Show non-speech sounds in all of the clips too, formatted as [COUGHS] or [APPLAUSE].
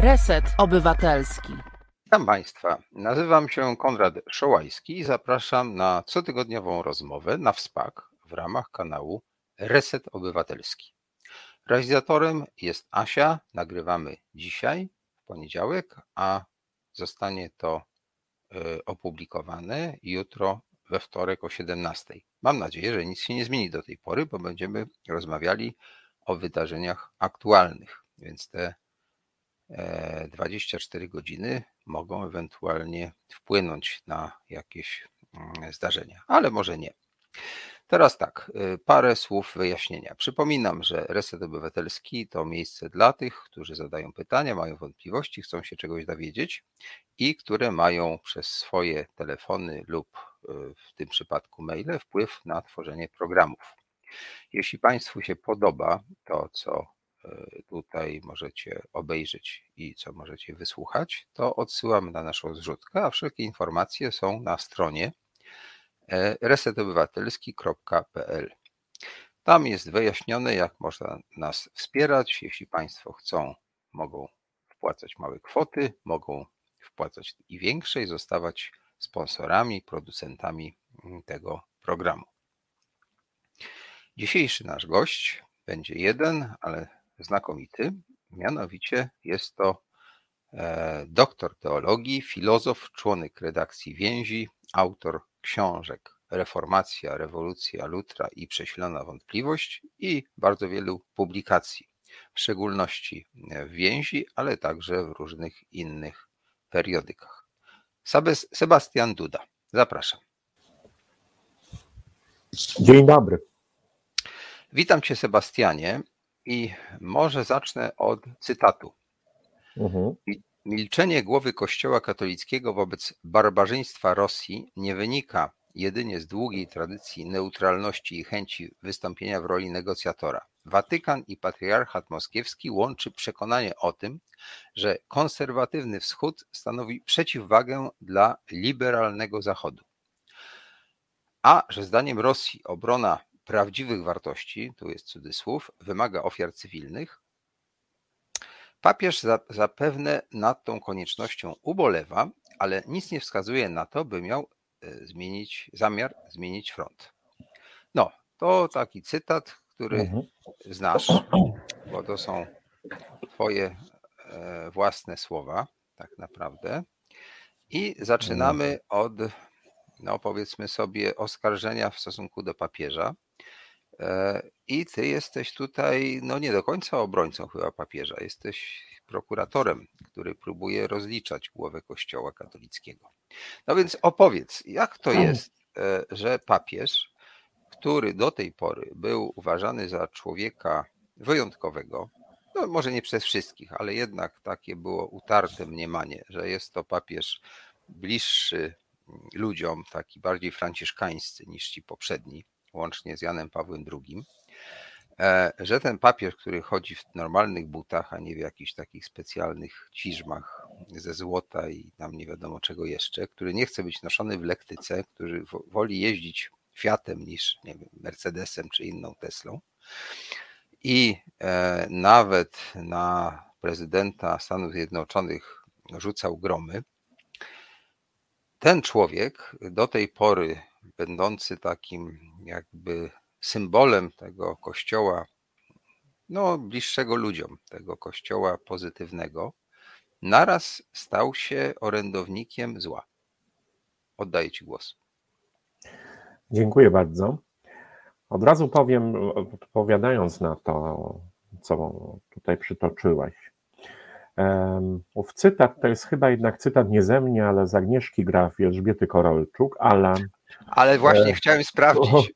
Reset Obywatelski. Witam Państwa. Nazywam się Konrad Szołajski i zapraszam na cotygodniową rozmowę na WSPAK w ramach kanału Reset Obywatelski. Realizatorem jest Asia. Nagrywamy dzisiaj, w poniedziałek, a zostanie to e, opublikowane jutro we wtorek o 17. Mam nadzieję, że nic się nie zmieni do tej pory, bo będziemy rozmawiali o wydarzeniach aktualnych, więc te 24 e, godziny mogą ewentualnie wpłynąć na jakieś mm, zdarzenia, ale może nie. Teraz tak, y, parę słów wyjaśnienia. Przypominam, że Reset Obywatelski to miejsce dla tych, którzy zadają pytania, mają wątpliwości, chcą się czegoś dowiedzieć i które mają przez swoje telefony lub y, w tym przypadku maile wpływ na tworzenie programów. Jeśli Państwu się podoba to, co tutaj możecie obejrzeć i co możecie wysłuchać, to odsyłam na naszą zrzutkę, a wszelkie informacje są na stronie E, resetobywatelski.pl. Tam jest wyjaśnione, jak można nas wspierać. Jeśli Państwo chcą, mogą wpłacać małe kwoty, mogą wpłacać i większe i zostawać sponsorami, producentami tego programu. Dzisiejszy nasz gość będzie jeden, ale znakomity. Mianowicie jest to e, doktor teologii, filozof, członek redakcji Więzi, autor książek Reformacja, Rewolucja, Lutra i Prześlona Wątpliwość i bardzo wielu publikacji, w szczególności w więzi, ale także w różnych innych periodykach. Sebastian Duda, zapraszam. Dzień dobry. Witam Cię, Sebastianie, i może zacznę od cytatu. Mhm. Milczenie głowy Kościoła katolickiego wobec barbarzyństwa Rosji nie wynika jedynie z długiej tradycji neutralności i chęci wystąpienia w roli negocjatora. Watykan i patriarchat moskiewski łączy przekonanie o tym, że konserwatywny Wschód stanowi przeciwwagę dla liberalnego Zachodu. A że zdaniem Rosji obrona prawdziwych wartości, tu jest cudzysłów, wymaga ofiar cywilnych, Papież zapewne nad tą koniecznością ubolewa, ale nic nie wskazuje na to, by miał e, zmienić zamiar zmienić front. No, to taki cytat, który mhm. znasz, bo to są Twoje e, własne słowa, tak naprawdę. I zaczynamy mhm. od, no powiedzmy sobie, oskarżenia w stosunku do papieża. E, I ty jesteś tutaj, no nie do końca obrońcą chyba papieża, jesteś prokuratorem, który próbuje rozliczać głowę Kościoła katolickiego. No więc opowiedz, jak to jest, e, że papież, który do tej pory był uważany za człowieka wyjątkowego, no może nie przez wszystkich, ale jednak takie było utarte mniemanie, że jest to papież bliższy ludziom, taki bardziej franciszkańscy niż ci poprzedni, łącznie z Janem Pawłem II, e, że ten papież, który chodzi w normalnych butach, a nie w jakichś takich specjalnych ciżmach ze złota i tam nie wiadomo czego jeszcze, który nie chce być noszony w lektyce, który woli jeździć Fiatem niż nie wiem, Mercedesem czy inną Teslą. I e, nawet na prezydenta Stanów Zjednoczonych rzucał gromy. Ten człowiek do tej pory będący takim jakby symbolem tego kościoła, no bliższego ludziom, tego kościoła pozytywnego, naraz stał się orędownikiem zła. Oddaję Ci głos. Dziękuję bardzo. Od razu powiem, odpowiadając na to, co tutaj przytoczyłeś. Ów cytat to jest chyba jednak cytat nie ze mnie, ale z Agnieszki Graf i Elżbiety Korolczuk, ale... Ale właśnie e... chciałem sprawdzić,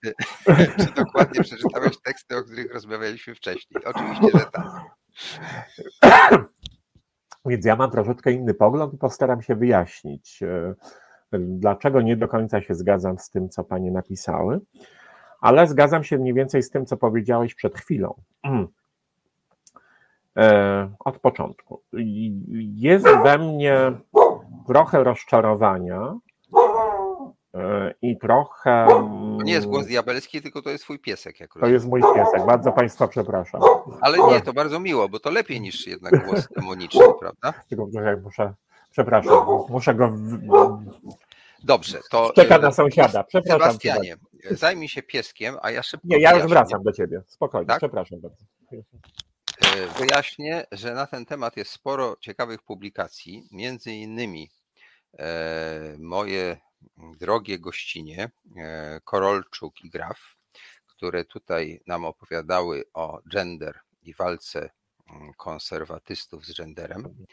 [LAUGHS] czy dokładnie przeczytałeś teksty, o których rozmawialiśmy wcześniej. Oczywiście, że tak. [COUGHS] Więc ja mam troszeczkę inny pogląd i postaram się wyjaśnić, e, dlaczego nie do końca się zgadzam z tym, co panie napisały, ale zgadzam się mniej więcej z tym, co powiedziałeś przed chwilą. [CLEARS THROAT] E, od początku. Jest we mnie trochę rozczarowania i trochę. To nie jest głos diabelski, tylko to jest twój piesek. Jak to rozumiem. jest mój piesek, bardzo Państwa przepraszam. Ale nie, to bardzo miło, bo to lepiej niż jednak głos demoniczny, [LAUGHS] prawda? Tylko muszę, przepraszam, muszę go. Dobrze, to. Czeka na sąsiada, przepraszam. Sebastianie, zajmij się pieskiem, a ja szybko. Nie, ja już wracam do ciebie, spokojnie, tak? przepraszam bardzo. E, wyjaśnię, że na ten temat jest sporo ciekawych publikacji, między innymi e, moje drogie gościnie e, Korolczuk i Graf, które tutaj nam opowiadały o gender i walce mm, konserwatystów z genderem,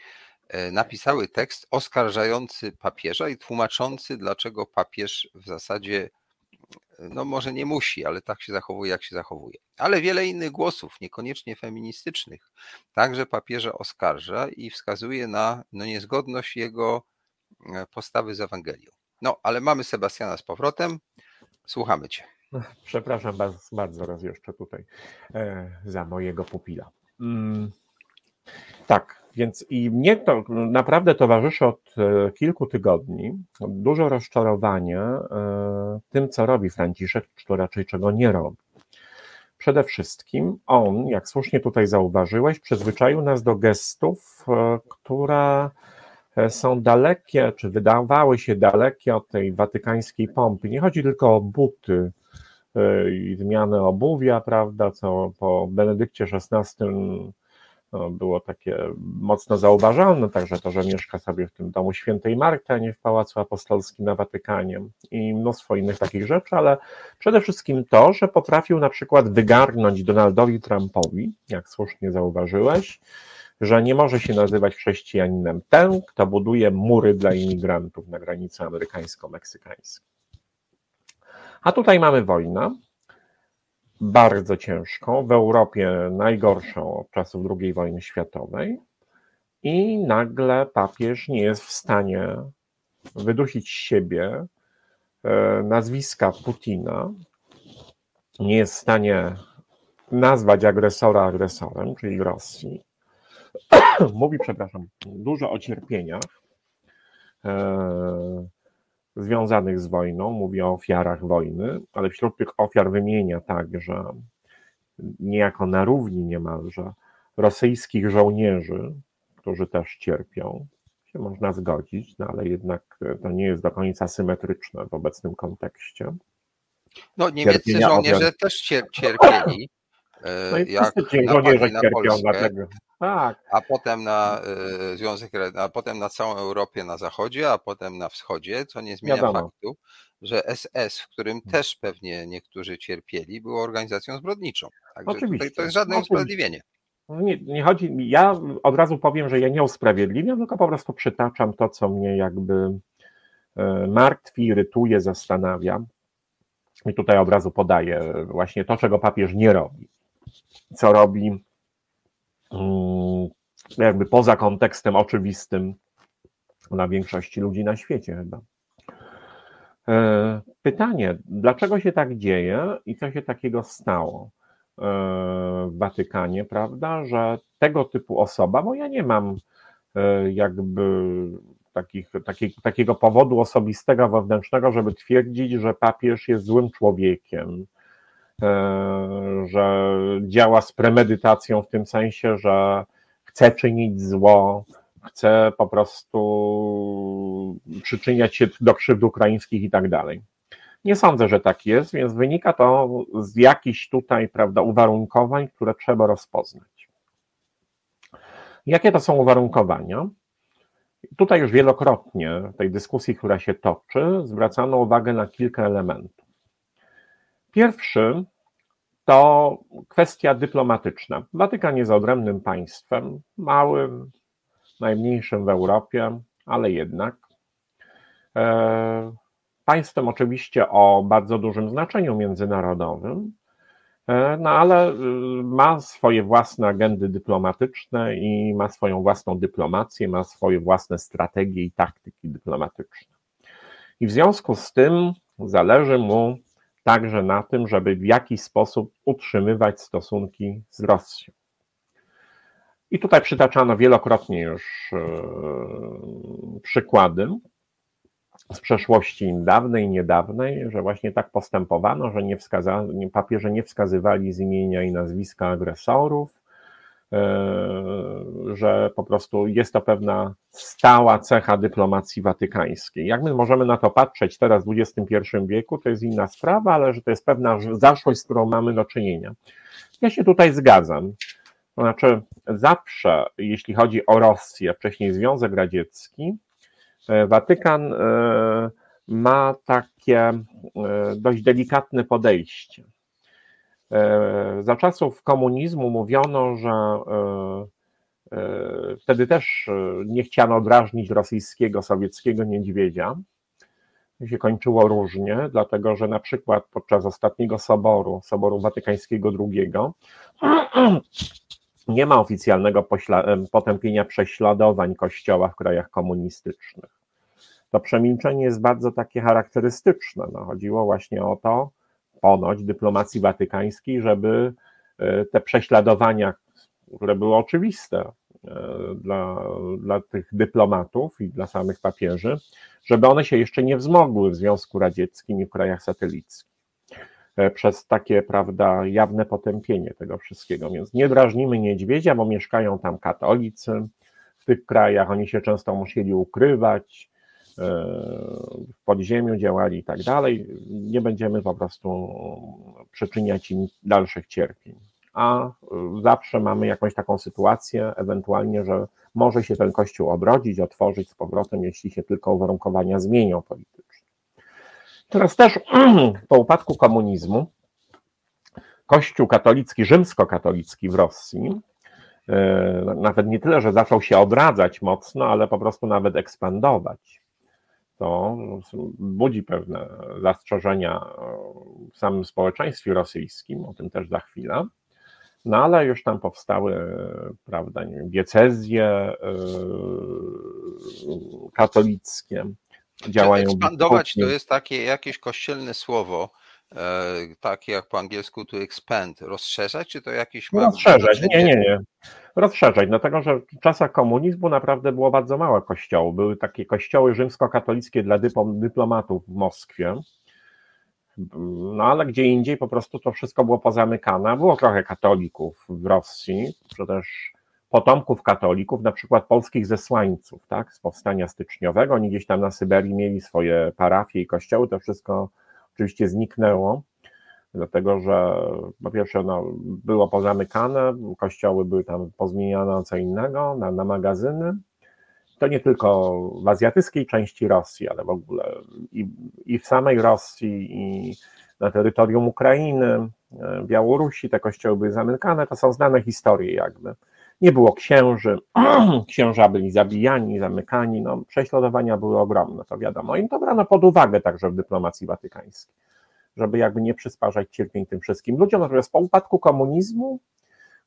napisały tekst oskarżający papieża i tłumaczący, dlaczego papież w zasadzie no może nie musi, ale tak się zachowuje, jak się zachowuje. Ale wiele innych głosów, niekoniecznie feministycznych, także papieża oskarża i wskazuje na no, niezgodność jego e, postawy z Ewangelią. No, ale mamy Sebastiana z powrotem. Słuchamy Cię. [LAUGHS] Przepraszam bardzo, bardzo raz jeszcze tutaj e, za mojego pupila. Mm, tak, więc i mnie to naprawdę towarzyszy od e, kilku tygodni dużo rozczarowania e, tym, co robi Franciszek, czy raczej czego nie robi. Przede wszystkim on, jak słusznie tutaj zauważyłeś, przyzwyczaił nas do gestów, które są dalekie, czy wydawały się dalekie od tej watykańskiej pompy. Nie chodzi tylko o buty i zmianę obuwia, prawda, co po Benedykcie XVI no, było takie mocno zauważalne, także to, że mieszka sobie w tym domu świętej Marty, a nie w Pałacu Apostolskim na Watykanie i mnóstwo innych takich rzeczy, ale przede wszystkim to, że potrafił na przykład wygarnąć Donaldowi Trumpowi, jak słusznie zauważyłeś, że nie może się nazywać chrześcijaninem ten, kto buduje mury dla imigrantów na granicy amerykańsko-meksykańskiej. A tutaj mamy wojnę, bardzo ciężką, w Europie najgorszą od czasów II wojny światowej, i nagle papież nie jest w stanie wydusić siebie e, nazwiska Putina, nie jest w stanie nazwać agresora agresorem, czyli Rosji. [COUGHS] Mówi, przepraszam, dużo o cierpieniach. E, związanych z wojną, mówi o ofiarach wojny, ale wśród tych ofiar wymienia także niejako na równi niemalże rosyjskich żołnierzy, którzy też cierpią. Się można zgodzić, no ale jednak to nie jest do końca symetryczne w obecnym kontekście. No niemieccy Cierpienia żołnierze ofiar... też cierpieli. [COUGHS] No i jak żołnierze cierpią, dlatego tak. a potem na y, Związek, a potem na całą Europę na zachodzie, a potem na wschodzie, co nie zmienia Wiadomo. faktu, że SS, w którym hmm. też pewnie niektórzy cierpieli, było organizacją zbrodniczą. Także Oczywiście. to jest żadne Oczywiście. usprawiedliwienie. No nie, nie chodzi, ja od razu powiem, że ja nie usprawiedliwiam, tylko po prostu przytaczam to, co mnie jakby e, martwi, irytuje, zastanawia. I tutaj od razu podaję właśnie to, czego papież nie robi. Co robi Mm, jakby poza kontekstem oczywistym dla większości ludzi na świecie chyba. E, pytanie, dlaczego się tak dzieje i co się takiego stało e, w Watykanie, prawda, że tego typu osoba, bo ja nie mam e, jakby takich, takich, takiego powodu osobistego, wewnętrznego, żeby twierdzić, że papież jest złym człowiekiem, że działa z premedytacją w tym sensie, że chce czynić zło, chce po prostu przyczyniać się do krzywd ukraińskich i tak dalej. Nie sądzę, że tak jest, więc wynika to z jakichś tutaj, prawda, uwarunkowań, które trzeba rozpoznać. Jakie to są uwarunkowania? Tutaj już wielokrotnie w tej dyskusji, która się toczy, zwracano uwagę na kilka elementów. Pierwszy to kwestia dyplomatyczna. Watykan jest odrębnym państwem, małym, najmniejszym w Europie, ale jednak. E, państwem oczywiście o bardzo dużym znaczeniu międzynarodowym, e, no ale e, ma swoje własne agendy dyplomatyczne i ma swoją własną dyplomację, ma swoje własne strategie i taktyki dyplomatyczne. I w związku z tym zależy mu także na tym, żeby w jakiś sposób utrzymywać stosunki z Rosją. I tutaj przytaczano wielokrotnie już e, przykłady. z przeszłości dawnej, niedawnej, że właśnie tak postępowano, że nie wskaza, papieże nie wskazywali z imienia i nazwiska agresorów, że po prostu jest to pewna stała cecha dyplomacji watykańskiej. Jak my możemy na to patrzeć teraz w XXI wieku, to jest inna sprawa, ale że to jest pewna zaszłość, z którą mamy do czynienia. Ja się tutaj zgadzam. To znaczy, zawsze, jeśli chodzi o Rosję, wcześniej Związek Radziecki, e, Watykan e, ma takie e, dość delikatne podejście. Za czasów komunizmu mówiono, że wtedy też nie chciano drażnić rosyjskiego, sowieckiego niedźwiedzia. Się kończyło różnie, dlatego że na przykład podczas ostatniego soboru, Soboru Watykańskiego II, [CLEARS THROAT] nie ma oficjalnego potępienia prześladowań Kościoła w krajach komunistycznych. To przemilczenie jest bardzo takie charakterystyczne. No, chodziło właśnie o to, ponoć dyplomacji watykańskiej, żeby e, te prześladowania, które były oczywiste e, dla, dla tych dyplomatów i dla samych papieży, żeby one się jeszcze nie wzmogły w Związku Radzieckim i w krajach satelickich. E, przez takie, prawda, jawne potępienie tego wszystkiego. Więc nie drażnimy niedźwiedzia, bo mieszkają tam katolicy w tych krajach, oni się często musieli ukrywać, e, w podziemiu działali i tak dalej. Nie będziemy po prostu przyczyniać im dalszych cierpień. A e, zawsze mamy jakąś taką sytuację, ewentualnie, że może się ten kościół obrodzić, otworzyć z powrotem, jeśli się tylko uwarunkowania zmienią politycznie. Teraz też [CLEARS THROAT] po upadku komunizmu Kościół katolicki, rzymskokatolicki w Rosji, e, nawet nie tyle, że zaczął się odradzać mocno, ale po prostu nawet ekspandować. To budzi pewne zastrzeżenia w samym społeczeństwie rosyjskim, o tym też za chwilę. No ale już tam powstały, prawda, nie wiem, diecezje e, katolickie, działają. Ekspandować to jest takie jakieś kościelne słowo, takie jak po angielsku to expand, rozszerzać, czy to jakieś ma Rozszerzać, nie, nie, nie. Rozszerzać, dlatego że w czasach komunizmu naprawdę było bardzo mało kościołów. Były takie kościoły rzymskokatolickie dla dyplomatów w Moskwie, no ale gdzie indziej po prostu to wszystko było pozamykane. Było trochę katolików w Rosji, czy też potomków katolików, na przykład polskich zesłańców, tak, z powstania styczniowego. Oni gdzieś tam na Syberii mieli swoje parafie i kościoły, to wszystko oczywiście zniknęło, dlatego że po pierwsze no, było pozamykane, kościoły były tam pozmieniane co innego, na, na magazyny. To nie tylko w azjatyckiej części Rosji, ale w ogóle i, i w samej Rosji, i na terytorium Ukrainy, Białorusi te kościoły były zamykane. To są znane historie jakby nie było księży, [CLEARS THROAT] księża byli zabijani, zamykani, no, prześladowania były ogromne, to wiadomo. I to brano pod uwagę także w dyplomacji watykańskiej, żeby jakby nie przysparzać cierpień tym wszystkim ludziom. Natomiast po upadku komunizmu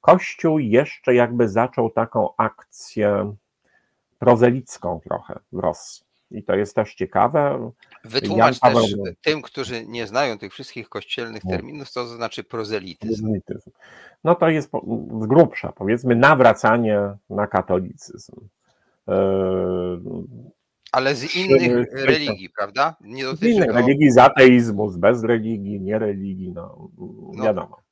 Kościół jeszcze jakby zaczął taką akcję prozelicką trochę w Rosji. I to jest też ciekawe. Wytłumacz Paweł... też tym, którzy nie znają tych wszystkich kościelnych terminów, co to znaczy prozelityzm. prozelityzm. No to jest z grubsza, powiedzmy, nawracanie na katolicyzm. E, Ale z innych religii, prawda? Nie z innych religii, z ateizmu, z bez religii, nie religii, no, no. wiadomo.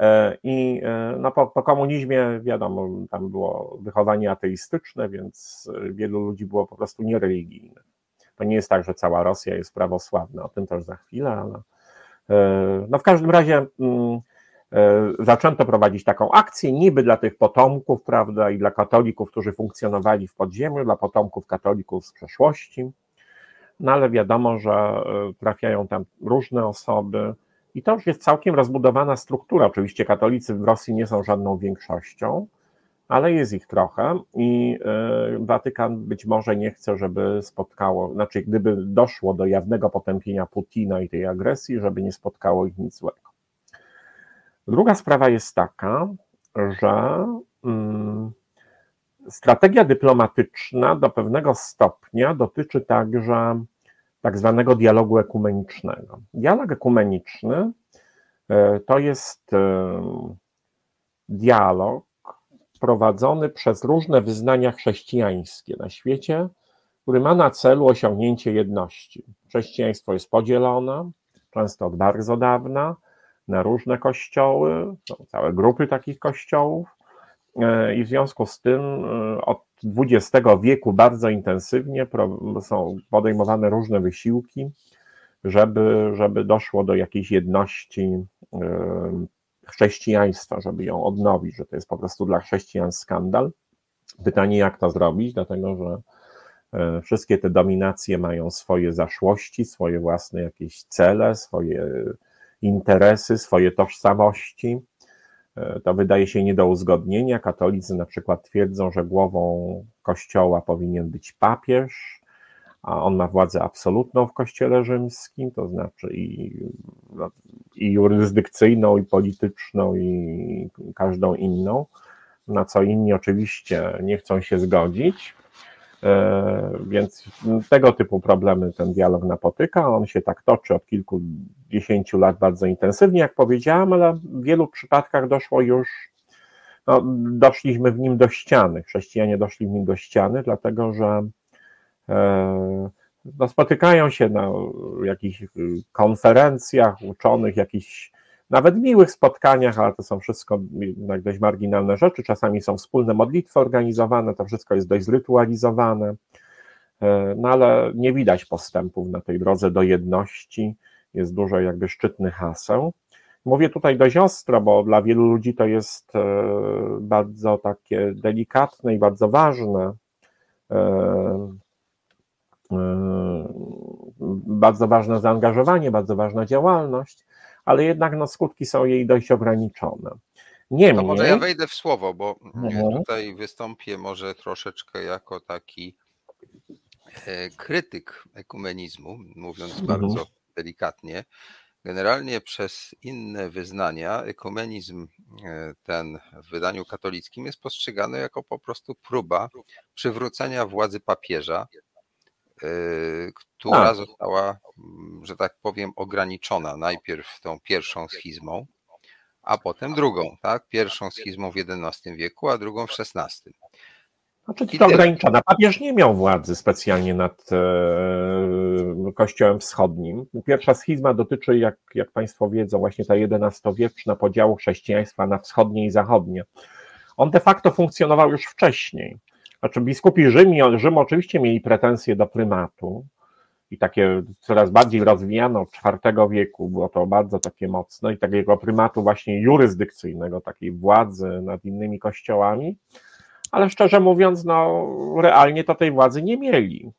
E, I e, no, po, po, komunizmie, wiadomo, tam było wychowanie ateistyczne, więc wielu ludzi było po prostu niereligijnych. To nie jest tak, że cała Rosja jest prawosławna, o tym też za chwilę, ale e, no w każdym razie mm, zaczęto prowadzić taką akcję niby dla tych potomków, prawda, i dla katolików, którzy funkcjonowali w podziemiu, dla potomków katolików z przeszłości, no ale wiadomo, że trafiają tam różne osoby, i to już jest całkiem rozbudowana struktura. Oczywiście katolicy w Rosji nie są żadną większością, ale jest ich trochę i e, Watykan być może nie chce, żeby spotkało, znaczy gdyby doszło do jawnego potępienia Putina i tej agresji, żeby nie spotkało ich nic złego. Druga sprawa jest taka, że mm, strategia dyplomatyczna do pewnego stopnia dotyczy także tak zwanego dialogu ekumenicznego. Dialog ekumeniczny e, to jest e, dialog prowadzony przez różne wyznania chrześcijańskie na świecie który ma na celu osiągnięcie jedności. Chrześcijaństwo jest podzielone, często od bardzo dawna, na różne kościoły, całe grupy takich kościołów, e, i w związku z tym od XX wieku bardzo intensywnie są podejmowane różne wysiłki, żeby, żeby doszło do jakiejś jedności chrześcijaństwa, żeby ją odnowić, że to jest po prostu dla chrześcijan skandal. Pytanie, jak to zrobić, dlatego że e, wszystkie te dominacje mają swoje zaszłości, swoje własne jakieś cele, swoje interesy, swoje tożsamości. To wydaje się nie do uzgodnienia. Katolicy na przykład twierdzą, że głową kościoła powinien być papież, a on ma władzę absolutną w kościele rzymskim, to znaczy i, i jurysdykcyjną, i polityczną, i każdą inną, na co inni oczywiście nie chcą się zgodzić. E, więc tego typu problemy ten dialog napotyka. On się tak toczy od kilkudziesięciu lat bardzo intensywnie, jak powiedziałem, ale w wielu przypadkach doszło już, no, doszliśmy w nim do ściany. Chrześcijanie doszli w nim do ściany, dlatego że e, no, spotykają się na jakichś konferencjach uczonych, jakichś nawet miłych spotkaniach, ale to są wszystko dość marginalne rzeczy. Czasami są wspólne modlitwy organizowane, to wszystko jest dość zrytualizowane, e, no ale nie widać postępów na tej drodze do jedności. Jest dużo jakby szczytnych haseł. Mówię tutaj dość ostro, bo dla wielu ludzi to jest e, bardzo takie delikatne i bardzo ważne. E, bardzo ważne zaangażowanie, bardzo ważna działalność, ale jednak no, skutki są jej dość ograniczone. Niemniej... To może ja wejdę w słowo, bo mhm. tutaj wystąpię może troszeczkę jako taki e, krytyk ekumenizmu, mówiąc mhm. bardzo delikatnie. Generalnie przez inne wyznania ekumenizm e, ten w wydaniu katolickim jest postrzegany jako po prostu próba przywrócenia władzy papieża która tak. została, mm, że tak powiem, ograniczona najpierw tą pierwszą schizmą, a potem drugą, tak? Pierwszą schizmą w XI wieku, a drugą w XVI. Znaczy to ograniczona. Papież nie miał władzy specjalnie nad e, Kościołem Wschodnim. Pierwsza schizma dotyczy, jak, jak Państwo wiedzą, właśnie ta XI-wieczna podziału chrześcijaństwa na wschodnie i zachodnie. On de facto funkcjonował już wcześniej. Znaczy biskupi Rzym, Rzym oczywiście mieli pretensje do prymatu i takie coraz bardziej rozwijano od IV wieku, było to bardzo takie mocne i takiego prymatu właśnie jurysdykcyjnego, takiej władzy nad innymi kościołami, ale szczerze mówiąc, no realnie to tej władzy nie mieli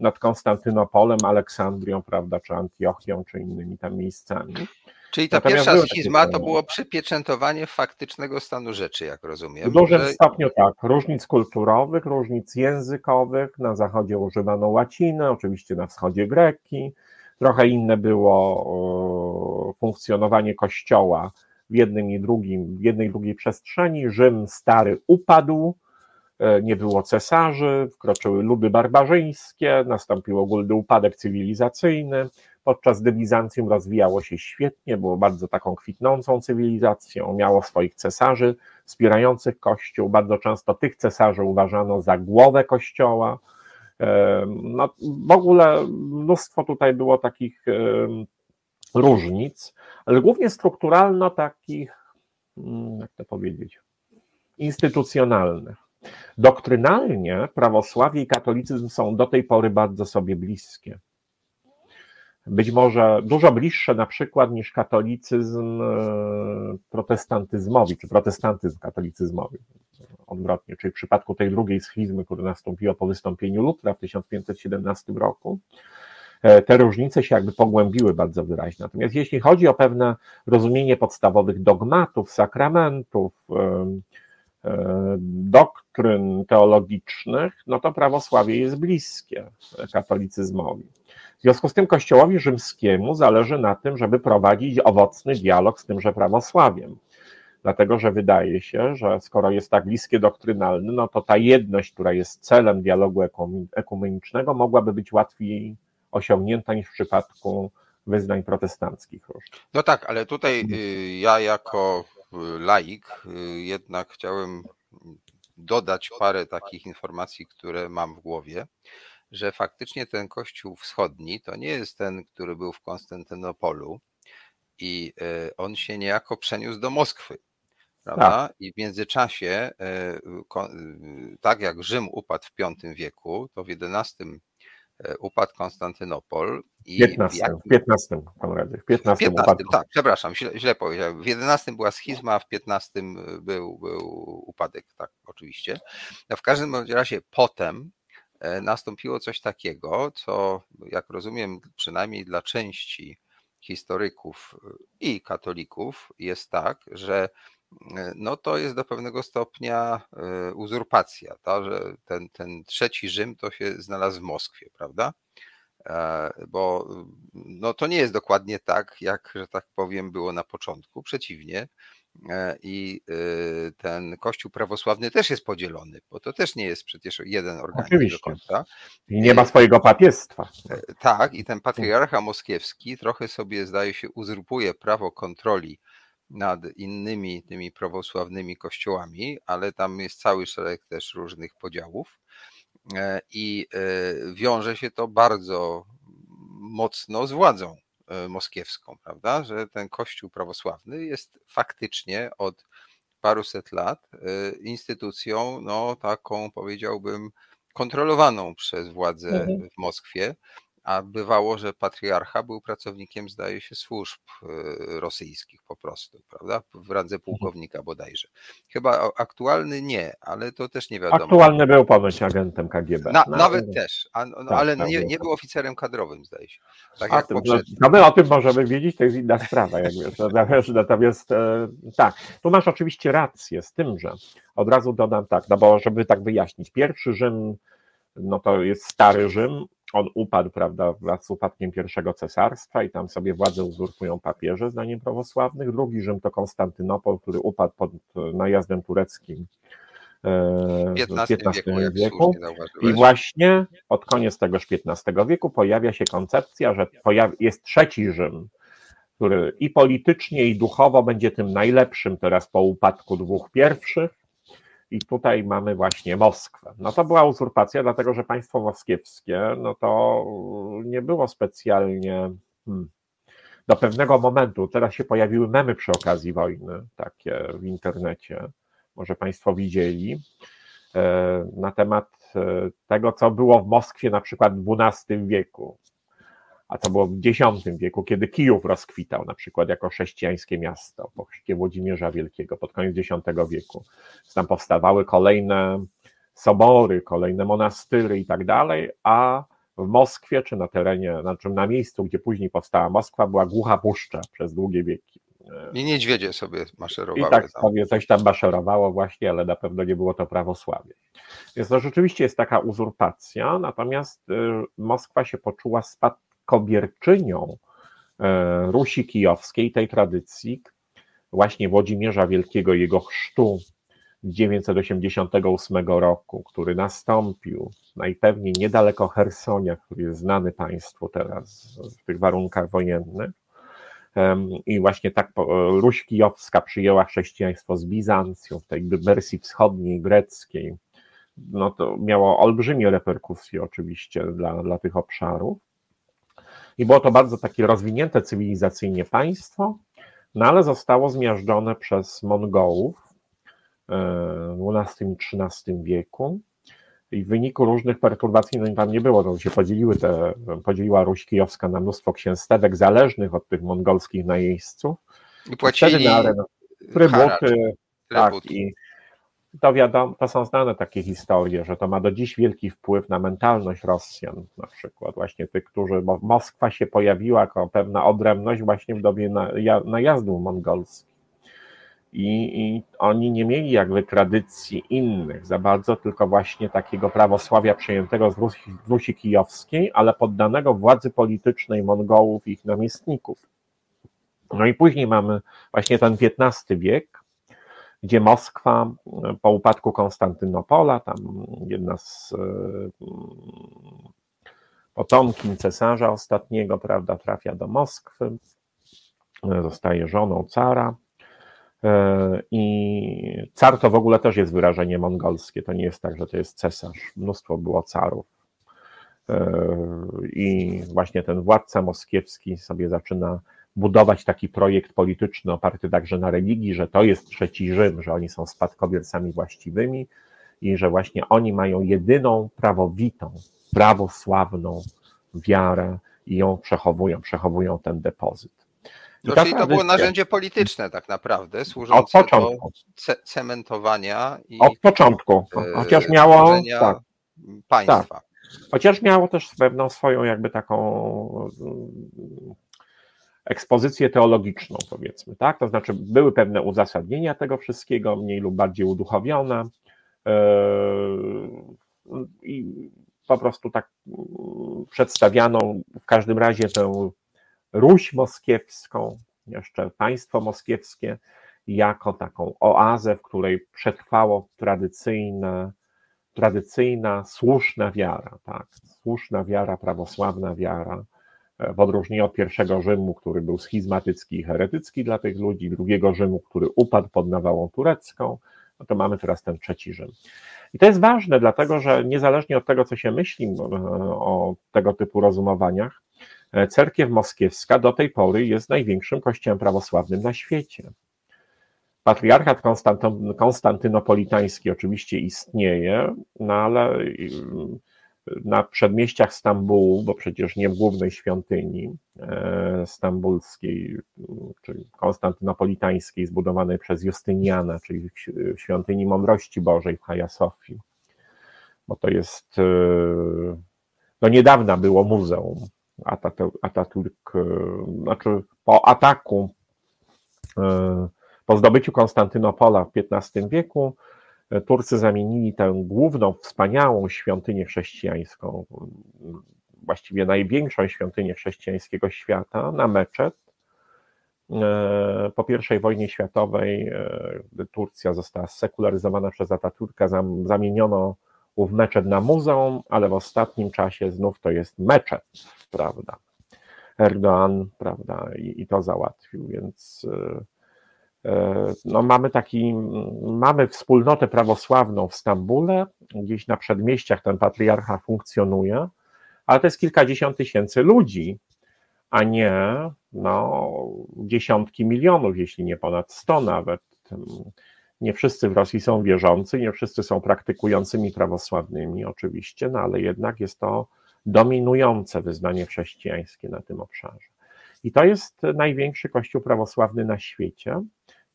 nad Konstantynopolem, Aleksandrią, prawda, czy Antiochią, czy innymi tam miejscami. Czyli ta Natomiast pierwsza schizma to było przypieczętowanie faktycznego stanu rzeczy, jak rozumiem. W dużym że... stopniu tak. Różnic kulturowych, różnic językowych. Na zachodzie używano łaciny, oczywiście na wschodzie greki. Trochę inne było funkcjonowanie kościoła w jednym i drugim, w jednej i drugiej przestrzeni. Rzym stary upadł, e, nie było cesarzy, wkroczyły ludy barbarzyńskie, nastąpił ogólny upadek cywilizacyjny podczas gdy Bizancjum rozwijało się świetnie, było bardzo taką kwitnącą cywilizacją, miało swoich cesarzy wspierających Kościół, bardzo często tych cesarzy uważano za głowę Kościoła. No, w ogóle mnóstwo tutaj było takich różnic, ale głównie strukturalno takich, mm, jak to powiedzieć, instytucjonalnych. Doktrynalnie prawosławie i katolicyzm są do tej pory bardzo sobie bliskie być może dużo bliższe na przykład niż katolicyzm e, protestantyzmowi, czy protestantyzm katolicyzmowi. Odwrotnie, czyli w przypadku tej drugiej schizmy, która nastąpiła po wystąpieniu Lutra w 1517 roku, e, te różnice się jakby pogłębiły bardzo wyraźnie. Natomiast jeśli chodzi o pewne rozumienie podstawowych dogmatów, sakramentów, e, doktryn teologicznych, no to prawosławie jest bliskie katolicyzmowi. W związku z tym Kościołowi Rzymskiemu zależy na tym, żeby prowadzić owocny dialog z tymże prawosławiem. Dlatego, że wydaje się, że skoro jest tak bliskie doktrynalny, no to ta jedność, która jest celem dialogu ekumenicznego, mogłaby być łatwiej osiągnięta niż w przypadku wyznań protestanckich. No tak, ale tutaj y, ja jako y, laik y, jednak chciałem dodać parę takich informacji, które mam w głowie. Że faktycznie ten kościół wschodni to nie jest ten, który był w Konstantynopolu i e, on się niejako przeniósł do Moskwy. Prawda? Tak. I w międzyczasie, e, tak jak Rzym upadł w V wieku, to w XI upadł Konstantynopol. I 15, w, jak... w 15, Konradzie, w 15, 15 upadł. tak, przepraszam, źle, źle powiedziałem. W 11 była schizma, w 15 był, był upadek, tak, oczywiście. No w każdym razie potem e, nastąpiło coś takiego, co jak rozumiem, przynajmniej dla części historyków i katolików jest tak, że no to jest do pewnego stopnia e, uzurpacja, ta, że ten, ten trzeci Rzym to się znalazł w Moskwie, prawda? E, bo no to nie jest dokładnie tak, jak, że tak powiem, było na początku. Przeciwnie, e, i ten Kościół prawosławny też jest podzielony, bo to też nie jest przecież jeden organizm Oczywiście. do końca. I nie ma swojego papiestwa. Tak, i ten patriarcha moskiewski trochę sobie, zdaje się, uzurpuje prawo kontroli nad innymi tymi prawosławnymi kościołami, ale tam jest cały szereg też różnych podziałów e, i e, wiąże się to bardzo mocno z władzą e, moskiewską, prawda? Że ten kościół prawosławny jest faktycznie od paruset lat instytucją, no taką powiedziałbym, kontrolowaną przez władze mhm. w Moskwie a bywało, że patriarcha był pracownikiem, zdaje się, służb e, rosyjskich po prostu, prawda? W randze mhm. pułkownika bodajże. Chyba aktualny nie, ale to też nie wiadomo. Aktualny był ponoć agentem KGB. Na, no, nawet też, a, no, tak, ale tak, nie, nie był oficerem kadrowym, zdaje się. Tak a, tym, no my o tym możemy wiedzieć, to jest inna sprawa, jak wiesz. Natomiast e, tak, tu masz oczywiście rację z tym, że od razu dodam tak, no bo żeby tak wyjaśnić, pierwszy Rzym, no to jest stary Rzym, on upadł, prawda, wraz z upadkiem pierwszego cesarstwa i tam sobie władzę uzurpują papieże, zdaniem prawosławnych. Drugi Rzym to Konstantynopol, który upadł pod najazdem tureckim w XV wieku. wieku. I właśnie od koniec tegoż XV wieku pojawia się koncepcja, że jest trzeci Rzym, który i politycznie, i duchowo będzie tym najlepszym teraz po upadku dwóch pierwszych, i tutaj mamy właśnie Moskwę. No to była uzurpacja, dlatego że państwo moskiewskie, no to nie było specjalnie hmm, do pewnego momentu. Teraz się pojawiły memy przy okazji wojny, takie w internecie, może państwo widzieli, e, na temat e, tego, co było w Moskwie na przykład w XII wieku a to było w X wieku, kiedy Kijów rozkwitał na przykład jako chrześcijańskie miasto po chrzcie Włodzimierza Wielkiego pod koniec X wieku. Tam powstawały kolejne sobory, kolejne monastyry i tak dalej, a w Moskwie, czy na terenie, znaczy na miejscu, gdzie później powstała Moskwa, była głucha puszcza przez długie wieki. I niedźwiedzie sobie maszerowały. I tak sobie coś tam maszerowało właśnie, ale na pewno nie było to prawosławie. Więc to rzeczywiście jest taka uzurpacja, natomiast y, Moskwa się poczuła spad kobierczynią e, Rusi Kijowskiej, tej tradycji, właśnie Włodzimierza Wielkiego, jego chrztu 988 roku, który nastąpił najpewniej niedaleko Hersonia, który jest znany państwu teraz w tych warunkach wojennych. I właśnie tak Ruś Kijowska przyjęła chrześcijaństwo z Bizancją, w tej wersji wschodniej, greckiej. No to miało olbrzymie reperkusje oczywiście dla, dla tych obszarów. I było to bardzo takie rozwinięte cywilizacyjnie państwo, no ale zostało zmiażdżone przez Mongołów w XII i XIII wieku. I w wyniku różnych perturbacji, no i tam nie było, to się podzieliły te, podzieliła Ruś Kijowska na mnóstwo księstewek zależnych od tych mongolskich najeźdźców. I płacili na arenę, trybuty, tak, i to wiadomo, to są znane takie historie, że to ma do dziś wielki wpływ na mentalność Rosjan, na przykład właśnie tych, którzy, bo Moskwa się pojawiła jako pewna odrębność właśnie w dobie najazdu mongolskich. I, I, oni nie mieli jakby tradycji innych za bardzo, tylko właśnie takiego prawosławia przejętego z Rusi, Rusi Kijowskiej, ale poddanego władzy politycznej Mongołów i ich namiestników. No i później mamy właśnie ten XV wiek, gdzie Moskwa po upadku Konstantynopola, tam jedna z e, potomkin cesarza ostatniego, prawda, trafia do Moskwy, e, zostaje żoną cara. E, I car to w ogóle też jest wyrażenie mongolskie, to nie jest tak, że to jest cesarz. Mnóstwo było carów. I właśnie ten władca moskiewski sobie zaczyna budować taki projekt polityczny oparty także na religii, że to jest trzeci Rzym, że oni są spadkobiercami właściwymi i że właśnie oni mają jedyną prawowitą, prawosławną wiarę i ją przechowują, przechowują ten depozyt. To, czyli to było narzędzie polityczne tak naprawdę, służące od początku. do cementowania i od początku, e, chociaż miało tak, państwa. Tak. Chociaż miało też pewną swoją jakby taką ekspozycję teologiczną, powiedzmy, tak? To znaczy były pewne uzasadnienia tego wszystkiego, mniej lub bardziej uduchowione. E, I po prostu tak mm, przedstawiano w każdym razie tę Ruś moskiewską, jeszcze państwo moskiewskie, jako taką oazę, w której przetrwało tradycyjne, tradycyjna, słuszna wiara, tak? słuszna wiara, prawosławna wiara, w odróżnieniu od pierwszego Rzymu, który był schizmatycki i heretycki dla tych ludzi, drugiego Rzymu, który upadł pod nawałą turecką, no to mamy teraz ten trzeci Rzym. I to jest ważne, dlatego że niezależnie od tego, co się myśli e, o tego typu rozumowaniach, e, cerkiew moskiewska do tej pory jest największym kościołem prawosławnym na świecie. Patriarchat konstantynopolitański oczywiście istnieje, no ale na przedmieściach Stambułu, bo przecież nie w głównej świątyni e, stambulskiej, czyli konstantynopolitańskiej, zbudowanej przez Justyniana, czyli w świątyni Mądrości Bożej w Hagia Sofii, bo to jest, do niedawna było muzeum. Ataturk, e, znaczy po ataku, po zdobyciu Konstantynopola w XV wieku, Turcy zamienili tę główną, wspaniałą świątynię chrześcijańską, właściwie największą świątynię chrześcijańskiego świata, na meczet. E, po I wojnie światowej, e, gdy Turcja została sekularyzowana przez Ataturka, zamieniono ów meczet na muzeum, ale w ostatnim czasie znów to jest meczet, prawda. Erdoğan, prawda, i, i to załatwił, więc E, no mamy taki, mamy wspólnotę prawosławną w Stambule, gdzieś na przedmieściach ten patriarcha funkcjonuje, ale to jest kilkadziesiąt tysięcy ludzi, a nie no, dziesiątki milionów, jeśli nie ponad sto nawet. Nie wszyscy w Rosji są wierzący, nie wszyscy są praktykującymi prawosławnymi, oczywiście, no ale jednak jest to dominujące wyznanie chrześcijańskie na tym obszarze. I to jest największy kościół prawosławny na świecie.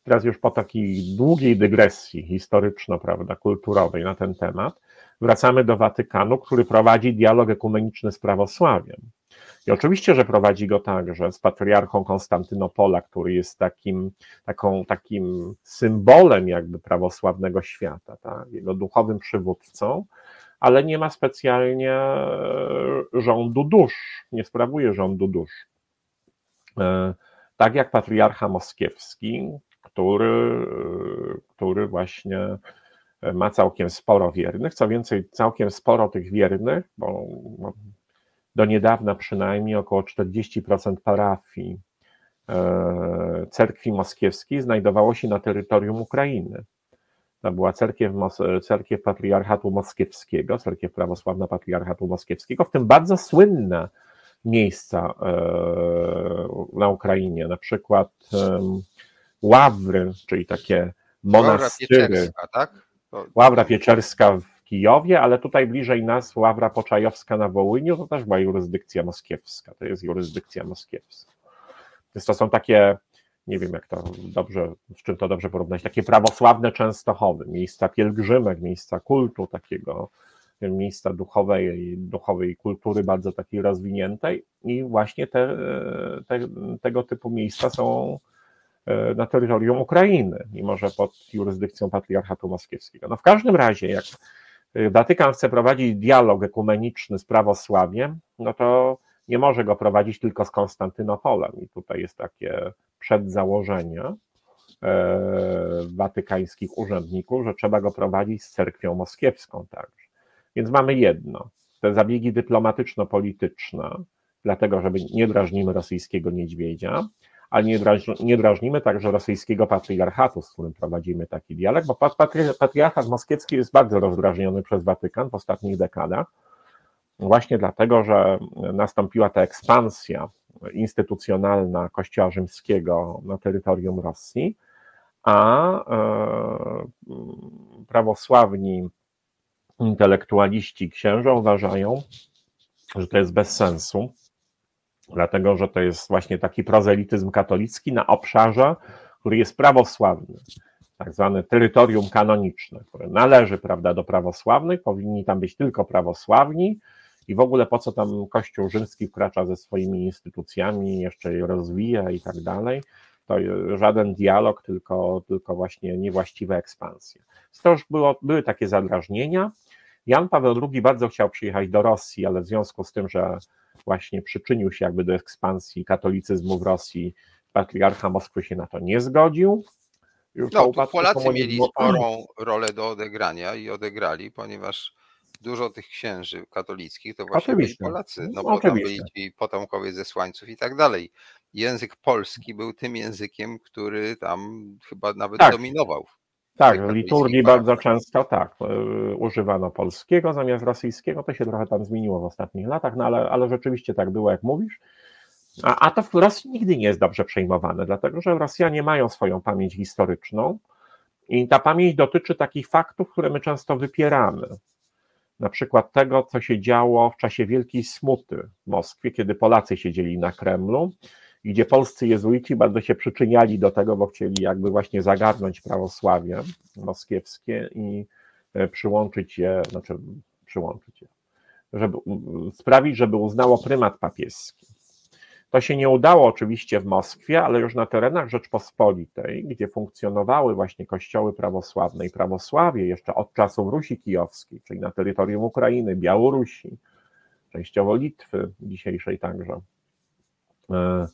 Teraz już po takiej długiej dygresji historyczno-prawda, kulturowej na ten temat, wracamy do Watykanu, który prowadzi dialog ekumeniczny z prawosławiem. I oczywiście, że prowadzi go także z patriarchą Konstantynopola, który jest takim, taką, takim symbolem jakby prawosławnego świata, tak? jego duchowym przywódcą, ale nie ma specjalnie e, rządu dusz, nie sprawuje rządu dusz. E, tak jak patriarcha moskiewski, który, który właśnie ma całkiem sporo wiernych. Co więcej, całkiem sporo tych wiernych, bo do niedawna przynajmniej około 40% parafii e, cerkwi moskiewskiej znajdowało się na terytorium Ukrainy. To była cerkiew, cerkiew patriarchatu moskiewskiego, cerkiew prawosławna patriarchatu moskiewskiego, w tym bardzo słynne miejsca e, na Ukrainie, na przykład ławry, czyli takie monastyry. Ławra Pieczerska, tak? Ławra Pieczerska w Kijowie, ale tutaj bliżej nas Ławra Poczajowska na Wołyniu, to też była jurysdykcja moskiewska, to jest jurysdykcja moskiewska. Więc to są takie, nie wiem jak to dobrze, z czym to dobrze porównać, takie prawosławne Częstochowy, miejsca pielgrzymek, miejsca kultu takiego, miejsca duchowej, duchowej kultury bardzo takiej rozwiniętej i właśnie te, te, tego typu miejsca są na terytorium Ukrainy, mimo że pod jurysdykcją patriarchatu moskiewskiego. No w każdym razie, jak Watykan chce prowadzić dialog ekumeniczny z prawosławiem, no to nie może go prowadzić tylko z Konstantynopolem. I tutaj jest takie przedzałożenie e, watykańskich urzędników, że trzeba go prowadzić z cerkwią moskiewską także. Więc mamy jedno, te zabiegi dyplomatyczno-polityczne, dlatego, żeby nie drażnimy rosyjskiego niedźwiedzia, ale nie, nie drażnimy także rosyjskiego patriarchatu, z którym prowadzimy taki dialog, bo patriarchat moskiewski jest bardzo rozdrażniony przez Watykan w ostatnich dekadach. Właśnie dlatego, że nastąpiła ta ekspansja instytucjonalna Kościoła Rzymskiego na terytorium Rosji, a e, prawosławni intelektualiści księża uważają, że to jest bez sensu, dlatego że to jest właśnie taki prozelityzm katolicki na obszarze, który jest prawosławny, tak zwane terytorium kanoniczne, które należy prawda, do prawosławnych, powinni tam być tylko prawosławni i w ogóle po co tam Kościół rzymski wkracza ze swoimi instytucjami, jeszcze je rozwija i tak dalej. To żaden dialog, tylko, tylko właśnie niewłaściwe ekspansje. Było, były takie zadrażnienia. Jan Paweł II bardzo chciał przyjechać do Rosji, ale w związku z tym, że właśnie przyczynił się jakby do ekspansji katolicyzmu w Rosji, patriarcha Moskwy się na to nie zgodził. No, Polacy mieli sporą rolę do odegrania i odegrali, ponieważ dużo tych księży katolickich to właśnie Oczywiście. byli Polacy, no bo Oczywiście. tam byli ci potomkowie zesłańców i tak dalej. Język polski był tym językiem, który tam chyba nawet tak. dominował. Tak, w liturgii bardzo często tak, e, używano polskiego zamiast rosyjskiego, to się trochę tam zmieniło w ostatnich latach, no ale, ale rzeczywiście tak było, jak mówisz. A, a to w Rosji nigdy nie jest dobrze przejmowane, dlatego że Rosjanie mają swoją pamięć historyczną i ta pamięć dotyczy takich faktów, które my często wypieramy. Na przykład tego, co się działo w czasie Wielkiej Smuty w Moskwie, kiedy Polacy siedzieli na Kremlu gdzie polscy jezuici bardzo się przyczyniali do tego, bo chcieli jakby właśnie zagarnąć prawosławie moskiewskie i e, przyłączyć je, znaczy przyłączyć je, żeby sprawić, żeby uznało prymat papieski. To się nie udało oczywiście w Moskwie, ale już na terenach Rzeczpospolitej, gdzie funkcjonowały właśnie kościoły prawosławne i prawosławie jeszcze od czasów Rusi Kijowskiej, czyli na terytorium Ukrainy, Białorusi, częściowo Litwy dzisiejszej także, e,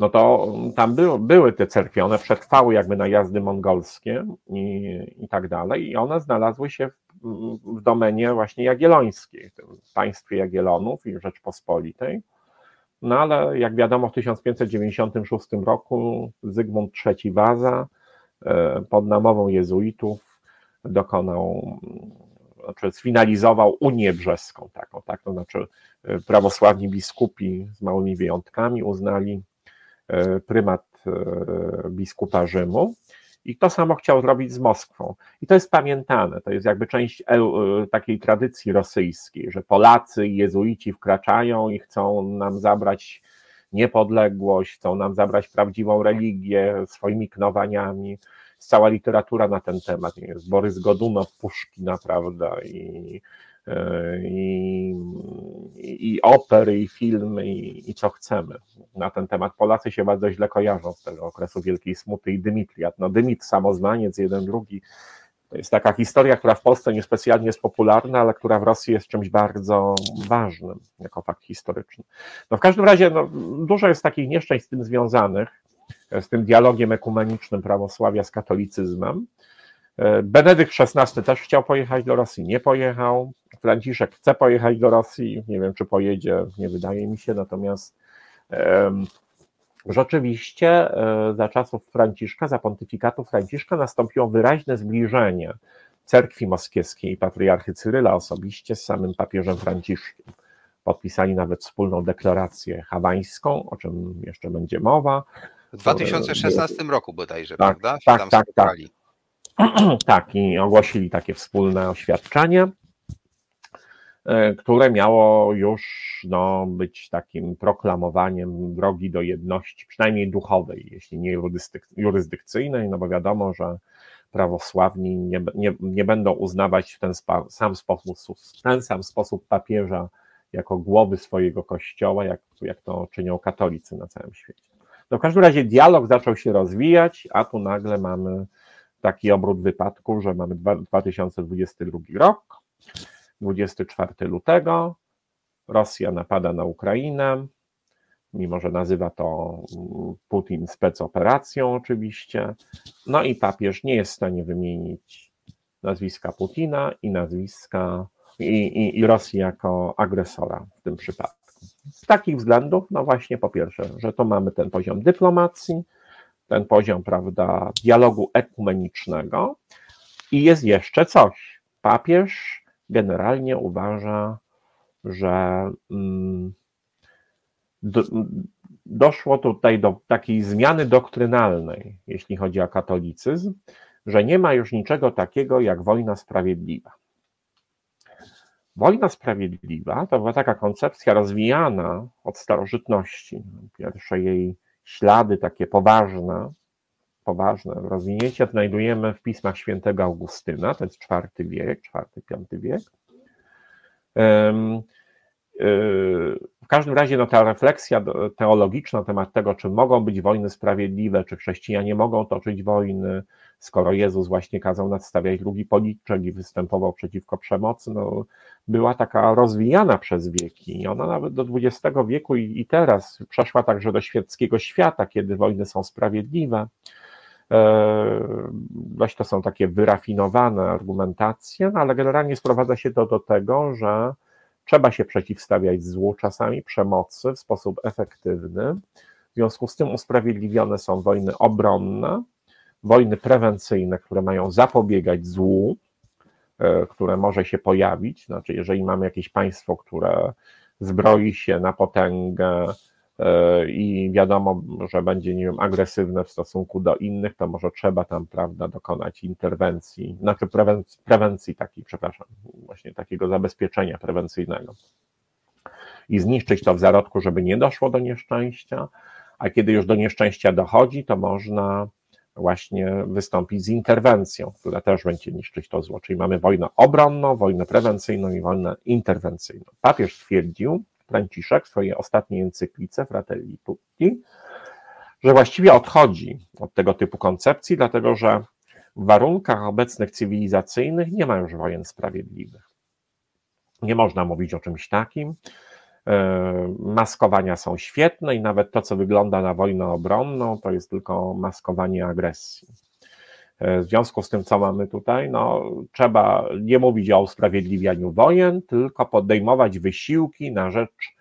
no to tam były, te cerkwie, one przetrwały jakby najazdy mongolskie i, i tak dalej i one znalazły się w, w domenie właśnie jagiellońskiej, w państwie Jagiellonów i Rzeczpospolitej. No ale jak wiadomo w 1596 roku Zygmunt III Waza e, pod namową jezuitów dokonał, znaczy sfinalizował Unię Brzeską taką, tak, to znaczy e, prawosławni biskupi z małymi wyjątkami uznali prymat e, biskupa Rzymu. I to samo chciał zrobić z Moskwą. I to jest pamiętane, to jest jakby część e, takiej tradycji rosyjskiej, że Polacy i jezuici wkraczają i chcą nam zabrać niepodległość, chcą nam zabrać prawdziwą religię swoimi knowaniami. Cała literatura na ten temat. Jest Borys Godunow, Puszkina, prawda, i i, i opery, i filmy, i, i, co chcemy. Na ten temat Polacy się bardzo źle kojarzą z tego okresu Wielkiej Smuty i Dymitriat. No Dymit, samozwaniec, jeden, drugi. To jest taka historia, która w Polsce niespecjalnie jest popularna, ale która w Rosji jest czymś bardzo ważnym, jako fakt historyczny. No w każdym razie no, dużo jest takich nieszczęść z tym związanych, z tym dialogiem ekumenicznym prawosławia z katolicyzmem. Benedykt XVI też chciał pojechać do Rosji, nie pojechał. Franciszek chce pojechać do Rosji, nie wiem czy pojedzie, nie wydaje mi się, natomiast um, rzeczywiście um, za czasów Franciszka, za pontyfikatu Franciszka nastąpiło wyraźne zbliżenie cerkwi moskiewskiej i patriarchy Cyryla osobiście z samym papieżem Franciszkiem. Podpisali nawet wspólną deklarację hawańską, o czym jeszcze będzie mowa. W 2016 roku bodajże, tak, prawda? tak, tak, tak. [CLEARS THROAT] tak, i ogłosili takie wspólne oświadczenie. E, które miało już no, być takim proklamowaniem drogi do jedności, przynajmniej duchowej, jeśli nie jurysdykcyjnej, no bo wiadomo, że prawosławni nie, nie, nie będą uznawać w ten sam sposób, ten sam sposób papieża jako głowy swojego kościoła, jak, jak to czynią katolicy na całym świecie. No w każdym razie dialog zaczął się rozwijać, a tu nagle mamy taki obrót wypadków, że mamy 2022 rok, 24 lutego Rosja napada na Ukrainę, mimo że nazywa to Putin specoperacją oczywiście. No i papież nie jest w stanie wymienić nazwiska Putina i nazwiska i, i, i Rosji jako agresora w tym przypadku. Z takich względów, no właśnie po pierwsze, że to mamy ten poziom dyplomacji, ten poziom, prawda, dialogu ekumenicznego i jest jeszcze coś. Papież generalnie uważa że mm, do, doszło tutaj do takiej zmiany doktrynalnej, jeśli chodzi o katolicyzm, że nie ma już niczego takiego jak wojna sprawiedliwa. Wojna sprawiedliwa to była taka koncepcja rozwijana od starożytności. Pierwsze jej ślady takie poważne, poważne rozwinięcie znajdujemy w pismach świętego Augustyna, to jest IV wiek, IV-V wiek. W każdym razie no, ta refleksja teologiczna na temat tego, czy mogą być wojny sprawiedliwe, czy chrześcijanie mogą toczyć wojny, skoro Jezus właśnie kazał nadstawiać drugi policzek i występował przeciwko przemocy, no, była taka rozwijana przez wieki. I ona nawet do XX wieku i, i teraz przeszła także do świeckiego świata, kiedy wojny są sprawiedliwe. Dość to są takie wyrafinowane argumentacje, no ale generalnie sprowadza się to do tego, że trzeba się przeciwstawiać złu czasami, przemocy w sposób efektywny. W związku z tym usprawiedliwione są wojny obronne, wojny prewencyjne, które mają zapobiegać złu, e, które może się pojawić. Znaczy, jeżeli mamy jakieś państwo, które zbroi się na potęgę, E, i wiadomo, że będzie, nie wiem, agresywne w stosunku do innych, to może trzeba tam, prawda, dokonać interwencji, znaczy prewencji, prewencji takiej, przepraszam, właśnie takiego zabezpieczenia prewencyjnego i zniszczyć to w zarodku, żeby nie doszło do nieszczęścia, a kiedy już do nieszczęścia dochodzi, to można właśnie wystąpić z interwencją, która też będzie niszczyć to zło. Czyli mamy wojnę obronną, wojnę prewencyjną i wojnę interwencyjną. Papież twierdził, Franciszek w swojej ostatniej encyklice Fratelli Tutti, że właściwie odchodzi od tego typu koncepcji, dlatego że w warunkach obecnych cywilizacyjnych nie ma już wojen sprawiedliwych. Nie można mówić o czymś takim. E, maskowania są świetne i nawet to, co wygląda na wojnę obronną, to jest tylko maskowanie agresji. E, w związku z tym, co mamy tutaj, no, trzeba nie mówić o usprawiedliwianiu wojen, tylko podejmować wysiłki na rzecz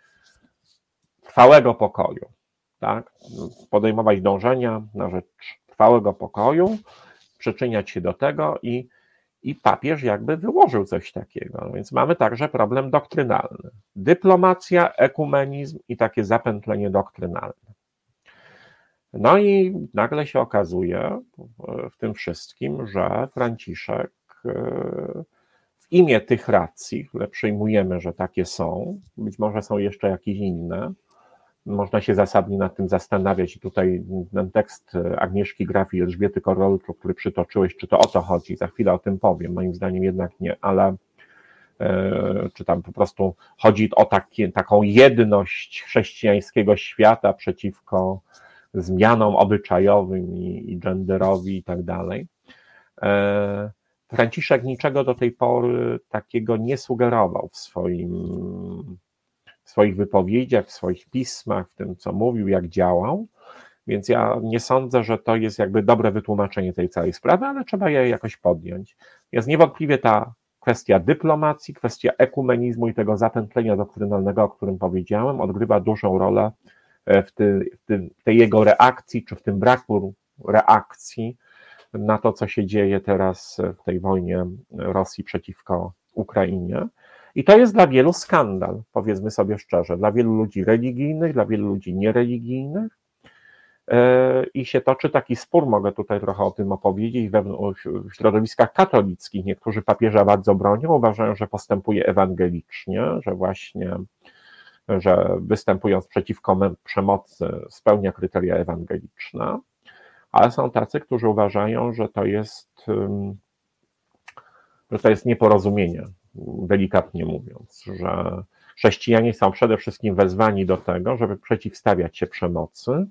trwałego pokoju. Tak? Podejmować dążenia na rzecz trwałego pokoju, przyczyniać się do tego i, i papież jakby wyłożył coś takiego. No więc mamy także problem doktrynalny. Dyplomacja, ekumenizm i takie zapętlenie doktrynalne. No i nagle się okazuje w tym wszystkim, że Franciszek e, w imię tych racji, które przyjmujemy, że takie są, być może są jeszcze jakieś inne, można się zasadnie nad tym zastanawiać. I tutaj ten tekst Agnieszki Graf i Elżbiety Korolczu, który przytoczyłeś, czy to o to chodzi, za chwilę o tym powiem, moim zdaniem jednak nie, ale e, czy tam po prostu chodzi o taką jedność chrześcijańskiego świata przeciwko zmianom obyczajowym i, i genderowi i tak dalej. E, Franciszek niczego do tej pory takiego nie sugerował w, swoim, w swoich wypowiedziach, w swoich pismach, w tym, co mówił, jak działał. Więc ja nie sądzę, że to jest jakby dobre wytłumaczenie tej całej sprawy, ale trzeba je jakoś podjąć. Jest niewątpliwie ta kwestia dyplomacji, kwestia ekumenizmu i tego zapętlenia doktrynalnego, o którym powiedziałem, odgrywa dużą rolę E, w, ty, w, ty, w tej jego reakcji, czy w tym braku reakcji na to, co się dzieje teraz w tej wojnie Rosji przeciwko Ukrainie. I to jest dla wielu skandal, powiedzmy sobie szczerze, dla wielu ludzi religijnych, dla wielu ludzi niereligijnych. E, I się toczy taki spór, mogę tutaj trochę o tym opowiedzieć, w środowiskach katolickich. Niektórzy papieża bardzo bronią, uważają, że postępuje ewangelicznie, że właśnie że występując przeciwko przemocy spełnia kryteria ewangeliczne, ale są tacy, którzy uważają, że to jest, że to jest nieporozumienie, delikatnie mówiąc, że chrześcijanie są przede wszystkim wezwani do tego, żeby przeciwstawiać się przemocy,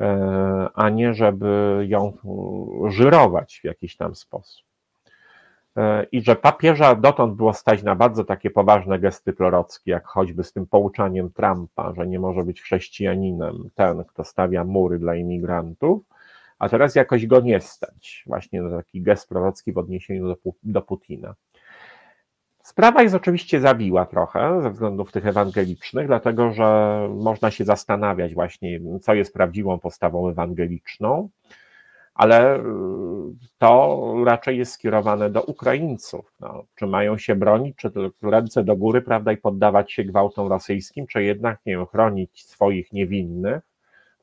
e, a nie żeby ją żyrować w jakiś tam sposób. E, i że papieża dotąd było stać na bardzo takie poważne gesty prorockie, jak choćby z tym pouczaniem Trumpa, że nie może być chrześcijaninem ten, kto stawia mury dla imigrantów, a teraz jakoś go nie stać, właśnie na taki gest prorocki w odniesieniu do, do Putina. Sprawa jest oczywiście zawiła trochę ze względów tych ewangelicznych, dlatego że można się zastanawiać właśnie, co jest prawdziwą postawą ewangeliczną ale y, to raczej jest skierowane do Ukraińców. No, czy mają się bronić, czy ręce do góry, prawda, i poddawać się gwałtom rosyjskim, czy jednak nie chronić swoich niewinnych,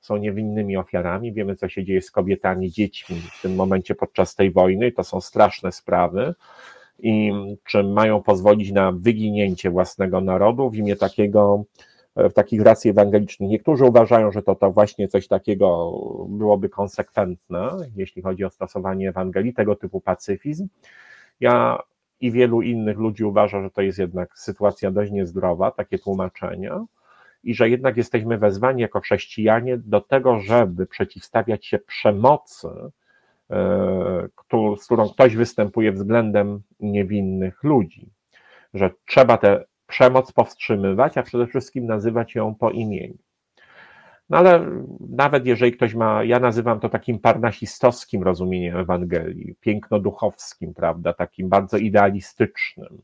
są niewinnymi ofiarami. Wiemy, co się dzieje z kobietami, dziećmi w tym momencie podczas tej wojny, to są straszne sprawy. I czy mają pozwolić na wyginięcie własnego narodu w imię takiego w takich racji ewangelicznych. Niektórzy uważają, że to, to właśnie coś takiego byłoby konsekwentne, jeśli chodzi o stosowanie Ewangelii, tego typu pacyfizm. Ja i wielu innych ludzi uważa, że to jest jednak sytuacja dość niezdrowa, takie tłumaczenia, i że jednak jesteśmy wezwani jako chrześcijanie do tego, żeby przeciwstawiać się przemocy, e, z którą ktoś występuje względem niewinnych ludzi. Że trzeba te przemoc powstrzymywać, a przede wszystkim nazywać ją po imieniu. No ale nawet jeżeli ktoś ma, ja nazywam to takim parnasistowskim rozumieniem Ewangelii, pięknoduchowskim, prawda, takim bardzo idealistycznym,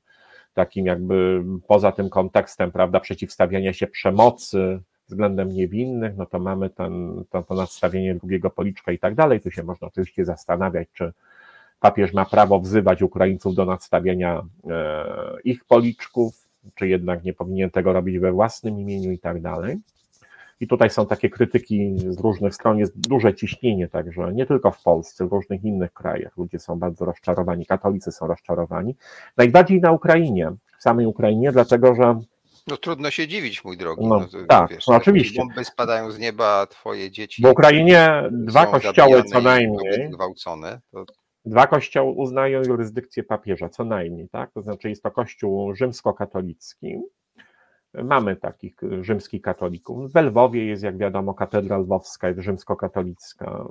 takim jakby poza tym kontekstem, prawda, przeciwstawiania się przemocy względem niewinnych, no to mamy ten, to, to nadstawienie drugiego policzka i tak dalej. Tu się można oczywiście zastanawiać, czy papież ma prawo wzywać Ukraińców do nadstawienia e, ich policzków, czy jednak nie powinien tego robić we własnym imieniu i tak dalej. I tutaj są takie krytyki z różnych stron, jest duże ciśnienie także, nie tylko w Polsce, w różnych innych krajach. Ludzie są bardzo rozczarowani, katolicy są rozczarowani. Najbardziej na Ukrainie, w samej Ukrainie, dlatego że no trudno się dziwić, mój drogi. No, no, tak, wiesz, no, oczywiście. Bomby spadają z nieba, twoje dzieci. W Ukrainie dwa kościoły co najmniej. Gwałcone, to Dwa kościoły uznają jurysdykcję papieża, co najmniej, tak? To znaczy jest to kościół rzymskokatolicki. Mamy takich rzymskich katolików. W Lwowie jest, jak wiadomo, katedra lwowska, jest rzymskokatolicka.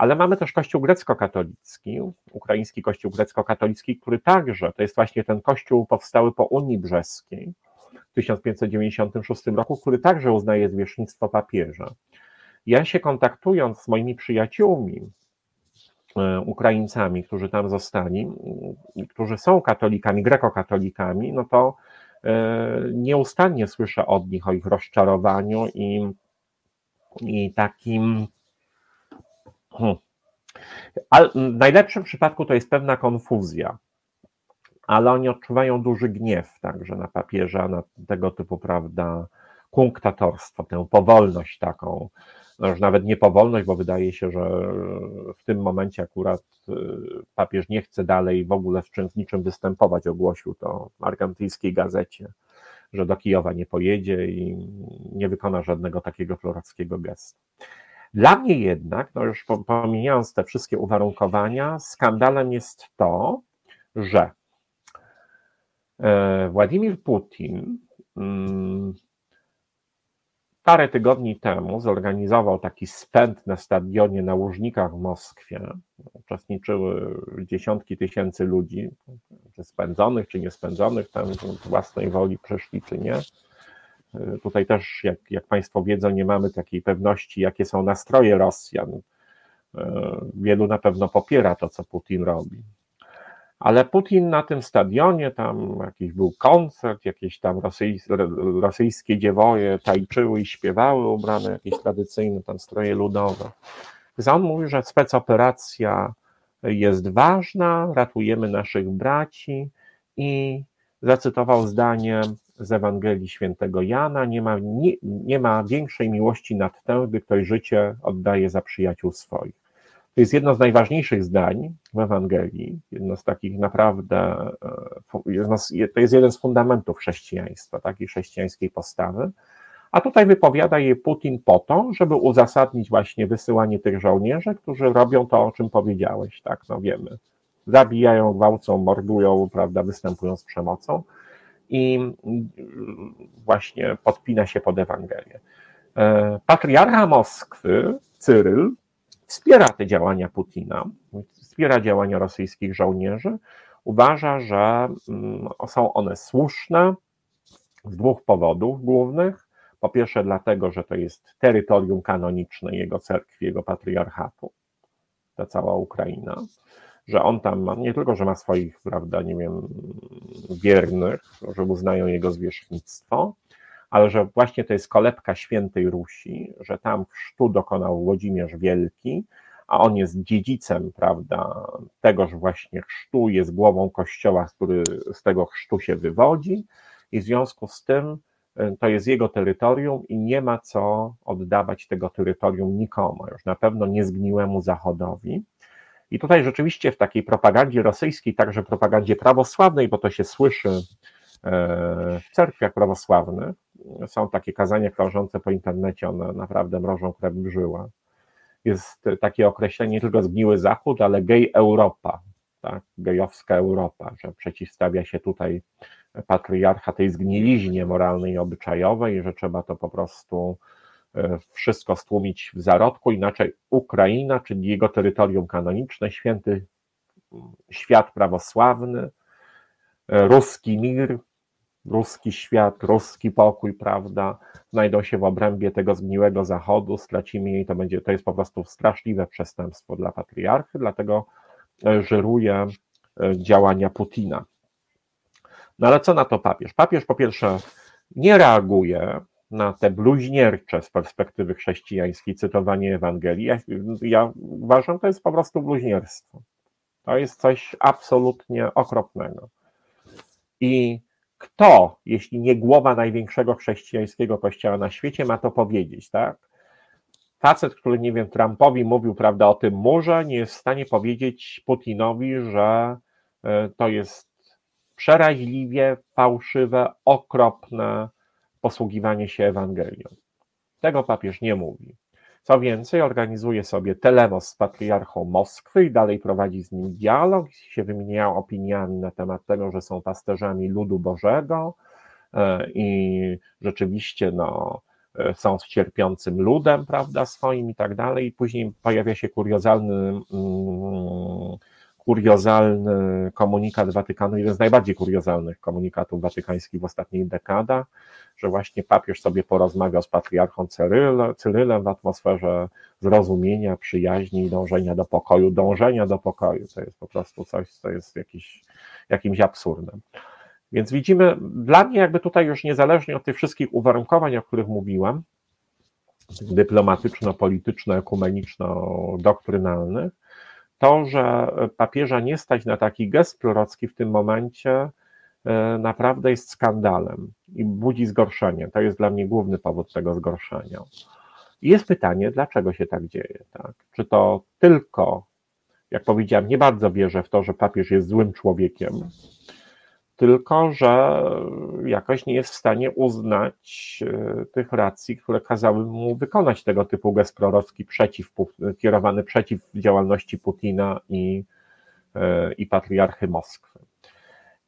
Ale mamy też kościół grecko-katolicki, ukraiński kościół grecko-katolicki, który także, to jest właśnie ten kościół powstały po Unii Brzeskiej w 1596 roku, który także uznaje zwierzchnictwo papieża. Ja się kontaktując z moimi przyjaciółmi E, Ukraińcami, którzy tam zostali, którzy są katolikami, grekokatolikami, no to e, nieustannie słyszę od nich o ich rozczarowaniu i, i takim. Hmm. Ale w najlepszym przypadku to jest pewna konfuzja, ale oni odczuwają duży gniew także na papieża, na tego typu, prawda, kunktatorstwo, tę powolność taką, no nawet nie powolność, bo wydaje się, że w tym momencie akurat y, papież nie chce dalej w ogóle w czymś niczym występować, ogłosił to w argentyńskiej gazecie, że do Kijowa nie pojedzie i nie wykona żadnego takiego florackiego gestu. Dla mnie jednak, no już pomijając te wszystkie uwarunkowania, skandalem jest to, że e, Władimir Putin mm, parę tygodni temu zorganizował taki spęd na stadionie na Łużnikach w Moskwie. Uczestniczyły dziesiątki tysięcy ludzi, czy spędzonych, czy niespędzonych, tam własnej woli przyszli, czy nie. Tutaj też, jak, jak Państwo wiedzą, nie mamy takiej pewności, jakie są nastroje Rosjan. Wielu na pewno popiera to, co Putin robi. Ale Putin na tym stadionie, tam jakiś był koncert, jakieś tam rosyjskie, rosyjskie dziewoje tańczyły i śpiewały, ubrane jakieś tradycyjne tam stroje ludowe. Więc on mówi, że specoperacja jest ważna, ratujemy naszych braci i zacytował zdanie z Ewangelii Świętego Jana, nie ma, nie, nie ma większej miłości nad tę, gdy ktoś życie oddaje za przyjaciół swoich. To jest jedno z najważniejszych zdań w Ewangelii, jedno z takich naprawdę, e, to jest jeden z fundamentów chrześcijaństwa, takiej chrześcijańskiej postawy. A tutaj wypowiada je Putin po to, żeby uzasadnić właśnie wysyłanie tych żołnierzy, którzy robią to, o czym powiedziałeś, tak, no wiemy. Zabijają, gwałcą, mordują, prawda, występują z przemocą i właśnie podpina się pod Ewangelię. E, patriarcha Moskwy, Cyryl, wspiera te działania Putina, wspiera działania rosyjskich żołnierzy, uważa, że mm, są one słuszne z dwóch powodów głównych. Po pierwsze, dlatego, że to jest terytorium kanoniczne jego cerkwi, jego patriarchatu, ta cała Ukraina, że on tam ma, nie tylko, że ma swoich, prawda, nie wiem, wiernych, że uznają jego zwierzchnictwo, ale że właśnie to jest kolebka świętej Rusi, że tam chrztu dokonał Włodzimierz Wielki, a on jest dziedzicem, prawda, tegoż właśnie chrztu, jest głową kościoła, który z tego chrztu się wywodzi i w związku z tym y, to jest jego terytorium i nie ma co oddawać tego terytorium nikomu, już na pewno niezgniłemu Zachodowi. I tutaj rzeczywiście w takiej propagandzie rosyjskiej, także propagandzie prawosławnej, bo to się słyszy e, w cerkwiach prawosławnych, są takie kazania krążące po internecie, one naprawdę mrożą krew brzyła. Jest takie określenie nie tylko zgniły Zachód, ale gej Europa, tak, gejowska Europa, że przeciwstawia się tutaj patriarcha tej zgniliźnie moralnej i obyczajowej, że trzeba to po prostu wszystko stłumić w zarodku, inaczej Ukraina, czyli jego terytorium kanoniczne, święty świat prawosławny, e, ruski mir, ruski świat, ruski pokój, prawda, znajdą się w obrębie tego zgniłego zachodu, stracimy jej, to będzie, to jest po prostu straszliwe przestępstwo dla patriarchy, dlatego e, żyruje działania Putina. No ale co na to papież? Papież po pierwsze nie reaguje, na te bluźniercze z perspektywy chrześcijańskiej cytowanie Ewangelii, ja, ja uważam, to jest po prostu bluźnierstwo. To jest coś absolutnie okropnego. I kto, jeśli nie głowa największego chrześcijańskiego kościoła na świecie, ma to powiedzieć, tak? Facet, który, nie wiem, Trumpowi mówił, prawda, o tym murze, nie jest w stanie powiedzieć Putinowi, że e, to jest przeraźliwie fałszywe, okropne, posługiwanie się Ewangelią. Tego papież nie mówi. Co więcej, organizuje sobie telemos z patriarchą Moskwy i dalej prowadzi z nim dialog, się wymieniają opiniami na temat tego, że są pasterzami ludu Bożego e, i rzeczywiście no, e, są cierpiącym ludem, prawda, swoim i tak dalej. I później pojawia się kuriozalny mm, kuriozalny komunikat Watykanu, jeden z najbardziej kuriozalnych komunikatów watykańskich w ostatnich dekadach, że właśnie papież sobie porozmawiał z patriarchą Cyrylem, w atmosferze zrozumienia, przyjaźni i dążenia do pokoju. Dążenia do pokoju to jest po prostu coś, co jest jakiś, jakimś absurdem. Więc widzimy, dla mnie jakby tutaj już niezależnie od tych wszystkich uwarunkowań, o których mówiłem, dyplomatyczno-polityczno-ekumeniczno-doktrynalnych, to, że papieża nie stać na taki gest prorocki w tym momencie, naprawdę jest skandalem i budzi zgorszenie. To jest dla mnie główny powód tego zgorszenia. I jest pytanie, dlaczego się tak dzieje? Tak? Czy to tylko, jak powiedziałem, nie bardzo wierzę w to, że papież jest złym człowiekiem, tylko że jakoś nie jest w stanie uznać e, tych racji, które kazały mu wykonać tego typu gest prorocki przeciw, kierowany przeciw działalności Putina i, e, i patriarchy Moskwy.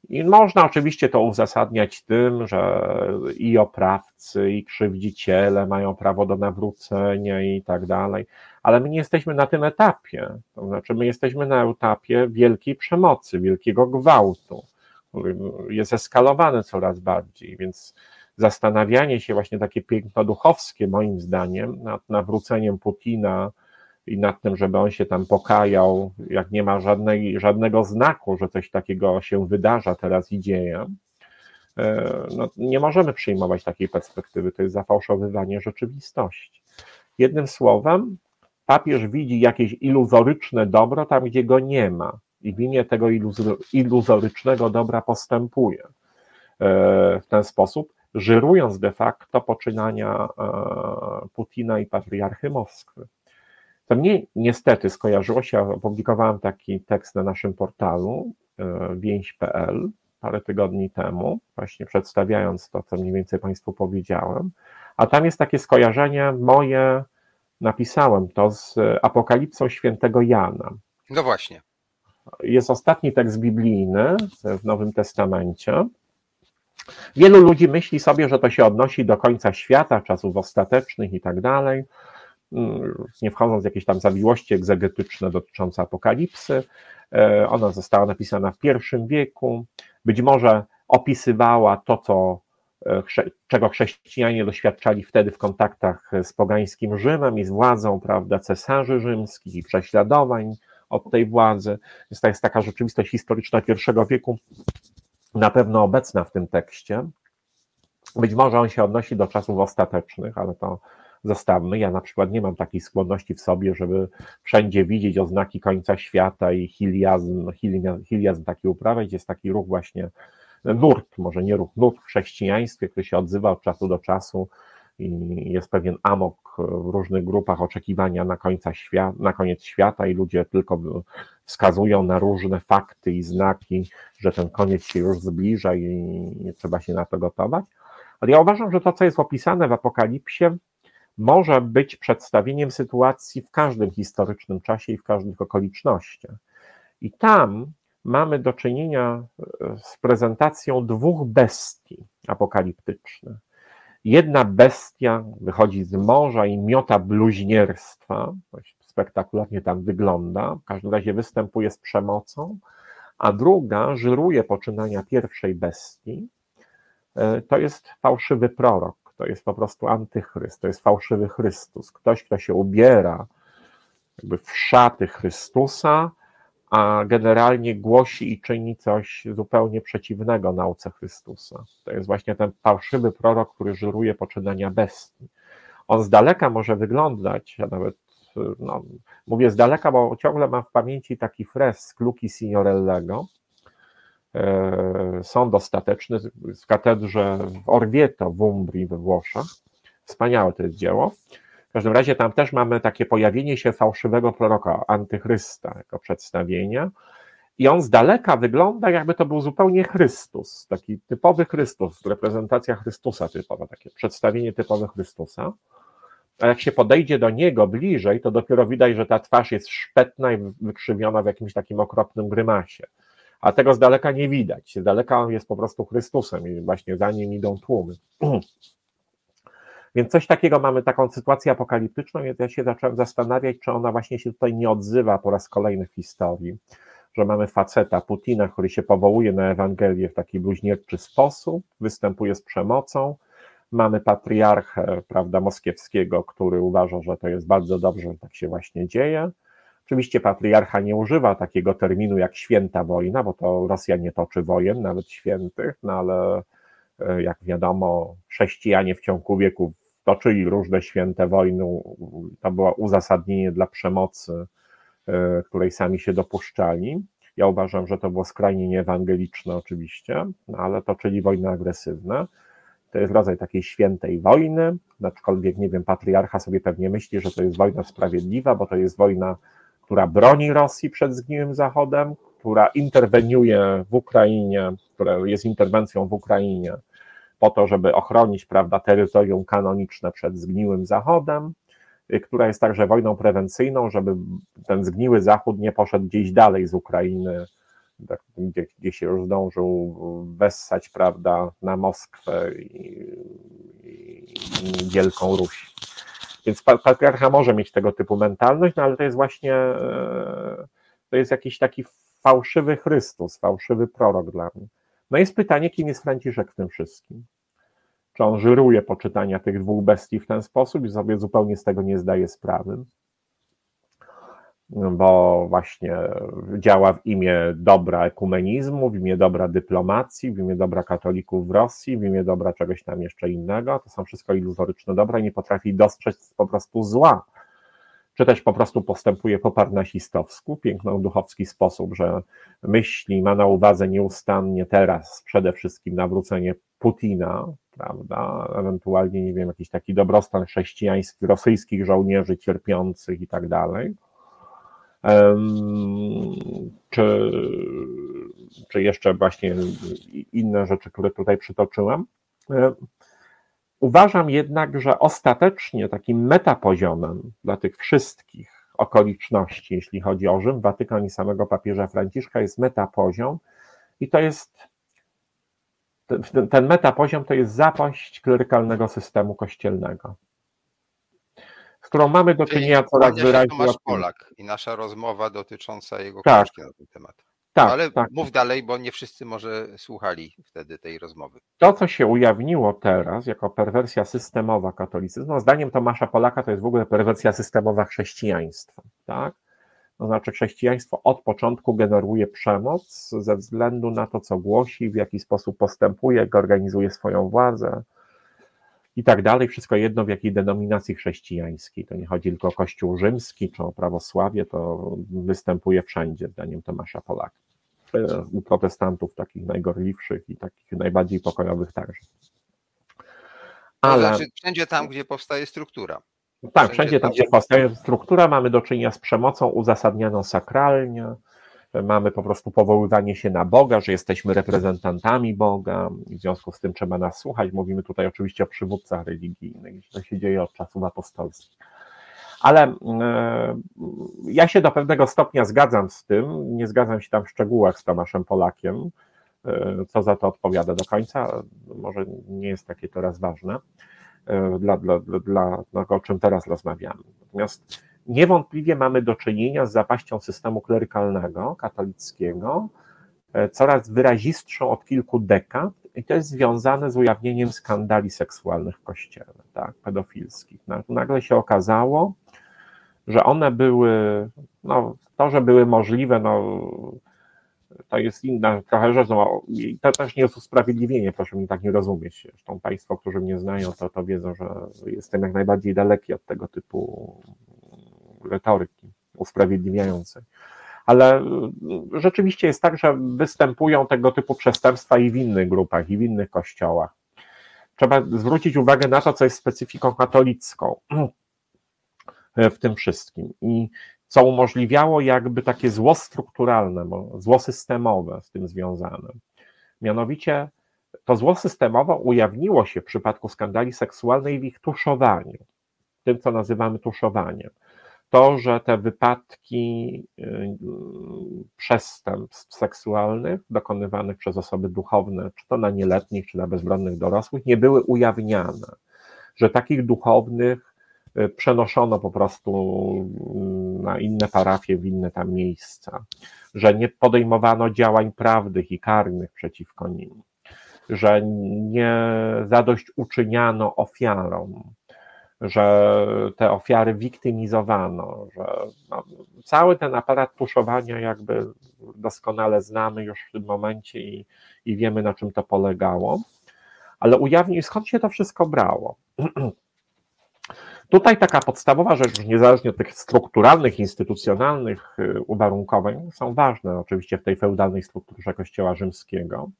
I można oczywiście to uzasadniać tym, że i oprawcy, i krzywdziciele mają prawo do nawrócenia i tak dalej, ale my nie jesteśmy na tym etapie. To znaczy, my jesteśmy na etapie wielkiej przemocy, wielkiego gwałtu jest eskalowany coraz bardziej, więc zastanawianie się właśnie takie piękno-duchowskie moim zdaniem nad nawróceniem Putina i nad tym, żeby on się tam pokajał, jak nie ma żadnej, żadnego znaku, że coś takiego się wydarza teraz i dzieje, e, no, nie możemy przyjmować takiej perspektywy, to jest zafałszowywanie rzeczywistości. Jednym słowem, papież widzi jakieś iluzoryczne dobro tam, gdzie go nie ma i w imię tego iluzorycznego dobra postępuje e, w ten sposób, żyrując de facto poczynania e, Putina i patriarchy Moskwy. To mnie niestety skojarzyło się, opublikowałem taki tekst na naszym portalu e, więź.pl parę tygodni temu, właśnie przedstawiając to, co mniej więcej Państwu powiedziałem, a tam jest takie skojarzenie moje, napisałem to z Apokalipsą świętego Jana. No właśnie jest ostatni tekst biblijny w Nowym Testamencie. Wielu ludzi myśli sobie, że to się odnosi do końca świata, czasów ostatecznych i tak dalej, nie wchodząc w jakieś tam zawiłości egzegetyczne dotyczące apokalipsy. E, ona została napisana w pierwszym wieku, być może opisywała to, co, e, czego chrześcijanie doświadczali wtedy w kontaktach z pogańskim Rzymem i z władzą, prawda, cesarzy rzymskich i prześladowań od tej władzy. Jest, to jest taka rzeczywistość historyczna pierwszego wieku, na pewno obecna w tym tekście. Być może on się odnosi do czasów ostatecznych, ale to zostawmy. Ja na przykład nie mam takiej skłonności w sobie, żeby wszędzie widzieć oznaki końca świata i hiliazm, hiliazm taki uprawiać. Jest taki ruch właśnie, nurt, może nie ruch, nurt w chrześcijaństwie, który się odzywa od czasu do czasu i jest pewien amok w różnych grupach oczekiwania na, końca świata, na koniec świata i ludzie tylko wskazują na różne fakty i znaki, że ten koniec się już zbliża i trzeba się na to gotować. Ale ja uważam, że to, co jest opisane w Apokalipsie, może być przedstawieniem sytuacji w każdym historycznym czasie i w każdych okolicznościach. I tam mamy do czynienia e, z prezentacją dwóch bestii apokaliptycznych. Jedna bestia wychodzi z morza i miota bluźnierstwa, spektakularnie tam wygląda, w każdym razie występuje z przemocą, a druga żyruje poczynania pierwszej bestii. E, to jest fałszywy prorok, to jest po prostu antychryst, to jest fałszywy Chrystus, ktoś, kto się ubiera jakby w szaty Chrystusa, a generalnie głosi i czyni coś zupełnie przeciwnego nauce Chrystusa. To jest właśnie ten fałszywy prorok, który żyruje poczynania bestii. On z daleka może wyglądać, a nawet no, mówię z daleka, bo ciągle mam w pamięci taki fresk Luki Signorellego, Sąd ostateczny w katedrze w Orvieto w Umbrii we Włoszech. Wspaniałe to jest dzieło. W każdym razie tam też mamy takie pojawienie się fałszywego proroka, antychrysta, jako przedstawienia. I on z daleka wygląda, jakby to był zupełnie Chrystus, taki typowy Chrystus, reprezentacja Chrystusa typowa, takie przedstawienie typowe Chrystusa. A jak się podejdzie do niego bliżej, to dopiero widać, że ta twarz jest szpetna i wykrzywiona w jakimś takim okropnym grymasie. A tego z daleka nie widać. Z daleka on jest po prostu Chrystusem i właśnie za nim idą tłumy. [CLEARS THROAT] Więc coś takiego mamy, taką sytuację apokaliptyczną, więc ja się zacząłem zastanawiać, czy ona właśnie się tutaj nie odzywa po raz kolejny w historii, że mamy faceta, Putina, który się powołuje na Ewangelię w taki bluźnierczy sposób, występuje z przemocą, mamy patriarchę, prawda, moskiewskiego, który uważa, że to jest bardzo dobrze, że tak się właśnie dzieje. Oczywiście patriarcha nie używa takiego terminu jak święta wojna, bo to Rosja nie toczy wojen, nawet świętych, no ale e, jak wiadomo, chrześcijanie w ciągu wieków toczyli różne święte wojny, to było uzasadnienie dla przemocy, e, której sami się dopuszczali. Ja uważam, że to było skrajnie nieewangeliczne oczywiście, no ale toczyli wojny agresywne. To jest rodzaj takiej świętej wojny, aczkolwiek, nie wiem, patriarcha sobie pewnie myśli, że to jest wojna sprawiedliwa, bo to jest wojna, która broni Rosji przed zgniłym Zachodem, która interweniuje w Ukrainie, która jest interwencją w Ukrainie, po to, żeby ochronić prawda, terytorium kanoniczne przed zgniłym Zachodem, y, która jest także wojną prewencyjną, żeby ten zgniły Zachód nie poszedł gdzieś dalej z Ukrainy, tak, gdzie, gdzie się już zdążył wessać prawda, na Moskwę i, i, i Wielką Ruś. Więc patriarcha może mieć tego typu mentalność, no ale to jest właśnie e, to jest jakiś taki fałszywy Chrystus, fałszywy prorok dla mnie. No jest pytanie, kim jest Franciszek w tym wszystkim? Czy on żyruje poczytania tych dwóch bestii w ten sposób i sobie zupełnie z tego nie zdaje sprawy? Bo właśnie działa w imię dobra ekumenizmu, w imię dobra dyplomacji, w imię dobra katolików w Rosji, w imię dobra czegoś tam jeszcze innego. To są wszystko iluzoryczne dobra i nie potrafi dostrzec po prostu zła czy też po prostu postępuje po parnasistowsku, piękno-duchowski sposób, że myśli, ma na uwadze nieustannie teraz przede wszystkim nawrócenie Putina, prawda, ewentualnie, nie wiem, jakiś taki dobrostan chrześcijański, rosyjskich żołnierzy cierpiących i tak dalej. Czy, czy jeszcze właśnie inne rzeczy, które tutaj przytoczyłem. Uważam jednak, że ostatecznie takim metapoziomem dla tych wszystkich okoliczności, jeśli chodzi o Rzym, Watykan i samego papieża Franciszka, jest metapoziom i to jest ten, ten metapoziom to jest zapaść klerykalnego systemu kościelnego, którą mamy do czynienia coraz wyraźniej. Tomasz Polak i nasza rozmowa dotycząca jego tak. książki na ten temat. Tak, Ale tak. mów dalej, bo nie wszyscy może słuchali wtedy tej rozmowy. To, co się ujawniło teraz jako perwersja systemowa katolicyzmu, zdaniem Tomasza Polaka to jest w ogóle perwersja systemowa chrześcijaństwa. Tak? To znaczy, chrześcijaństwo od początku generuje przemoc ze względu na to, co głosi, w jaki sposób postępuje, jak organizuje swoją władzę. I tak dalej, wszystko jedno w jakiej denominacji chrześcijańskiej. To nie chodzi tylko o Kościół rzymski czy o prawosławie, to występuje wszędzie, zdaniem Tomasza Polaka. E, u protestantów takich najgorliwszych i takich najbardziej pokojowych także. Ale... To znaczy wszędzie tam, gdzie powstaje struktura. Tak, wszędzie, wszędzie tam, gdzie powstaje struktura, mamy do czynienia z przemocą uzasadnianą sakralnie, mamy po prostu powoływanie się na Boga, że jesteśmy reprezentantami Boga, w związku z tym trzeba nas słuchać. Mówimy tutaj oczywiście o przywódcach religijnych, to się dzieje od czasów apostolskich. Ale e, ja się do pewnego stopnia zgadzam z tym, nie zgadzam się tam w szczegółach z Tomaszem Polakiem, e, co za to odpowiada do końca, może nie jest takie teraz ważne e, dla, dla, dla, dla o czym teraz rozmawiamy. Natomiast niewątpliwie mamy do czynienia z zapaścią systemu klerykalnego, katolickiego, coraz wyrazistszą od kilku dekad, i to jest związane z ujawnieniem skandali seksualnych w kościele, tak, pedofilskich. Nagle się okazało, że one były, no, to, że były możliwe, no, to jest inna trochę rzecz, no, to też nie jest usprawiedliwienie, proszę mi tak nie rozumieć. Zresztą Państwo, którzy mnie znają, to, to wiedzą, że jestem jak najbardziej daleki od tego typu retoryki usprawiedliwiającej. Ale rzeczywiście jest tak, że występują tego typu przestępstwa i w innych grupach, i w innych kościołach. Trzeba zwrócić uwagę na to, co jest specyfiką katolicką. E, w tym wszystkim. I co umożliwiało jakby takie zło strukturalne, zło systemowe z tym związane. Mianowicie to zło systemowe ujawniło się w przypadku skandali seksualnej w ich tuszowaniu, tym co nazywamy tuszowaniem. To, że te wypadki y, przestępstw seksualnych dokonywanych przez osoby duchowne, czy to na nieletnich, czy na bezbronnych dorosłych, nie były ujawniane. Że takich duchownych Y, przenoszono po prostu na inne parafie, w inne tam miejsca, że nie podejmowano działań prawnych i karnych przeciwko nim, że nie zadośćuczyniano ofiarom, że te ofiary wiktymizowano, że no, cały ten aparat puszowania jakby doskonale znamy już w tym momencie i, i wiemy na czym to polegało. Ale ujawnił, skąd się to wszystko brało? [CLEARS THROAT] Tutaj taka podstawowa rzecz, niezależnie od tych strukturalnych, instytucjonalnych y, uwarunkowań, są ważne oczywiście w tej feudalnej strukturze Kościoła rzymskiego,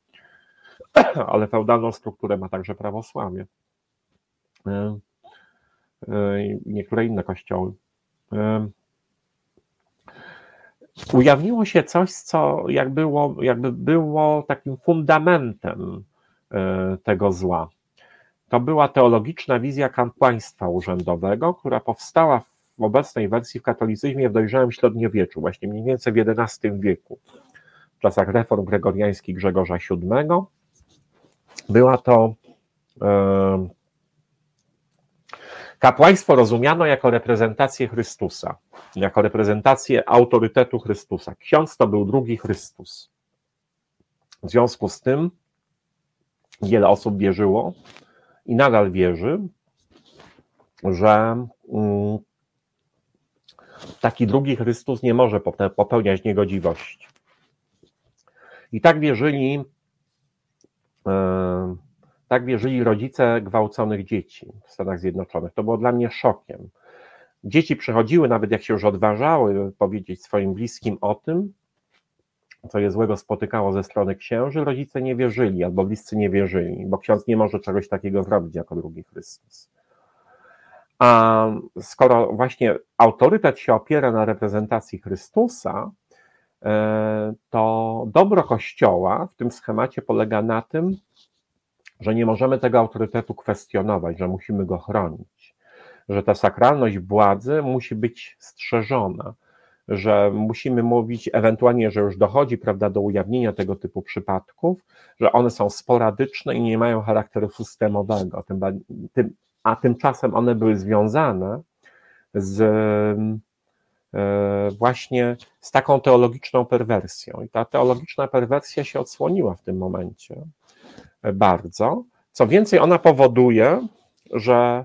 [CLEARS THROAT] ale feudalną strukturę ma także prawosławie y, niektóre inne kościoły. Ujawniło się coś, co jak było, jakby było takim fundamentem tego zła to była teologiczna wizja kapłaństwa urzędowego, która powstała w obecnej wersji w katolicyzmie w dojrzałym średniowieczu, właśnie mniej więcej w XI wieku, w czasach reform gregoriańskich Grzegorza VII. Była to e, kapłaństwo rozumiano jako reprezentację Chrystusa, jako reprezentację autorytetu Chrystusa. Ksiądz to był drugi Chrystus. W związku z tym wiele osób wierzyło, i nadal wierzy, że mm, taki drugi Chrystus nie może popełniać niegodziwości. I tak wierzyli, e, tak wierzyli rodzice gwałconych dzieci w Stanach Zjednoczonych. To było dla mnie szokiem. Dzieci przychodziły, nawet jak się już odważały powiedzieć swoim bliskim o tym, co je złego spotykało ze strony księży, rodzice nie wierzyli albo bliscy nie wierzyli, bo ksiądz nie może czegoś takiego zrobić jako drugi Chrystus. A skoro właśnie autorytet się opiera na reprezentacji Chrystusa, e, to dobro Kościoła w tym schemacie polega na tym, że nie możemy tego autorytetu kwestionować, że musimy go chronić, że ta sakralność władzy musi być strzeżona, że musimy mówić ewentualnie, że już dochodzi prawda, do ujawnienia tego typu przypadków, że one są sporadyczne i nie mają charakteru systemowego, a tymczasem one były związane z e, właśnie z taką teologiczną perwersją. I ta teologiczna perwersja się odsłoniła w tym momencie bardzo. Co więcej, ona powoduje, że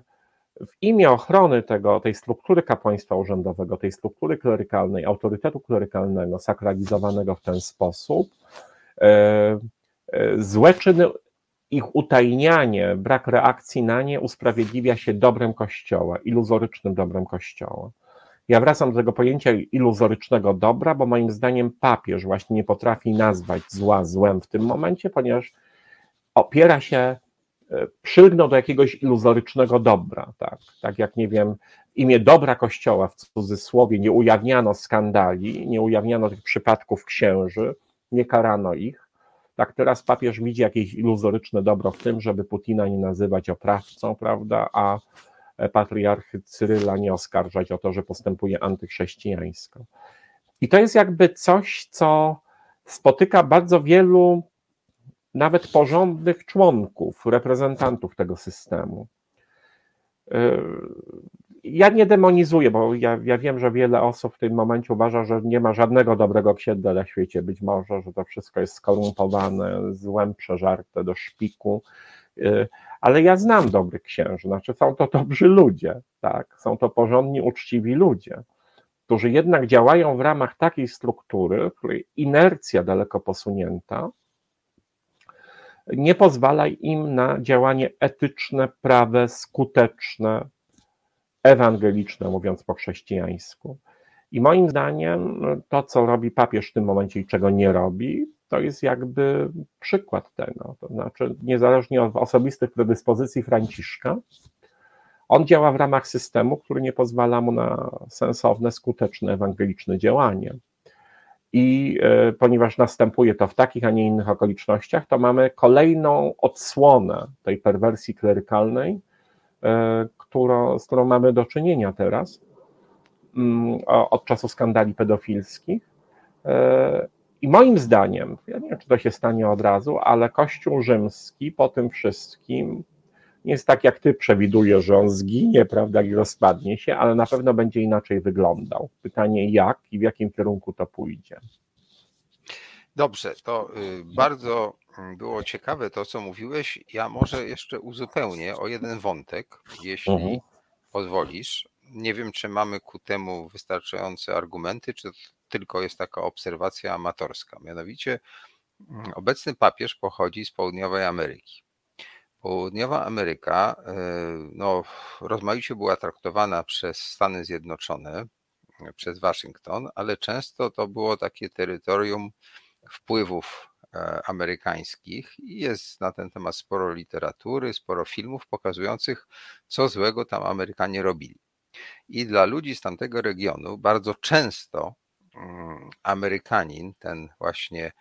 w imię ochrony tego, tej struktury kapłaństwa urzędowego, tej struktury klerykalnej, autorytetu klerykalnego, sakralizowanego w ten sposób, e, e, złe czyny ich utajnianie, brak reakcji na nie usprawiedliwia się dobrem Kościoła, iluzorycznym dobrem Kościoła. Ja wracam do tego pojęcia iluzorycznego dobra, bo moim zdaniem papież właśnie nie potrafi nazwać zła złem w tym momencie, ponieważ opiera się, e, przylgnął do jakiegoś iluzorycznego dobra, tak, tak jak nie wiem, imię dobra Kościoła w cudzysłowie nie ujawniano skandali, nie ujawniano tych przypadków księży, nie karano ich, tak teraz papież widzi jakieś iluzoryczne dobro w tym, żeby Putina nie nazywać oprawcą, prawda, a patriarchy Cyryla nie oskarżać o to, że postępuje antychrześcijańsko. I to jest jakby coś, co spotyka bardzo wielu nawet porządnych członków, reprezentantów tego systemu. Ja nie demonizuję, bo ja, ja, wiem, że wiele osób w tym momencie uważa, że nie ma żadnego dobrego księdza na świecie. Być może, że to wszystko jest skorumpowane, złem przeżarte do szpiku. Y, ale ja znam dobrych księży, znaczy są to dobrzy ludzie, tak, są to porządni, uczciwi ludzie, którzy jednak działają w ramach takiej struktury, w której inercja daleko posunięta nie pozwala im na działanie etyczne, prawe, skuteczne, ewangeliczne, mówiąc po chrześcijańsku. I moim zdaniem to, co robi papież w tym momencie i czego nie robi, to jest jakby przykład tego. To znaczy, niezależnie od osobistych predyspozycji Franciszka, on działa w ramach systemu, który nie pozwala mu na sensowne, skuteczne, ewangeliczne działanie. I e, ponieważ następuje to w takich, a nie innych okolicznościach, to mamy kolejną odsłonę tej perwersji klerykalnej, e, którą, z którą mamy do czynienia teraz mm, od czasu skandali pedofilskich. E, i moim zdaniem, ja nie wiem, czy to się stanie od razu, ale Kościół rzymski po tym wszystkim nie jest tak, jak ty przewidujesz, że on zginie, prawda, i rozpadnie się, ale na pewno będzie inaczej wyglądał. Pytanie jak i w jakim kierunku to pójdzie. Dobrze, to y, bardzo było ciekawe to, co mówiłeś. Ja może jeszcze uzupełnię o jeden wątek, jeśli mhm. pozwolisz. Nie wiem, czy mamy ku temu wystarczające argumenty, czy tylko jest taka obserwacja amatorska. Mianowicie mm, obecny papież pochodzi z południowej Ameryki. Południowa Ameryka e, no, rozmaicie była traktowana przez Stany Zjednoczone, przez Waszyngton, ale często to było takie terytorium wpływów e, amerykańskich i jest na ten temat sporo literatury, sporo filmów pokazujących, co złego tam Amerykanie robili. I dla ludzi z tamtego regionu bardzo często Mm, Amerykanin, ten właśnie,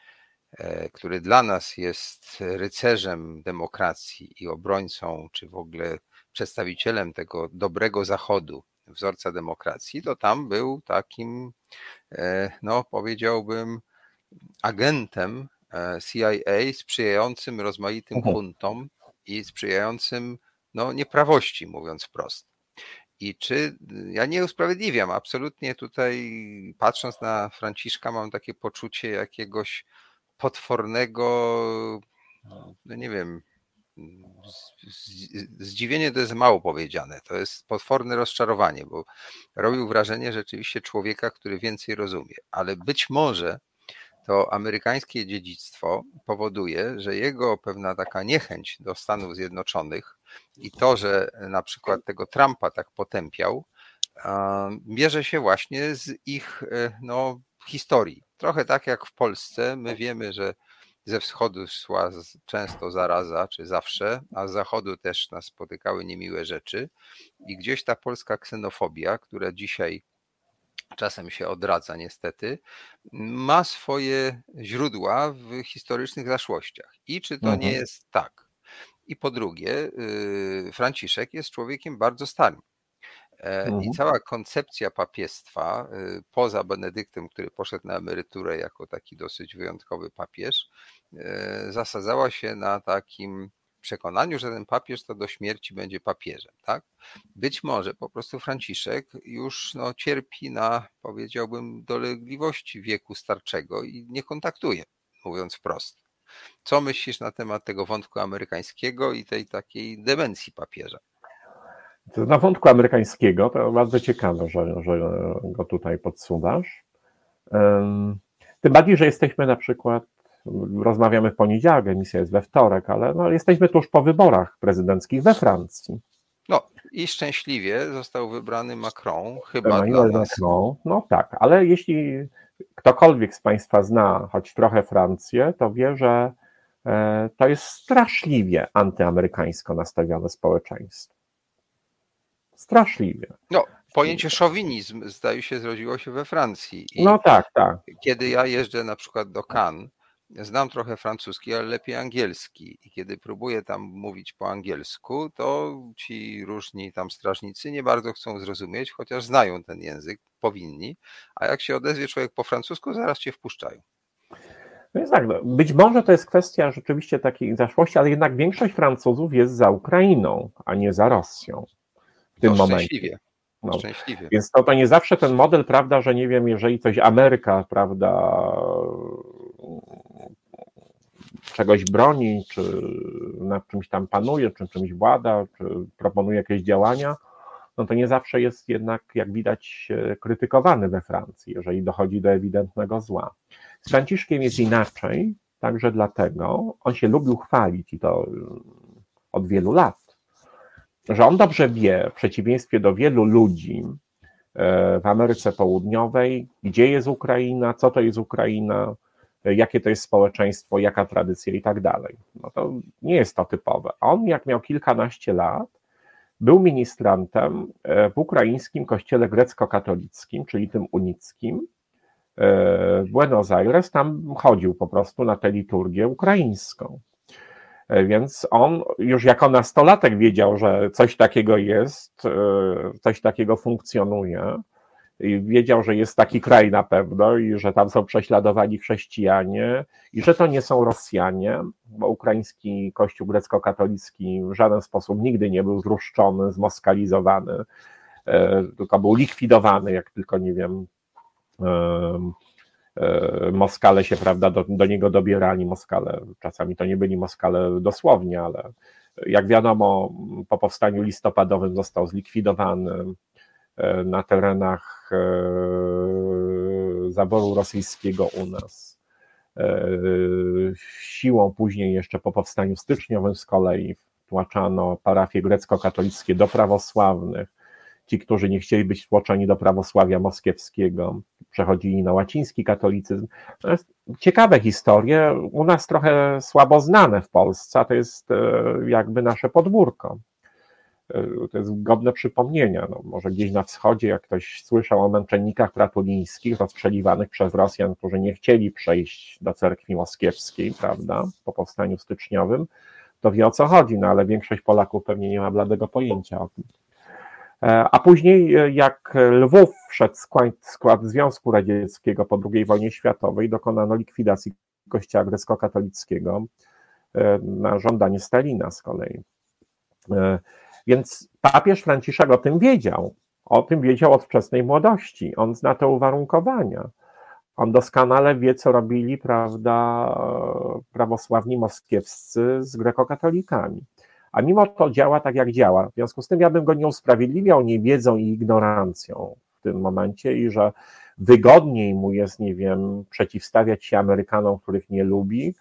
który dla nas jest rycerzem demokracji i obrońcą, czy w ogóle przedstawicielem tego dobrego zachodu, wzorca demokracji, to tam był takim, e, no powiedziałbym, agentem e, CIA sprzyjającym rozmaitym mhm. huntom i sprzyjającym no, nieprawości, mówiąc wprost. I czy ja nie usprawiedliwiam, absolutnie tutaj patrząc na Franciszka mam takie poczucie jakiegoś potwornego, no. nie wiem, zdziwienie to jest mało powiedziane, to jest potworne rozczarowanie, bo robił wrażenie rzeczywiście człowieka, który więcej rozumie, ale być może to amerykańskie dziedzictwo powoduje, że jego pewna taka niechęć do Stanów Zjednoczonych i to, że na przykład tego Trumpa tak potępiał, bierze się właśnie z ich e, no, historii. Trochę tak jak w Polsce, my wiemy, że ze wschodu szła często zaraza, czy zawsze, a z zachodu też nas spotykały niemiłe rzeczy. I gdzieś ta polska ksenofobia, która dzisiaj czasem się odradza niestety, ma swoje źródła w historycznych zaszłościach. I czy to mhm. nie jest tak? I po drugie, y, Franciszek jest człowiekiem bardzo starym. E, mhm. I cała koncepcja papiestwa, y, poza Benedyktem, który poszedł na emeryturę jako taki dosyć wyjątkowy papież, e, zasadzała się na takim przekonaniu, że ten papież to do śmierci będzie papieżem. Tak? Być może po prostu Franciszek już no, cierpi na, powiedziałbym, dolegliwości wieku starczego i nie kontaktuje, mówiąc wprost. Co myślisz na temat tego wątku amerykańskiego i tej takiej demencji papieża? Na wątku amerykańskiego to bardzo ciekawe, że, że go tutaj podsuwasz. Tym bardziej, że jesteśmy na przykład rozmawiamy w poniedziałek, emisja jest we wtorek, ale no, jesteśmy tuż po wyborach prezydenckich we Francji. No i szczęśliwie został wybrany Macron, chyba Emmanuel dla nas. Macron, no tak, ale jeśli ktokolwiek z Państwa zna choć trochę Francję, to wie, że e, to jest straszliwie antyamerykańsko nastawione społeczeństwo. Straszliwie. No, pojęcie szowinizm, zdaje się, zrodziło się we Francji. I no tak, tak. Kiedy ja jeżdżę na przykład do Cannes, znam trochę francuski, ale lepiej angielski. I kiedy próbuję tam mówić po angielsku, to ci różni tam strażnicy nie bardzo chcą zrozumieć, chociaż znają ten język, powinni. A jak się odezwie człowiek po francusku, zaraz cię wpuszczają. No jest tak, no, być może to jest kwestia rzeczywiście takiej zaszłości, ale jednak większość Francuzów jest za Ukrainą, a nie za Rosją w tym no, momencie. No, Szczęśliwie. Więc to, to nie zawsze ten model, prawda, że nie wiem, jeżeli coś Ameryka, prawda, czegoś broni, czy nad czymś tam panuje, czy czymś włada, czy proponuje jakieś działania, no to nie zawsze jest jednak, jak widać, krytykowany we Francji, jeżeli dochodzi do ewidentnego zła. Z Franciszkiem jest inaczej, także dlatego on się lubił chwalić i to od wielu lat że on dobrze wie, w przeciwieństwie do wielu ludzi e, w Ameryce Południowej, gdzie jest Ukraina, co to jest Ukraina, e, jakie to jest społeczeństwo, jaka tradycja i tak dalej. No to nie jest to typowe. On, jak miał kilkanaście lat, był ministrantem e, w ukraińskim kościele grecko-katolickim, czyli tym unickim, w Buenos Aires. Tam chodził po prostu na tę liturgię ukraińską. E, więc on już jako nastolatek wiedział, że coś takiego jest, e, coś takiego funkcjonuje. I wiedział, że jest taki kraj na pewno i że tam są prześladowani chrześcijanie i że to nie są Rosjanie, bo ukraiński kościół grecko-katolicki w żaden sposób nigdy nie był zruszczony, zmoskalizowany, e, tylko był likwidowany, jak tylko nie wiem, Moskale się, prawda, do, do niego dobierali. Moskale, czasami to nie byli Moskale dosłownie, ale jak wiadomo, po powstaniu listopadowym został zlikwidowany e, na terenach e, zaboru rosyjskiego u nas. Siłą później jeszcze po powstaniu styczniowym z kolei wtłaczano parafie grecko-katolickie do prawosławnych ci, którzy nie chcieli być tłoczeni do prawosławia moskiewskiego, przechodzili na łaciński katolicyzm. To jest ciekawe historie, u nas trochę słabo znane w Polsce, a to jest e, jakby nasze podwórko. E, to jest godne przypomnienia. No, może gdzieś na wschodzie, jak ktoś słyszał o męczennikach pratulińskich rozstrzeliwanych przez Rosjan, którzy nie chcieli przejść do cerkwi moskiewskiej, prawda, po powstaniu styczniowym, to wie o co chodzi, no ale większość Polaków pewnie nie ma bladego pojęcia o tym. E, a później, e, jak Lwów wszedł w skład Związku Radzieckiego po II wojnie światowej, dokonano likwidacji kościoła grecko-katolickiego e, na żądanie Stalina z kolei. Więc papież Franciszek o tym wiedział. O tym wiedział od wczesnej młodości. On zna te uwarunkowania. On doskonale wie, co robili, prawda, prawosławni moskiewscy z grekokatolikami a mimo to działa tak, jak działa. W związku z tym ja bym go nie usprawiedliwiał niewiedzą i ignorancją w tym momencie i że wygodniej mu jest, nie wiem, przeciwstawiać się Amerykanom, których nie lubi,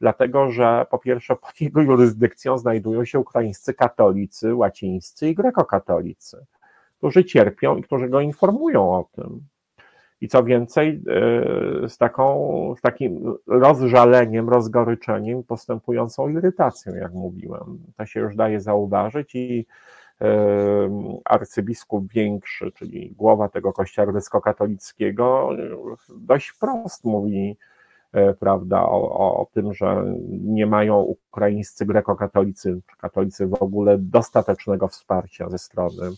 dlatego że po pierwsze pod jego jurysdykcją znajdują się ukraińscy katolicy, łacińscy i grekokatolicy, którzy cierpią i którzy go informują o tym. I co więcej, e, z, taką, z takim rozżaleniem, rozgoryczeniem, postępującą irytacją, jak mówiłem. To się już daje zauważyć i e, arcybiskup większy, czyli głowa tego kościoła grecko-katolickiego, dość wprost mówi, e, prawda, o, o, tym, że nie mają ukraińscy grekokatolicy, czy katolicy w ogóle dostatecznego wsparcia ze strony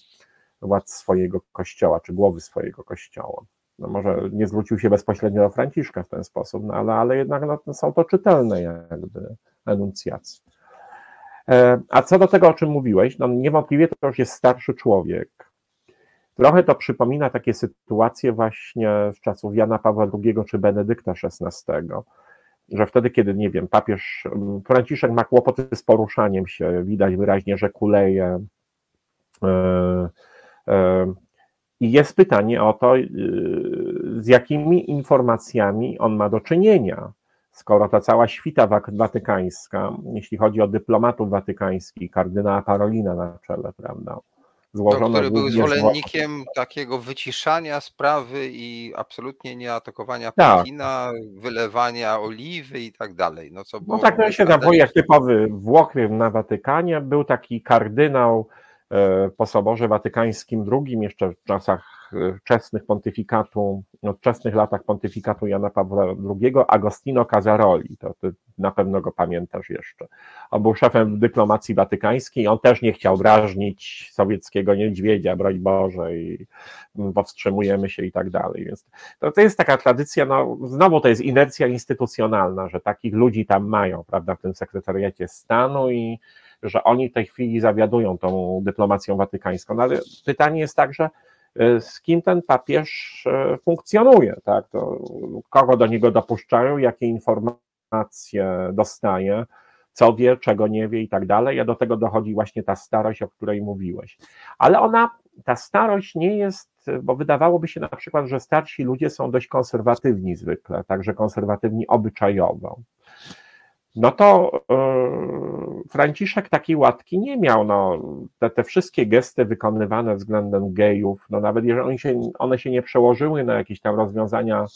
władz swojego kościoła, czy głowy swojego kościoła no może nie zwrócił się bezpośrednio do Franciszka w ten sposób, no ale, ale jednak no, są to czytelne jakby enuncjacje. E, a co do tego, o czym mówiłeś, no niewątpliwie to już jest starszy człowiek. Trochę to przypomina takie sytuacje właśnie z czasów Jana Pawła II czy Benedykta XVI, że wtedy, kiedy, nie wiem, papież Franciszek ma kłopoty z poruszaniem się, widać wyraźnie, że kuleje, e, e, i jest pytanie o to, y, z jakimi informacjami on ma do czynienia. skoro ta cała świta watykańska, jeśli chodzi o dyplomatów watykańskich, kardynała Parolina na czele, prawda, złożona... który był zwolennikiem takiego wyciszania sprawy i absolutnie nie atakowania tak. Putina, wylewania oliwy i tak dalej. No, co no tak, to się nawoje jak typowy Włoch na Watykanie. Był taki kardynał po Soborze Watykańskim II, jeszcze w czasach wczesnych pontyfikatu, no, wczesnych latach pontyfikatu Jana Pawła II, Agostino Casaroli, to ty na pewno go pamiętasz jeszcze. On był szefem dyplomacji watykańskiej, on też nie chciał drażnić sowieckiego niedźwiedzia, broń Boże, i powstrzymujemy się i tak dalej. Więc to, to jest taka tradycja, no znowu to jest inercja instytucjonalna, że takich ludzi tam mają, prawda, w tym sekretariacie stanu i że oni w tej chwili zawiadują tą dyplomacją watykańską. No ale pytanie jest także, E, z kim ten papież e, funkcjonuje, tak? To kogo do niego dopuszczają, jakie informacje dostaje, co wie, czego nie wie i tak dalej, a do tego dochodzi właśnie ta starość, o której mówiłeś. Ale ona, ta starość nie jest, bo wydawałoby się na przykład, że starsi ludzie są dość konserwatywni zwykle, także konserwatywni obyczajowo no to e, Franciszek takiej łatki nie miał. No, te, te wszystkie gesty wykonywane względem gejów, no nawet jeżeli się, one się nie przełożyły na jakieś tam rozwiązania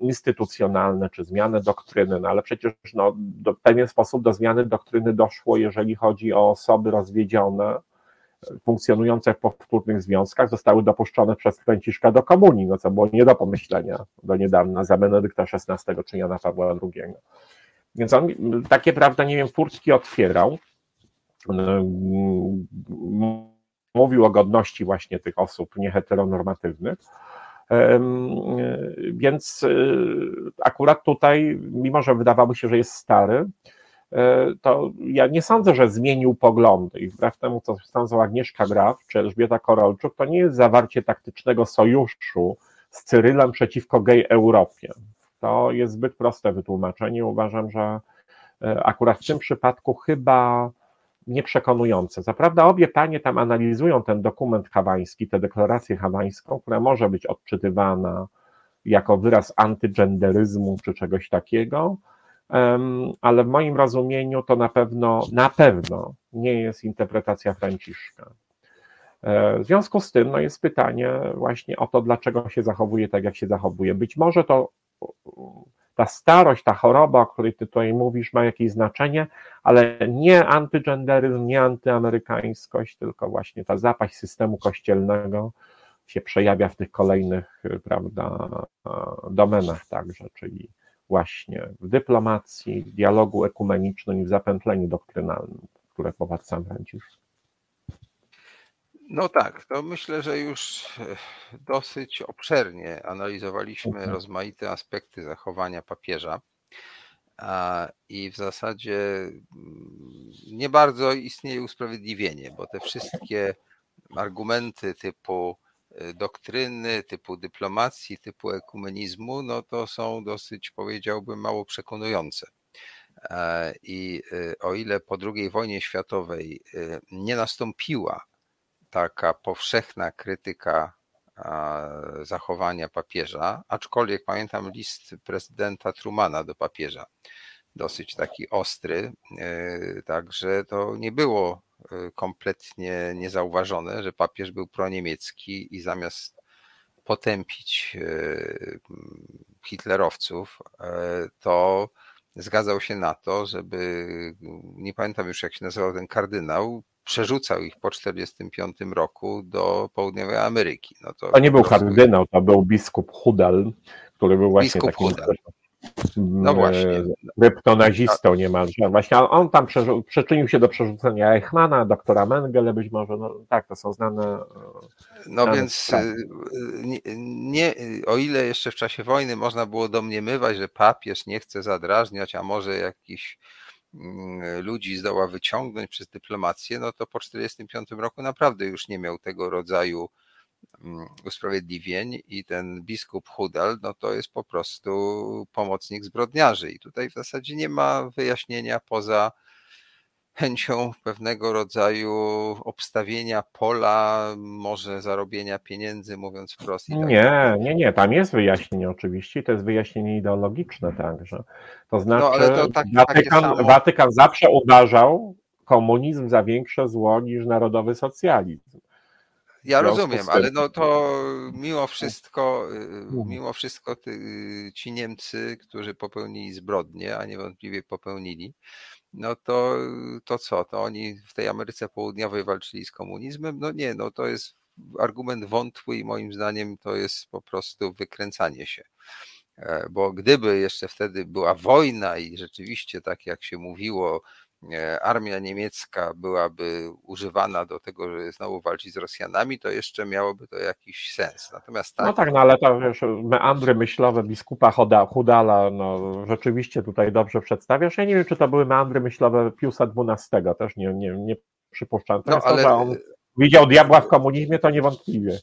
instytucjonalne czy zmianę doktryny, no ale przecież no, do, w pewien sposób do zmiany doktryny doszło, jeżeli chodzi o osoby rozwiedzione, funkcjonujące w powtórnych związkach zostały dopuszczone przez Franciszka do komunii, no co było nie do pomyślenia do niedawna za Benedykta XVI czy Jana Pawła II. Więc on takie, prawda, nie wiem, furtki otwierał. Mówił o godności właśnie tych osób nieheteronormatywnych. Więc y, akurat tutaj, mimo że wydawało się, że jest stary, to ja nie sądzę, że zmienił poglądy i wbrew temu, co sądzą Agnieszka Graf czy Elżbieta Korolczuk, to nie jest zawarcie taktycznego sojuszu z Cyrylem przeciwko gej Europie. To jest zbyt proste wytłumaczenie. Uważam, że e, akurat w tym przypadku chyba nieprzekonujące. Zaprawdę obie panie tam analizują ten dokument hawański, tę deklarację hawańską, która może być odczytywana jako wyraz antygenderyzmu czy czegoś takiego, ale w moim rozumieniu to na pewno, na pewno nie jest interpretacja Franciszka. E, w związku z tym no jest pytanie właśnie o to, dlaczego się zachowuje tak, jak się zachowuje. Być może to ta starość, ta choroba, o której ty tutaj mówisz, ma jakieś znaczenie, ale nie antygenderyzm, nie antyamerykańskość, tylko właśnie ta zapaść systemu kościelnego się przejawia w tych kolejnych, prawda, domenach także, czyli właśnie w dyplomacji, w dialogu ekumenicznym i w zapętleniu doktrynalnym, które prowadzi sam Franciszek. No tak, to myślę, że już e, dosyć obszernie analizowaliśmy mhm. rozmaite aspekty zachowania papieża. I w zasadzie mm, nie bardzo istnieje usprawiedliwienie, bo te wszystkie argumenty typu doktryny, typu dyplomacji, typu ekumenizmu, no to są dosyć, powiedziałbym, mało przekonujące. E, I y, o ile po II wojnie światowej y, nie nastąpiła taka powszechna krytyka zachowania papieża, aczkolwiek pamiętam list prezydenta Trumana do papieża, dosyć taki ostry, także to nie było Y, kompletnie niezauważone, że papież był proniemiecki i zamiast potępić y, hitlerowców, y, to zgadzał się na to, żeby, nie pamiętam już jak się nazywał ten kardynał, przerzucał ich po 1945 roku do południowej Ameryki. No to, to nie był prostu... kardynał, to był biskup Hudal, który był właśnie biskup takim Hudal. No właśnie. Kryptonazistą niemalże. Właśnie on tam przyczynił się do przerzucenia Eichmana, doktora Mengele być może, no tak, to są znane. E, no znane więc. Y, nie, nie, o ile jeszcze w czasie wojny można było domniemywać, że papież nie chce zadrażniać, a może jakiś mm, ludzi zdoła wyciągnąć przez dyplomację, no to po 1945 roku naprawdę już nie miał tego rodzaju usprawiedliwień i ten biskup Hudal, no to jest po prostu pomocnik zbrodniarzy i tutaj w zasadzie nie ma wyjaśnienia poza chęcią pewnego rodzaju obstawienia pola, może zarobienia pieniędzy, mówiąc wprost. Tak nie, nie, nie, tam jest wyjaśnienie oczywiście to jest wyjaśnienie ideologiczne także. To znaczy no, to tak, Watykan. Watykan zawsze uważał komunizm za większe zło niż narodowy socjalizm. Ja rozumiem, ale no to mimo wszystko, y, mimo wszystko ci Niemcy, którzy popełnili zbrodnie, a niewątpliwie popełnili, no to, to co? To oni w tej Ameryce Południowej walczyli z komunizmem? No nie, no to jest argument wątły i moim zdaniem to jest po prostu wykręcanie się. E, bo gdyby jeszcze wtedy była wojna i rzeczywiście, tak jak się mówiło, armia niemiecka byłaby używana do tego, żeby znowu walczyć z Rosjanami, to jeszcze miałoby to jakiś sens. Natomiast tak... No tak, no ale to wiesz, meandry myślowe biskupa Hudala, no rzeczywiście tutaj dobrze przedstawiasz. Ja nie wiem, czy to były meandry myślowe Piusa XII, też nie, nie, nie przypuszczam. To no, ale... to, że on widział diabła w komunizmie, to niewątpliwie.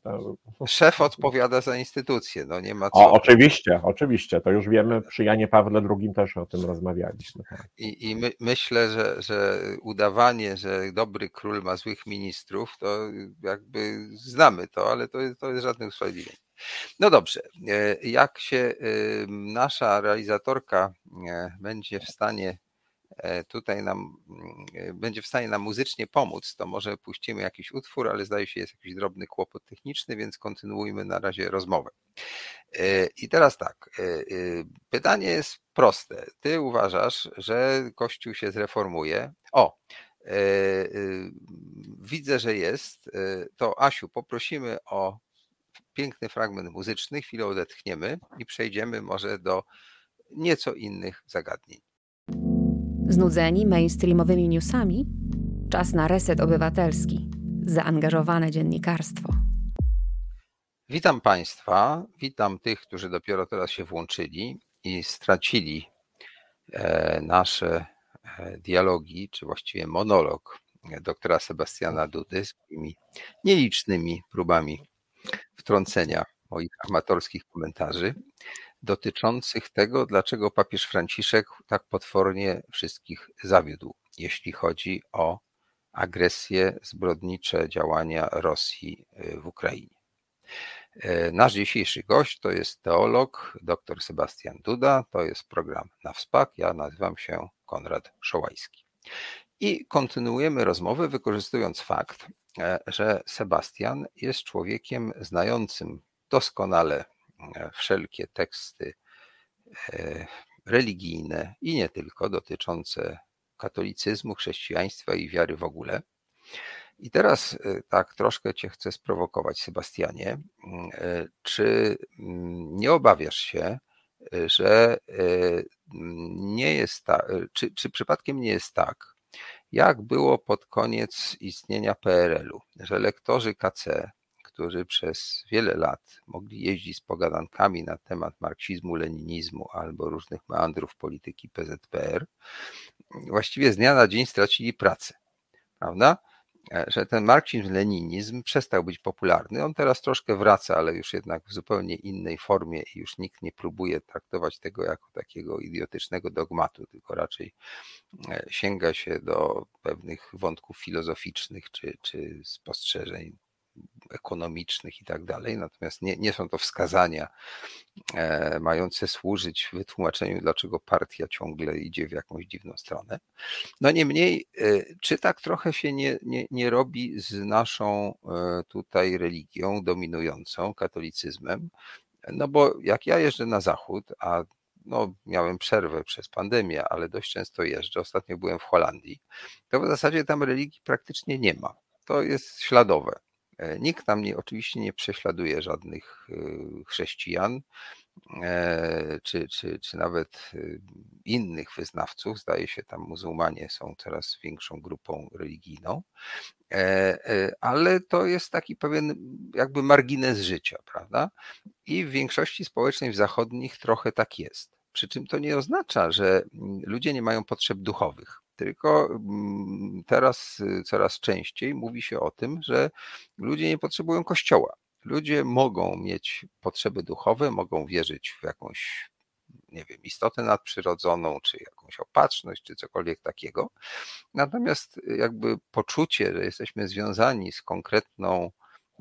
Szef odpowiada za instytucję, no nie ma co. O, oczywiście, oczywiście, to już wiemy, przy Janie Pawle II też o tym rozmawialiśmy. Tak. I, i my, myślę, że, że udawanie, że dobry król ma złych ministrów, to jakby znamy to, ale to, to jest żadne usprawiedliwienie. No dobrze, e, jak się nasza realizatorka e, będzie w stanie E, tutaj nam mm, będzie w stanie nam muzycznie pomóc, to może puścimy jakiś utwór, ale zdaje się jest jakiś drobny kłopot techniczny, więc kontynuujmy na razie rozmowę. E, I teraz tak, e, pytanie jest proste. Ty uważasz, że Kościół się zreformuje? O, widzę, że jest. To Asiu, poprosimy o piękny fragment muzyczny, chwilę odetchniemy i przejdziemy może do nieco innych zagadnień. Znudzeni mainstreamowymi newsami? Czas na reset obywatelski, zaangażowane dziennikarstwo. Witam Państwa, witam tych, którzy dopiero teraz się włączyli i stracili e, nasze e, dialogi, czy właściwie monolog doktora Sebastiana Dudy z tymi nielicznymi próbami wtrącenia moich amatorskich komentarzy dotyczących tego, dlaczego papież Franciszek tak potwornie wszystkich zawiódł, jeśli chodzi o agresję, zbrodnicze działania Rosji y, w Ukrainie. Y, nasz dzisiejszy gość to jest teolog dr Sebastian Duda, to jest program na WSPAK, ja nazywam się Konrad Szołajski. I kontynuujemy rozmowę wykorzystując fakt, e, że Sebastian jest człowiekiem znającym doskonale wszelkie teksty e, religijne i nie tylko dotyczące katolicyzmu, chrześcijaństwa i wiary w ogóle. I teraz e, tak troszkę Cię chcę sprowokować, Sebastianie. Mm, e, czy mm, nie obawiasz się, że nie jest tak, czy, czy przypadkiem nie jest tak, jak było pod koniec istnienia PRL-u, że lektorzy KC którzy przez wiele lat mogli jeździć z pogadankami na temat marksizmu, leninizmu albo różnych meandrów polityki PZPR, właściwie z dnia na dzień stracili pracę. Prawda? E, że ten marksizm, leninizm przestał być popularny. On teraz troszkę wraca, ale już jednak w zupełnie innej formie i już nikt nie próbuje traktować tego jako takiego idiotycznego dogmatu, tylko raczej e, sięga się do pewnych wątków filozoficznych czy, czy spostrzeżeń ekonomicznych i tak dalej, natomiast nie, nie są to wskazania e, mające służyć wytłumaczeniu, dlaczego partia ciągle idzie w jakąś dziwną stronę. No niemniej, e, czy tak trochę się nie, nie, nie robi z naszą e, tutaj religią dominującą, katolicyzmem? No bo jak ja jeżdżę na zachód, a no, miałem przerwę przez pandemię, ale dość często jeżdżę. Ostatnio byłem w Holandii. To w zasadzie tam religii praktycznie nie ma. To jest śladowe. E, nikt tam nie, oczywiście nie prześladuje żadnych e, chrześcijan, e, czy, czy, czy nawet innych wyznawców. Zdaje się, tam muzułmanie są coraz większą grupą religijną, ale to jest taki pewien jakby margines życia, prawda? I w większości społecznej w zachodnich trochę tak jest. Przy czym to nie oznacza, że mm, ludzie nie mają potrzeb duchowych tylko mm, teraz coraz częściej mówi się o tym, że ludzie nie potrzebują kościoła. Ludzie mogą mieć potrzeby duchowe, mogą wierzyć w jakąś, nie wiem, istotę nadprzyrodzoną, czy jakąś opatrzność czy cokolwiek takiego. Natomiast jakby poczucie, że jesteśmy związani z konkretną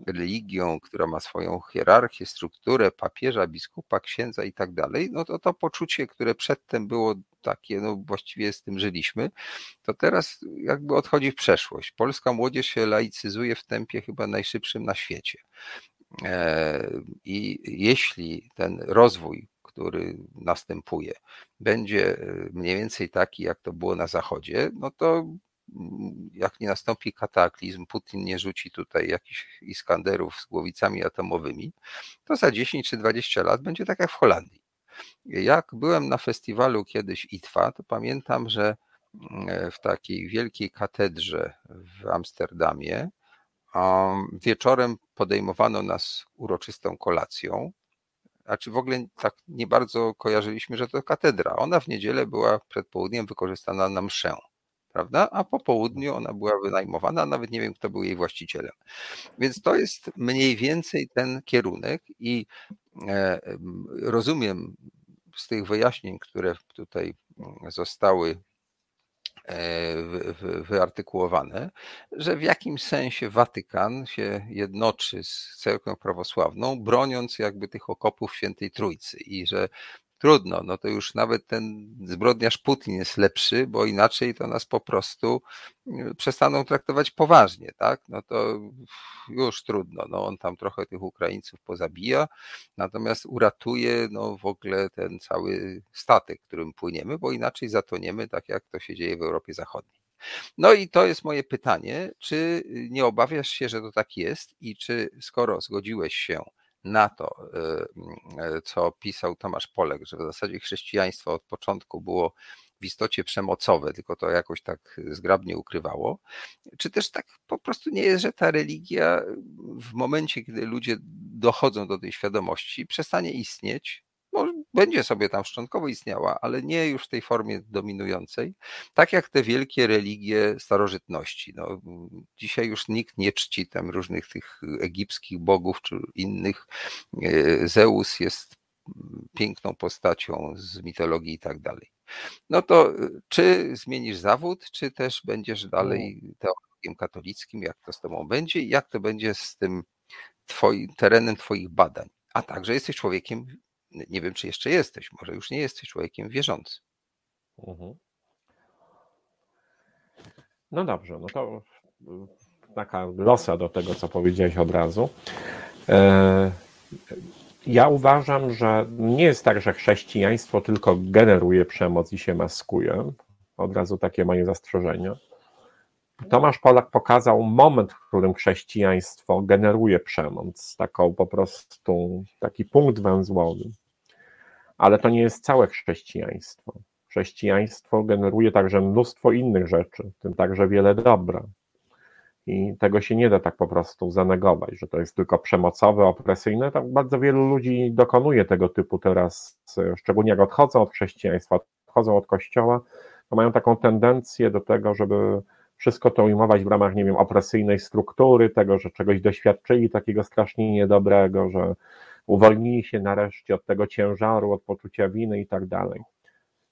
religią, która ma swoją hierarchię, strukturę papieża, biskupa, księdza i tak dalej, no to to poczucie, które przedtem było takie, no właściwie z tym żyliśmy, to teraz jakby odchodzi w przeszłość. Polska młodzież się laicyzuje w tempie chyba najszybszym na świecie. E, I jeśli ten rozwój, który następuje, będzie mniej więcej taki, jak to było na Zachodzie, no to jak nie nastąpi kataklizm, Putin nie rzuci tutaj jakichś Iskanderów z głowicami atomowymi, to za 10 czy 20 lat będzie tak jak w Holandii. Jak byłem na festiwalu kiedyś ITFA, to pamiętam, że mm, w takiej wielkiej katedrze w Amsterdamie wieczorem podejmowano nas uroczystą kolacją. A czy w ogóle tak nie bardzo kojarzyliśmy, że to katedra. Ona w niedzielę była przed południem wykorzystana na mszę prawda? A po południu ona była wynajmowana, nawet nie wiem, kto był jej właścicielem. Więc to jest mniej więcej ten kierunek i e, rozumiem z tych wyjaśnień, które tutaj zostały e, wyartykułowane, że w jakimś sensie Watykan się jednoczy z cerkwią prawosławną, broniąc jakby tych okopów świętej Trójcy i że trudno, no to już nawet ten zbrodniarz Putin jest lepszy, bo inaczej to nas po prostu y, przestaną traktować poważnie, tak? No to już trudno, no on tam trochę tych Ukraińców pozabija, natomiast uratuje no w ogóle ten cały statek, którym płyniemy, bo inaczej zatoniemy, tak jak to się dzieje w Europie Zachodniej. No i to jest moje pytanie, czy nie obawiasz się, że to tak jest i czy skoro zgodziłeś się na to, y, y, co pisał Tomasz Polek, że w zasadzie chrześcijaństwo od początku było w istocie przemocowe, tylko to jakoś tak zgrabnie ukrywało. Czy też tak po prostu nie jest, że ta religia w momencie, kiedy ludzie dochodzą do tej świadomości, przestanie istnieć, będzie sobie tam szczątkowo istniała, ale nie już w tej formie dominującej, tak jak te wielkie religie starożytności. No, dzisiaj już nikt nie czci tam różnych tych egipskich bogów czy innych. E, Zeus jest piękną postacią z mitologii i tak dalej. No to e, czy zmienisz zawód, czy też będziesz dalej no. teologiem katolickim, jak to z tobą będzie i jak to będzie z tym twoim, terenem twoich badań? A także jesteś człowiekiem nie wiem, czy jeszcze jesteś, może już nie jesteś człowiekiem wierzącym. Mhm. No dobrze, no to taka losa do tego, co powiedziałeś od razu. E, ja uważam, że nie jest tak, że chrześcijaństwo tylko generuje przemoc i się maskuje. Od razu takie moje zastrzeżenia. Tomasz Polak pokazał moment, w którym chrześcijaństwo generuje przemoc, taką po prostu taki punkt węzłowy. Ale to nie jest całe chrześcijaństwo. Chrześcijaństwo generuje także mnóstwo innych rzeczy, w tym także wiele dobra. I tego się nie da tak po prostu zanegować, że to jest tylko przemocowe, opresyjne. Tak bardzo wielu ludzi dokonuje tego typu teraz, szczególnie jak odchodzą od chrześcijaństwa, odchodzą od kościoła, to mają taką tendencję do tego, żeby wszystko to ujmować w ramach, nie wiem, opresyjnej struktury, tego, że czegoś doświadczyli takiego strasznie niedobrego, że uwolnili się nareszcie od tego ciężaru, od poczucia winy i tak dalej.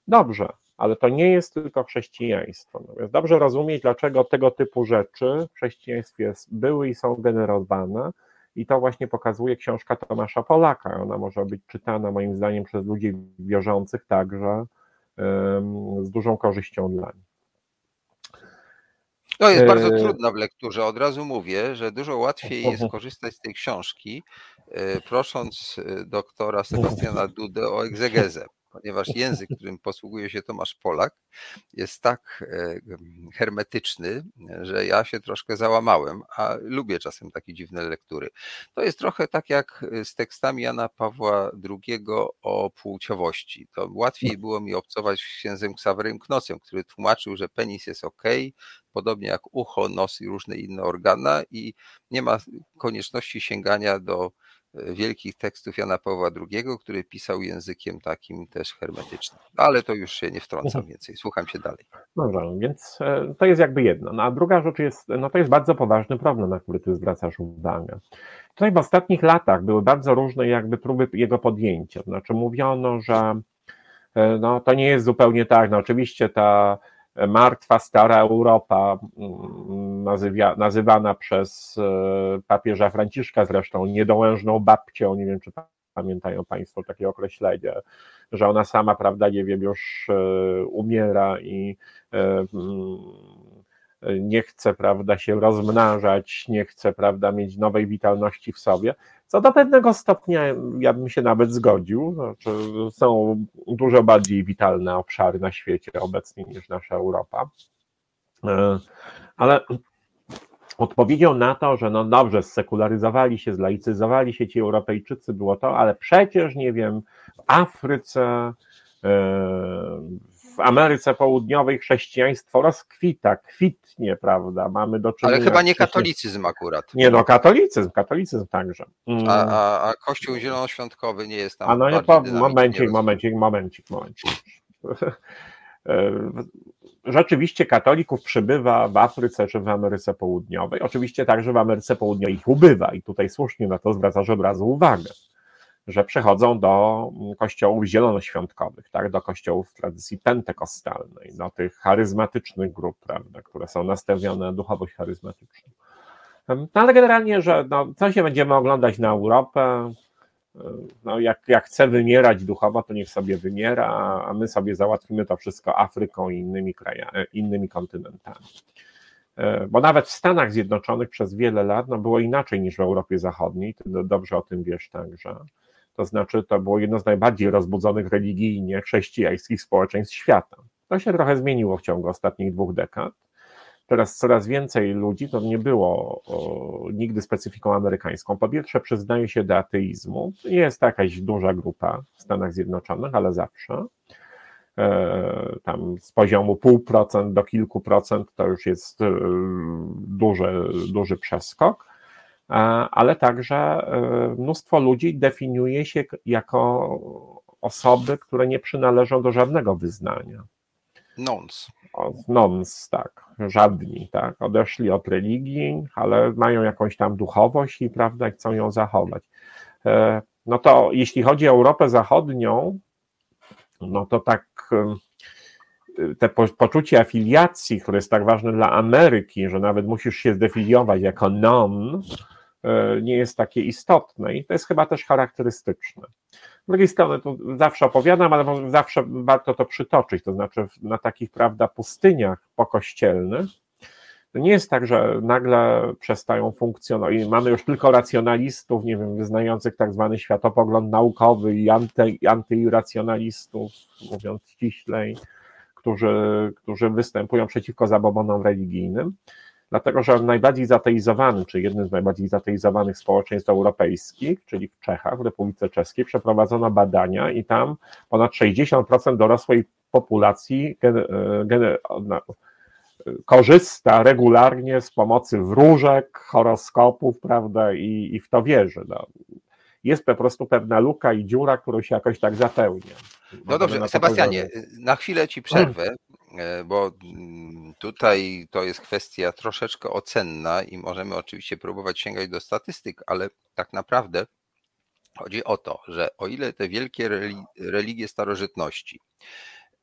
Dobrze, ale to nie jest tylko chrześcijaństwo. Natomiast dobrze rozumieć, dlaczego tego typu rzeczy w chrześcijaństwie były i są generowane. I to właśnie pokazuje książka Tomasza Polaka. Ona może być czytana, moim zdaniem, przez ludzi wierzących także um, z dużą korzyścią dla nich. To jest bardzo e, trudna w lekturze. Od razu mówię, że dużo łatwiej jest [LAUGHS] korzystać z tej książki, prosząc e, doktora Sebastiana Dudę o egzegezę ponieważ język, którym posługuje się Tomasz Polak, jest tak e, hermetyczny, że ja się troszkę załamałem, a lubię czasem takie dziwne lektury. To jest trochę tak jak z tekstami Jana Pawła II o płciowości. To łatwiej było mi obcować z księdzem Ksawerym Knocem, który tłumaczył, że penis jest ok, podobnie jak ucho, nos i różne inne organa i nie ma konieczności sięgania do wielkich tekstów Jana Pawła II, który pisał językiem takim też hermetycznym. Ale to już się nie wtrącam mhm. więcej, słucham się dalej. Dobrze, więc e, to jest jakby jedno. No, a druga rzecz jest, no to jest bardzo poważny problem, na który ty zwracasz uwagę. Tutaj w ostatnich latach były bardzo różne jakby próby jego podjęcia. Znaczy mówiono, że no to nie jest zupełnie tak. No oczywiście ta martwa stara Europa, mm, nazywia, nazywana przez e, papieża Franciszka zresztą niedołężną babcią, nie wiem czy pamiętają Państwo takie określenie, że ona sama, prawda, nie wiem, już e, umiera i e, mm, nie chce, prawda, się rozmnażać, nie chce, prawda, mieć nowej witalności w sobie, co do pewnego stopnia ja bym się nawet zgodził. Znaczy, są dużo bardziej witalne obszary na świecie obecnie niż nasza Europa. E, ale odpowiedzią na to, że no dobrze, sekularyzowali się, zlaicyzowali się ci Europejczycy, było to, ale przecież, nie wiem, w Afryce, e, w Ameryce Południowej chrześcijaństwo rozkwita, kwitnie, prawda? Mamy do czynienia. Ale chyba nie katolicyzm akurat. Nie, no katolicyzm, katolicyzm także. Mm. A, a, a Kościół Zielonoświątkowy nie jest tam. A no nie, po, momencik, momencik, momencik, momencik. [LAUGHS] Rzeczywiście katolików przybywa w Afryce czy w Ameryce Południowej. Oczywiście także w Ameryce Południowej ich ubywa i tutaj słusznie na to zwracasz od razu uwagę że przechodzą do kościołów zielonoświątkowych, tak, do kościołów w tradycji pentekostalnej, do tych charyzmatycznych grup, prawda, które są nastawione na duchowość charyzmatyczną. No, ale generalnie, że no, co się będziemy oglądać na Europę, no, jak, jak chce wymierać duchowo, to niech sobie wymiera, a my sobie załatwimy to wszystko Afryką i innymi krajami, innymi kontynentami. Bo nawet w Stanach Zjednoczonych przez wiele lat no, było inaczej niż w Europie Zachodniej, ty dobrze o tym wiesz także. To znaczy, to było jedno z najbardziej rozbudzonych religijnie chrześcijańskich społeczeństw świata. To się trochę zmieniło w ciągu ostatnich dwóch dekad. Teraz coraz więcej ludzi, to nie było o, nigdy specyfiką amerykańską. Po pierwsze, przyznaje się do ateizmu. Jest jakaś duża grupa w Stanach Zjednoczonych, ale zawsze. E, tam z poziomu pół procent do kilku procent to już jest e, duży, duży przeskok ale także e, mnóstwo ludzi definiuje się jako osoby, które nie przynależą do żadnego wyznania. Nons. Nons, tak, żadni, tak. Odeszli od religii, ale mają jakąś tam duchowość i prawda, chcą ją zachować. E, no to jeśli chodzi o Europę Zachodnią, no to tak e, te poczucie afiliacji, które jest tak ważne dla Ameryki, że nawet musisz się zdefiniować jako non, E, nie jest takie istotne i to jest chyba też charakterystyczne. Z drugiej strony, to zawsze opowiadam, ale zawsze warto to przytoczyć, to znaczy na takich, prawda, pustyniach pokościelnych, to nie jest tak, że nagle przestają funkcjonować. I mamy już tylko racjonalistów, nie wiem, wyznających tak zwany światopogląd naukowy i anty, mówiąc ściślej, którzy, którzy występują przeciwko zabobonom religijnym dlatego że najbardziej zateizowanym, czy jednym z najbardziej zateizowanych społeczeństw europejskich, czyli w Czechach, w Republice Czeskiej, przeprowadzono badania i tam ponad 60% dorosłej populacji gen, gen, korzysta regularnie z pomocy wróżek, horoskopów, prawda, i, i w to wierzy. No. Jest po prostu pewna luka i dziura, którą się jakoś tak zapełnia. No dobrze, Sebastianie, na chwilę ci przerwę. E, bo mm, tutaj to jest kwestia troszeczkę ocenna i możemy oczywiście próbować sięgać do statystyk, ale tak naprawdę chodzi o to, że o ile te wielkie religie starożytności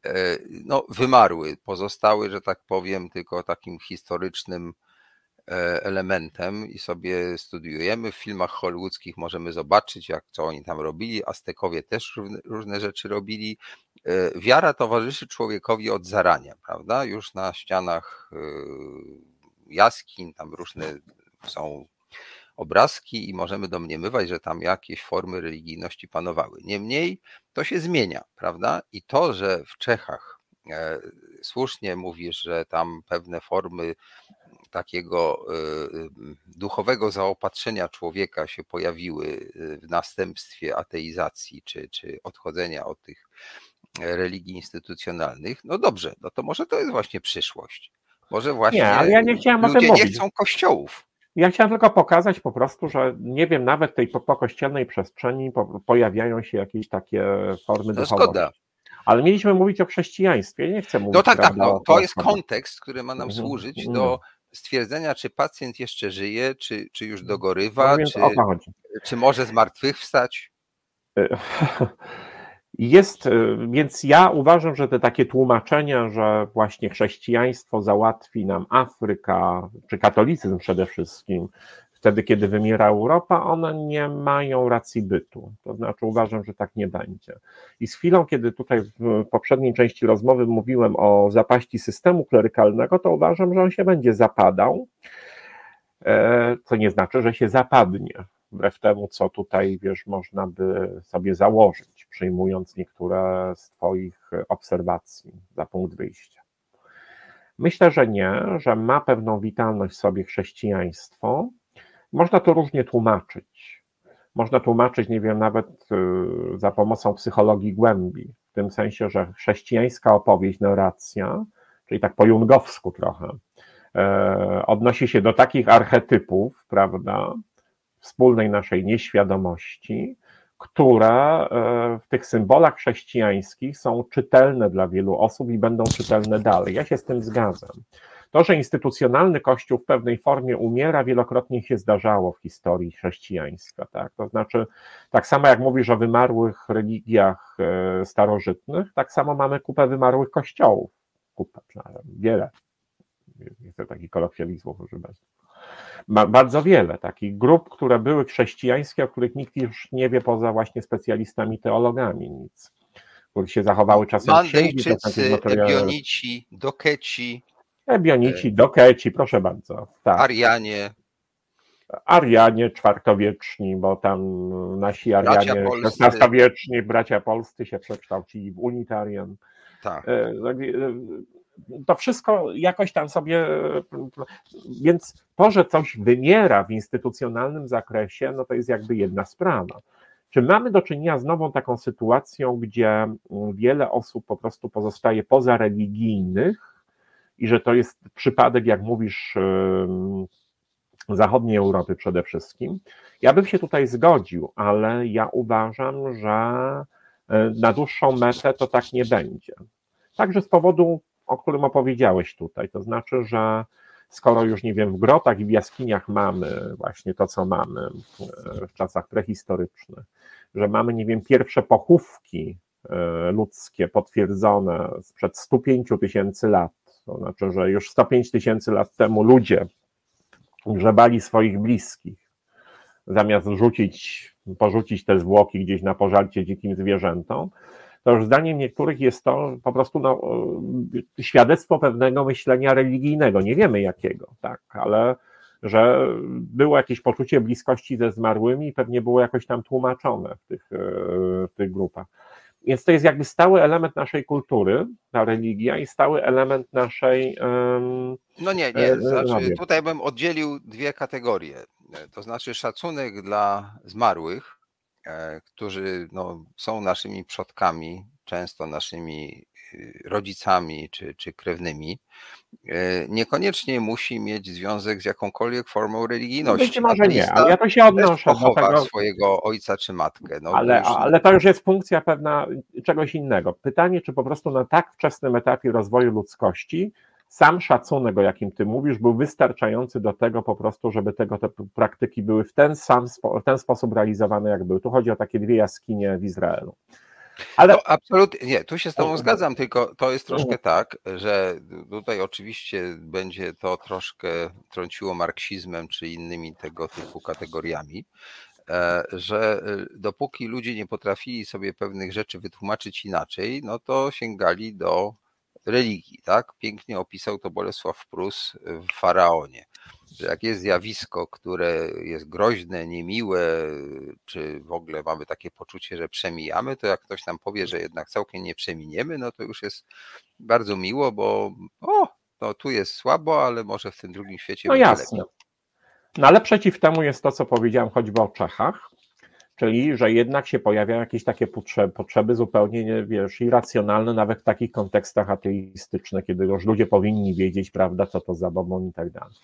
e, no, wymarły, pozostały, że tak powiem, tylko takim historycznym elementem i sobie studiujemy. W filmach hollywoodzkich możemy zobaczyć, jak co oni tam robili. Aztekowie też różne rzeczy robili. E, wiara towarzyszy człowiekowi od zarania, prawda? Już na ścianach e, jaskiń, tam różne są obrazki i możemy domniemywać, że tam jakieś formy religijności panowały. Niemniej to się zmienia, prawda? I to, że w Czechach słusznie mówisz, że tam pewne formy takiego y, y, duchowego zaopatrzenia człowieka się pojawiły y, w następstwie ateizacji czy, czy odchodzenia od tych religii instytucjonalnych, no dobrze, no to może to jest właśnie przyszłość. Może właśnie nie, ale ja nie chciałem ludzie o tym nie mówić. chcą kościołów. Ja chciałem tylko pokazać po prostu, że nie wiem, nawet w tej pokościelnej przestrzeni pojawiają się jakieś takie formy no. Szkoda. Ale mieliśmy mówić o chrześcijaństwie, nie chcę mówić. No tak, tak, no, to jest kontekst, który ma nam mhm, służyć mhm. do stwierdzenia, czy pacjent jeszcze żyje, czy, czy już dogorywa, no czy, czy może zmartwychwstać? [LAUGHS] Jest, więc ja uważam, że te takie tłumaczenia, że właśnie chrześcijaństwo załatwi nam Afryka, czy katolicyzm przede wszystkim, wtedy, kiedy wymiera Europa, one nie mają racji bytu. To znaczy, uważam, że tak nie będzie. I z chwilą, kiedy tutaj w poprzedniej części rozmowy mówiłem o zapaści systemu klerykalnego, to uważam, że on się będzie zapadał, e, co nie znaczy, że się zapadnie. Wbrew temu, co tutaj, wiesz, można by sobie założyć, przyjmując niektóre z Twoich obserwacji za punkt wyjścia. Myślę, że nie, że ma pewną witalność w sobie chrześcijaństwo, można to różnie tłumaczyć. Można tłumaczyć, nie wiem, nawet y, za pomocą psychologii głębi, w tym sensie, że chrześcijańska opowieść, narracja, czyli tak po jungowsku trochę, e, odnosi się do takich archetypów, prawda, wspólnej naszej nieświadomości, które e, w tych symbolach chrześcijańskich są czytelne dla wielu osób i będą czytelne dalej. Ja się z tym zgadzam. To, że instytucjonalny Kościół w pewnej formie umiera, wielokrotnie się zdarzało w historii chrześcijaństwa. Tak? To znaczy, tak samo jak mówisz o wymarłych religiach e, starożytnych, tak samo mamy kupę wymarłych kościołów. Kupę, wiele. Nie chcę takich kolokwializmów używać. Bardzo wiele takich grup, które były chrześcijańskie, o których nikt już nie wie poza właśnie specjalistami teologami nic, które się zachowały czasem Mandejczycy, Ebionici, Dokeci, Ebionici, Dokeci, proszę bardzo. Tak. Arianie. Arianie czwartowieczni, bo tam nasi Arianie XVI-wieczni, bracia polscy się przekształcili w unitarian. Tak. E, tak e, to wszystko jakoś tam sobie, więc to, że coś wymiera w instytucjonalnym zakresie, no to jest jakby jedna sprawa. Czy mamy do czynienia z nową taką sytuacją, gdzie wiele osób po prostu pozostaje poza religijnych, i że to jest przypadek, jak mówisz, zachodniej Europy przede wszystkim. Ja bym się tutaj zgodził, ale ja uważam, że e, na dłuższą metę to tak nie będzie. Także z powodu, o którym opowiedziałeś tutaj, to znaczy, że skoro już nie wiem, w grotach i w jaskiniach mamy właśnie to, co mamy w czasach prehistorycznych, że mamy, nie wiem, pierwsze pochówki e, ludzkie potwierdzone sprzed 105 tysięcy lat, to znaczy, że już 105 tysięcy lat temu ludzie grzebali swoich bliskich, zamiast rzucić, porzucić te zwłoki gdzieś na pożarcie dzikim zwierzętom, to już zdaniem niektórych jest to po prostu no, świadectwo pewnego myślenia religijnego. Nie wiemy jakiego, tak, ale że było jakieś poczucie bliskości ze zmarłymi i pewnie było jakoś tam tłumaczone w tych, w tych grupach. Więc to jest jakby stały element naszej kultury, ta religia i stały element naszej. Um, no nie, nie. E, znaczy, tutaj bym oddzielił dwie kategorie. To znaczy szacunek dla zmarłych, e, którzy no, są naszymi przodkami, często naszymi rodzicami czy, czy krewnymi, E, niekoniecznie musi mieć związek z jakąkolwiek formą religijności. Być może nie, ale ja to się odnoszę do tego. swojego ojca czy matkę. No, ale, już... ale to już jest funkcja pewna czegoś innego. Pytanie, czy po prostu na tak wczesnym etapie rozwoju ludzkości sam szacunek, o jakim ty mówisz, był wystarczający do tego po prostu, żeby tego te praktyki były w ten sam w ten sposób realizowane, jak były. Tu chodzi o takie dwie jaskinie w Izraelu. Ale no, absolutnie nie, tu się z Tobą zgadzam, tylko to jest troszkę tak, że tutaj oczywiście będzie to troszkę trąciło marksizmem czy innymi tego typu kategoriami, e, że e, dopóki ludzie nie potrafili sobie pewnych rzeczy wytłumaczyć inaczej, no to sięgali do religii, tak? Pięknie opisał to Bolesław Prus w Faraonie że jak jest zjawisko, które jest groźne, niemiłe, czy w ogóle mamy takie poczucie, że przemijamy, to jak ktoś nam powie, że jednak całkiem nie przeminiemy, no to już jest bardzo miło, bo o, no tu jest słabo, ale może w tym drugim świecie no będzie jasne. lepiej. No ale przeciw temu jest to, co powiedziałem choćby o Czechach, czyli że jednak się pojawiają jakieś takie potrzeby, potrzeby zupełnie, wiesz, irracjonalne, nawet w takich kontekstach ateistycznych, kiedy już ludzie powinni wiedzieć, prawda, co to za bobon i tak dalej.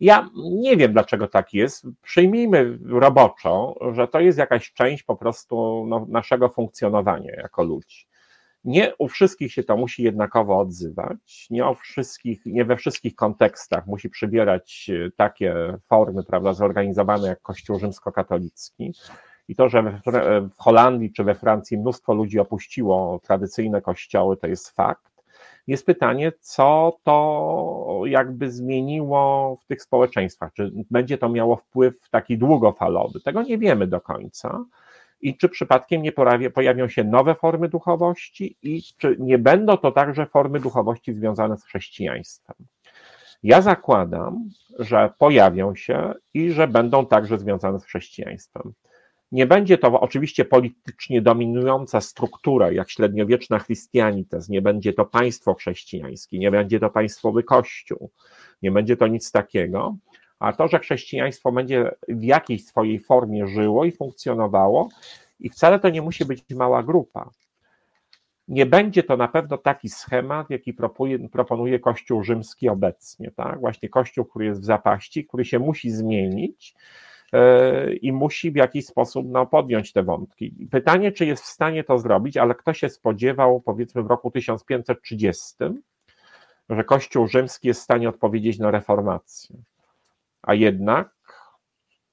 Ja nie wiem, dlaczego tak jest. Przyjmijmy roboczo, że to jest jakaś część po prostu no, naszego funkcjonowania jako ludzi. Nie u wszystkich się to musi jednakowo odzywać, nie, o wszystkich, nie we wszystkich kontekstach musi przybierać takie formy, prawda, zorganizowane jak Kościół rzymskokatolicki. I to, że w Holandii czy we Francji mnóstwo ludzi opuściło tradycyjne kościoły, to jest fakt. Jest pytanie, co to jakby zmieniło w tych społeczeństwach? Czy będzie to miało wpływ taki długofalowy? Tego nie wiemy do końca. I czy przypadkiem nie pojawią się nowe formy duchowości, i czy nie będą to także formy duchowości związane z chrześcijaństwem? Ja zakładam, że pojawią się i że będą także związane z chrześcijaństwem. Nie będzie to oczywiście politycznie dominująca struktura, jak średniowieczna chrystianitas, nie będzie to państwo chrześcijańskie, nie będzie to państwowy kościół, nie będzie to nic takiego, a to, że chrześcijaństwo będzie w jakiejś swojej formie żyło i funkcjonowało, i wcale to nie musi być mała grupa. Nie będzie to na pewno taki schemat, jaki proponuje, proponuje Kościół rzymski obecnie, tak? Właśnie Kościół, który jest w zapaści, który się musi zmienić i musi w jakiś sposób no, podjąć te wątki. Pytanie, czy jest w stanie to zrobić, ale kto się spodziewał, powiedzmy, w roku 1530, że Kościół rzymski jest w stanie odpowiedzieć na reformację. A jednak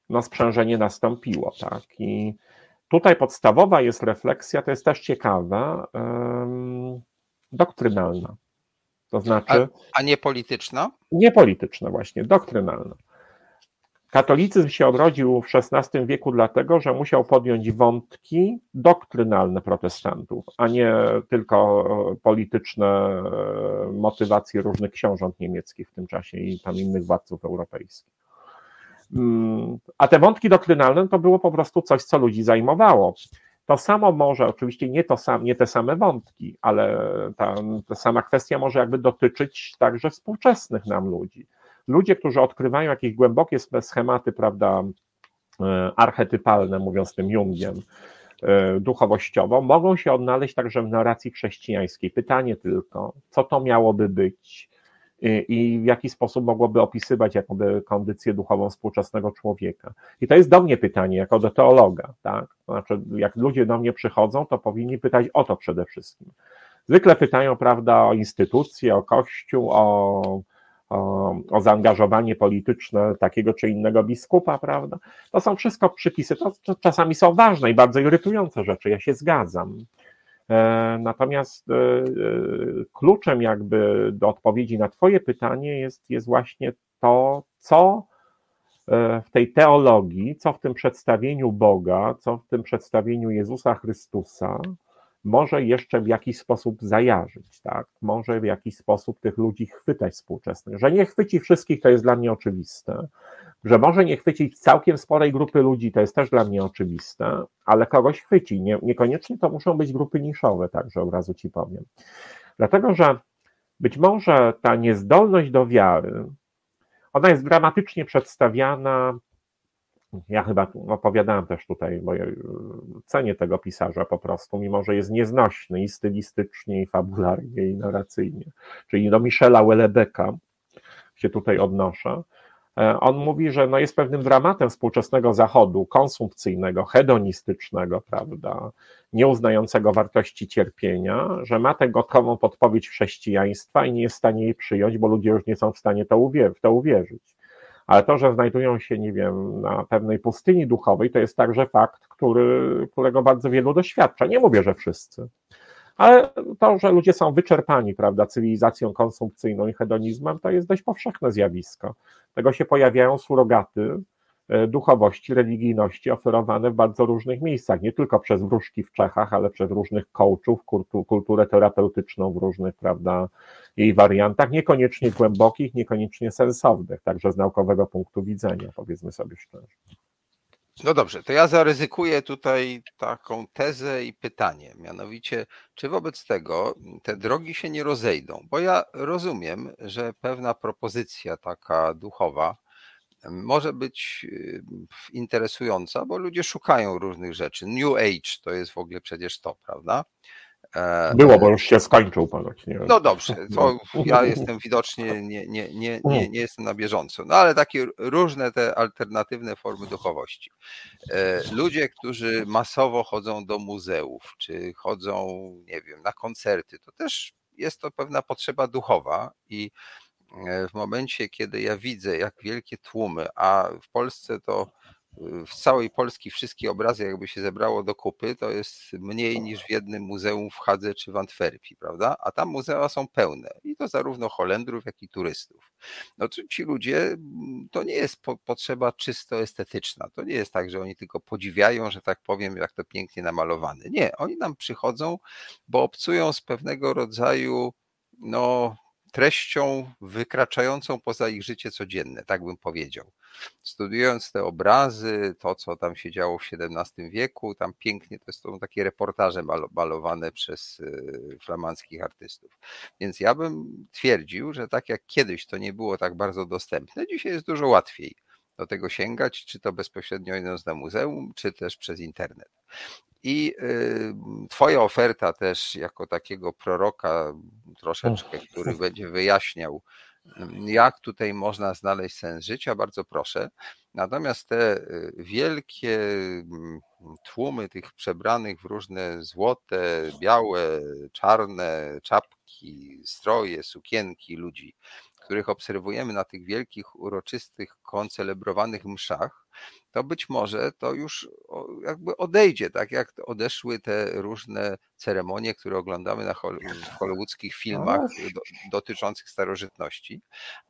no, sprzężenie nastąpiło, tak? I Tutaj podstawowa jest refleksja, to jest też ciekawe, doktrynalna. To znaczy. A, a nie polityczna? Nie polityczna, właśnie, doktrynalna. Katolicyzm się odrodził w XVI wieku dlatego, że musiał podjąć wątki doktrynalne protestantów, a nie tylko polityczne motywacje różnych książąt niemieckich w tym czasie i tam innych władców europejskich. Mm, a te wątki doktrynalne to było po prostu coś, co ludzi zajmowało. To samo może, oczywiście nie, to sam, nie te same wątki, ale ta, ta sama kwestia może jakby dotyczyć także współczesnych nam ludzi. Ludzie, którzy odkrywają jakieś głębokie schematy, prawda, e, archetypalne, mówiąc tym Jungiem, e, duchowościowo, mogą się odnaleźć także w narracji chrześcijańskiej. Pytanie tylko, co to miałoby być, i w jaki sposób mogłoby opisywać jakoby kondycję duchową współczesnego człowieka. I to jest do mnie pytanie, jako do teologa, tak? Znaczy, jak ludzie do mnie przychodzą, to powinni pytać o to przede wszystkim. Zwykle pytają, prawda, o instytucje, o kościół, o, o, o zaangażowanie polityczne takiego czy innego biskupa, prawda? To są wszystko przypisy, to, to czasami są ważne i bardzo irytujące rzeczy, ja się zgadzam. E, natomiast e, e, kluczem jakby do odpowiedzi na Twoje pytanie jest, jest właśnie to, co w tej teologii, co w tym przedstawieniu Boga, co w tym przedstawieniu Jezusa Chrystusa może jeszcze w jakiś sposób zajarzyć, tak? Może w jakiś sposób tych ludzi chwytać współczesnych. Że nie chwyci wszystkich, to jest dla mnie oczywiste że może nie chwycić całkiem sporej grupy ludzi, to jest też dla mnie oczywiste, ale kogoś chwyci. Nie, niekoniecznie to muszą być grupy niszowe, także od razu ci powiem. Dlatego, że być może ta niezdolność do wiary, ona jest dramatycznie przedstawiana. Ja chyba opowiadałem też tutaj, bo ja cenię tego pisarza po prostu, mimo że jest nieznośny i stylistycznie, i fabularnie, i narracyjnie. Czyli do Michela Welebecka się tutaj odnoszę E, on mówi, że no jest pewnym dramatem współczesnego Zachodu, konsumpcyjnego, hedonistycznego, prawda, nieuznającego wartości cierpienia, że ma tę gotową podpowiedź chrześcijaństwa i nie jest w stanie jej przyjąć, bo ludzie już nie są w stanie to uwier- w to uwierzyć. Ale to, że znajdują się, nie wiem, na pewnej pustyni duchowej, to jest także fakt, który, którego bardzo wielu doświadcza. Nie mówię, że wszyscy. Ale to, że ludzie są wyczerpani, prawda, cywilizacją konsumpcyjną i hedonizmem, to jest dość powszechne zjawisko. Tego się pojawiają surogaty duchowości, religijności oferowane w bardzo różnych miejscach, nie tylko przez wróżki w Czechach, ale przez różnych coachów, kulturę terapeutyczną w różnych, prawda, jej wariantach, niekoniecznie głębokich, niekoniecznie sensownych, także z naukowego punktu widzenia, powiedzmy sobie szczerze. No dobrze, to ja zaryzykuję tutaj taką tezę i pytanie, mianowicie, czy wobec tego te drogi się nie rozejdą? Bo ja rozumiem, że pewna propozycja taka duchowa może być y, interesująca, bo ludzie szukają różnych rzeczy. New Age to jest w ogóle przecież to, prawda? E, Było, bo już się skończył ponoć. Nie no dobrze, to no. ja jestem widocznie, nie, nie, nie, nie, nie jestem na bieżąco, no ale takie różne te alternatywne formy duchowości. E, ludzie, którzy masowo chodzą do muzeów, czy chodzą, nie wiem, na koncerty, to też jest to pewna potrzeba duchowa i w momencie, kiedy ja widzę, jak wielkie tłumy, a w Polsce to w całej Polski wszystkie obrazy jakby się zebrało do kupy, to jest mniej niż w jednym muzeum w Hadze czy w Antwerpii, prawda? A tam muzea są pełne i to zarówno Holendrów, jak i turystów. No ci ludzie, to nie jest po, potrzeba czysto estetyczna. To nie jest tak, że oni tylko podziwiają, że tak powiem, jak to pięknie namalowane. Nie, oni nam przychodzą, bo obcują z pewnego rodzaju no, treścią wykraczającą poza ich życie codzienne, tak bym powiedział. Studiując te obrazy, to co tam się działo w XVII wieku, tam pięknie to są takie reportaże malowane przez y, flamandzkich artystów. Więc ja bym twierdził, że tak jak kiedyś to nie było tak bardzo dostępne, dzisiaj jest dużo łatwiej do tego sięgać, czy to bezpośrednio idąc do muzeum, czy też przez internet. I y, Twoja oferta też jako takiego proroka troszeczkę, który będzie wyjaśniał, jak tutaj można znaleźć sens życia, bardzo proszę. Natomiast te y, wielkie mm, tłumy tych przebranych w różne złote, białe, czarne czapki, stroje, sukienki ludzi, których obserwujemy na tych wielkich, uroczystych, koncelebrowanych mszach, to być może to już jakby odejdzie, tak jak odeszły te różne ceremonie, które oglądamy na w hollywoodzkich filmach do, dotyczących starożytności.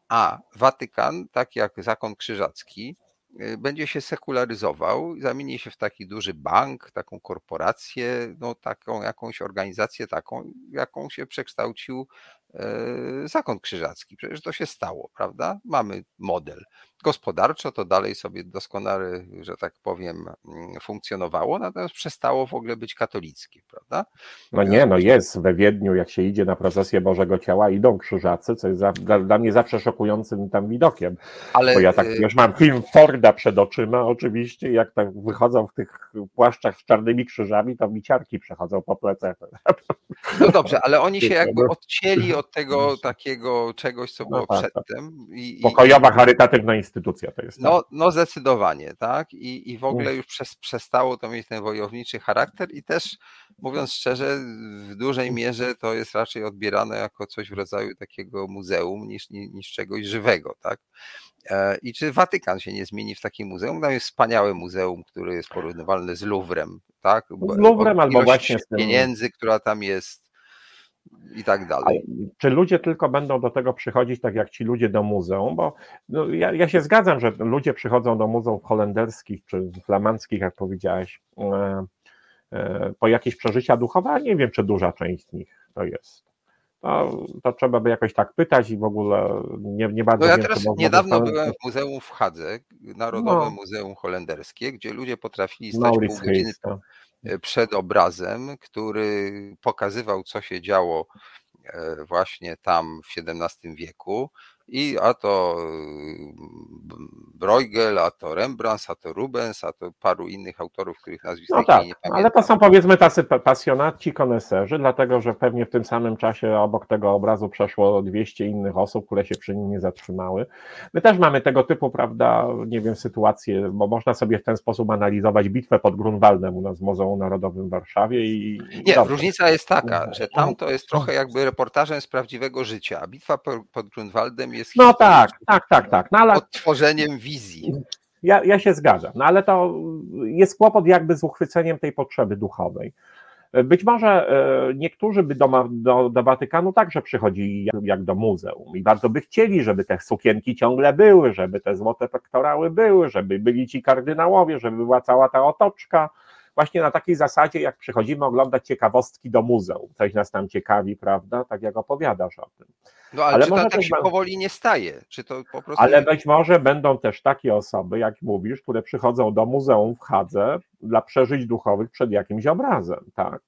A Watykan, tak jak zakon krzyżacki, y, będzie się sekularyzował, zamieni się w taki duży bank, taką korporację, no taką jakąś organizację taką, jaką się przekształcił E, zakon krzyżacki. Przecież to się stało, prawda? Mamy model. Gospodarczo to dalej sobie doskonale, że tak powiem, mm, funkcjonowało, natomiast przestało w ogóle być katolickie, prawda? No nie, no jest we Wiedniu, jak się idzie na procesję Bożego Ciała, idą krzyżacy, co jest za, dla, dla, mnie zawsze szokującym tam widokiem. Ale... Bo ja tak już mam film Forda przed oczyma, oczywiście, jak tak wychodzą w tych płaszczach z czarnymi krzyżami, to miciarki przechodzą po plecach. No dobrze, ale oni się jakby odcięli od od tego takiego czegoś, co no było no, tak, przedtem. I, Pokojowa, charytatywna instytucja to jest. No, tak? no zdecydowanie, tak. I, i w ogóle już przez, przestało to mieć ten wojowniczy charakter i też, mówiąc szczerze, w dużej mierze to jest raczej odbierane jako coś w rodzaju takiego muzeum niż, niż czegoś żywego, tak. E, I czy Watykan się nie zmieni w takie muzeum? Tam jest wspaniałe muzeum, które jest porównywalne z Louvrem, tak? Z Louvrem albo właśnie z tym... pieniędzy, która tam jest, i tak dalej. Czy ludzie tylko będą do tego przychodzić tak jak ci ludzie do muzeum? Bo no, ja, ja, się zgadzam, że ludzie przychodzą do muzeum holenderskich czy flamandzkich, jak powiedziałeś, e, e, po jakieś przeżycia duchowe, a nie wiem, czy duża część z nich to jest. To, to trzeba by jakoś tak pytać i w ogóle nie, nie bardzo. No ja wiem, teraz niedawno byłem w muzeum w Hadze, Narodowym no. Muzeum Holenderskie, gdzie ludzie potrafili stać Maurice pół godziny. Przed obrazem, który pokazywał, co się działo e, właśnie tam w XVII wieku i a to Bruegel, a to Rembrandt, a to Rubens, a to paru innych autorów, których nazwisk no tak, nie pamiętam. Ale to są powiedzmy tacy pasjonaci, koneserzy, dlatego że pewnie w tym samym czasie obok tego obrazu przeszło 200 innych osób, które się przy nim nie zatrzymały. My też mamy tego typu, prawda, nie wiem, sytuacje, bo można sobie w ten sposób analizować bitwę pod Grunwaldem u nas w Muzeum Narodowym w Warszawie i... Nie, dobrze. różnica jest taka, że tam to jest trochę jakby reportażem z prawdziwego życia, a bitwa pod Grunwaldem jest No tak, tak, tak, tak. No, ale... odtworzeniem wizji. Ja, ja się zgadzam, no ale to jest kłopot jakby z uchwyceniem tej potrzeby duchowej. Być może e, niektórzy by do, do, do Watykanu także przychodzili jak, jak, do muzeum i bardzo by chcieli, żeby te sukienki ciągle były, żeby te złote pektorały były, żeby byli ci kardynałowie, żeby była cała ta otoczka, właśnie na takiej zasadzie, jak przychodzimy oglądać ciekawostki do muzeum. Coś nas tam ciekawi, prawda? Tak jak opowiadasz o tym. No ale, ale czy może tak się powoli nie staje? Czy to po prostu... Ale być może będą też takie osoby, jak mówisz, które przychodzą do muzeum w Hadze dla przeżyć duchowych przed jakimś obrazem, tak?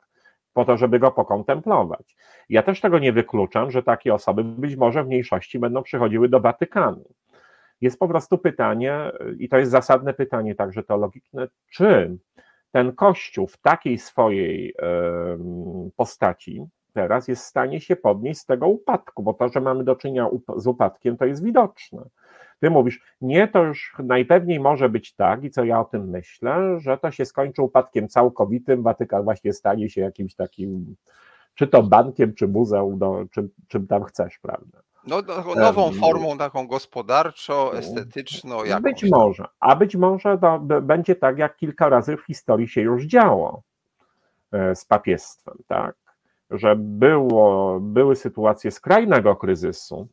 Po to, żeby go pokontemplować. Ja też tego nie wykluczam, że takie osoby być może w mniejszości będą przychodziły do Watykanu. Jest po prostu pytanie, i to jest zasadne pytanie także teologiczne, czy ten Kościół w takiej swojej postaci teraz jest w stanie się podnieść z tego upadku, bo to, że mamy do czynienia z upadkiem, to jest widoczne. Ty mówisz, nie, to już najpewniej może być tak, i co ja o tym myślę, że to się skończy upadkiem całkowitym, Watykan właśnie stanie się jakimś takim, czy to bankiem, czy muzeum, no, czym, czym tam chcesz, prawda? No, no nową formą taką gospodarczo, estetyczną. Być może, a być może to będzie tak, jak kilka razy w historii się już działo e, z papiestwem, tak? Że było, były sytuacje skrajnego kryzysu,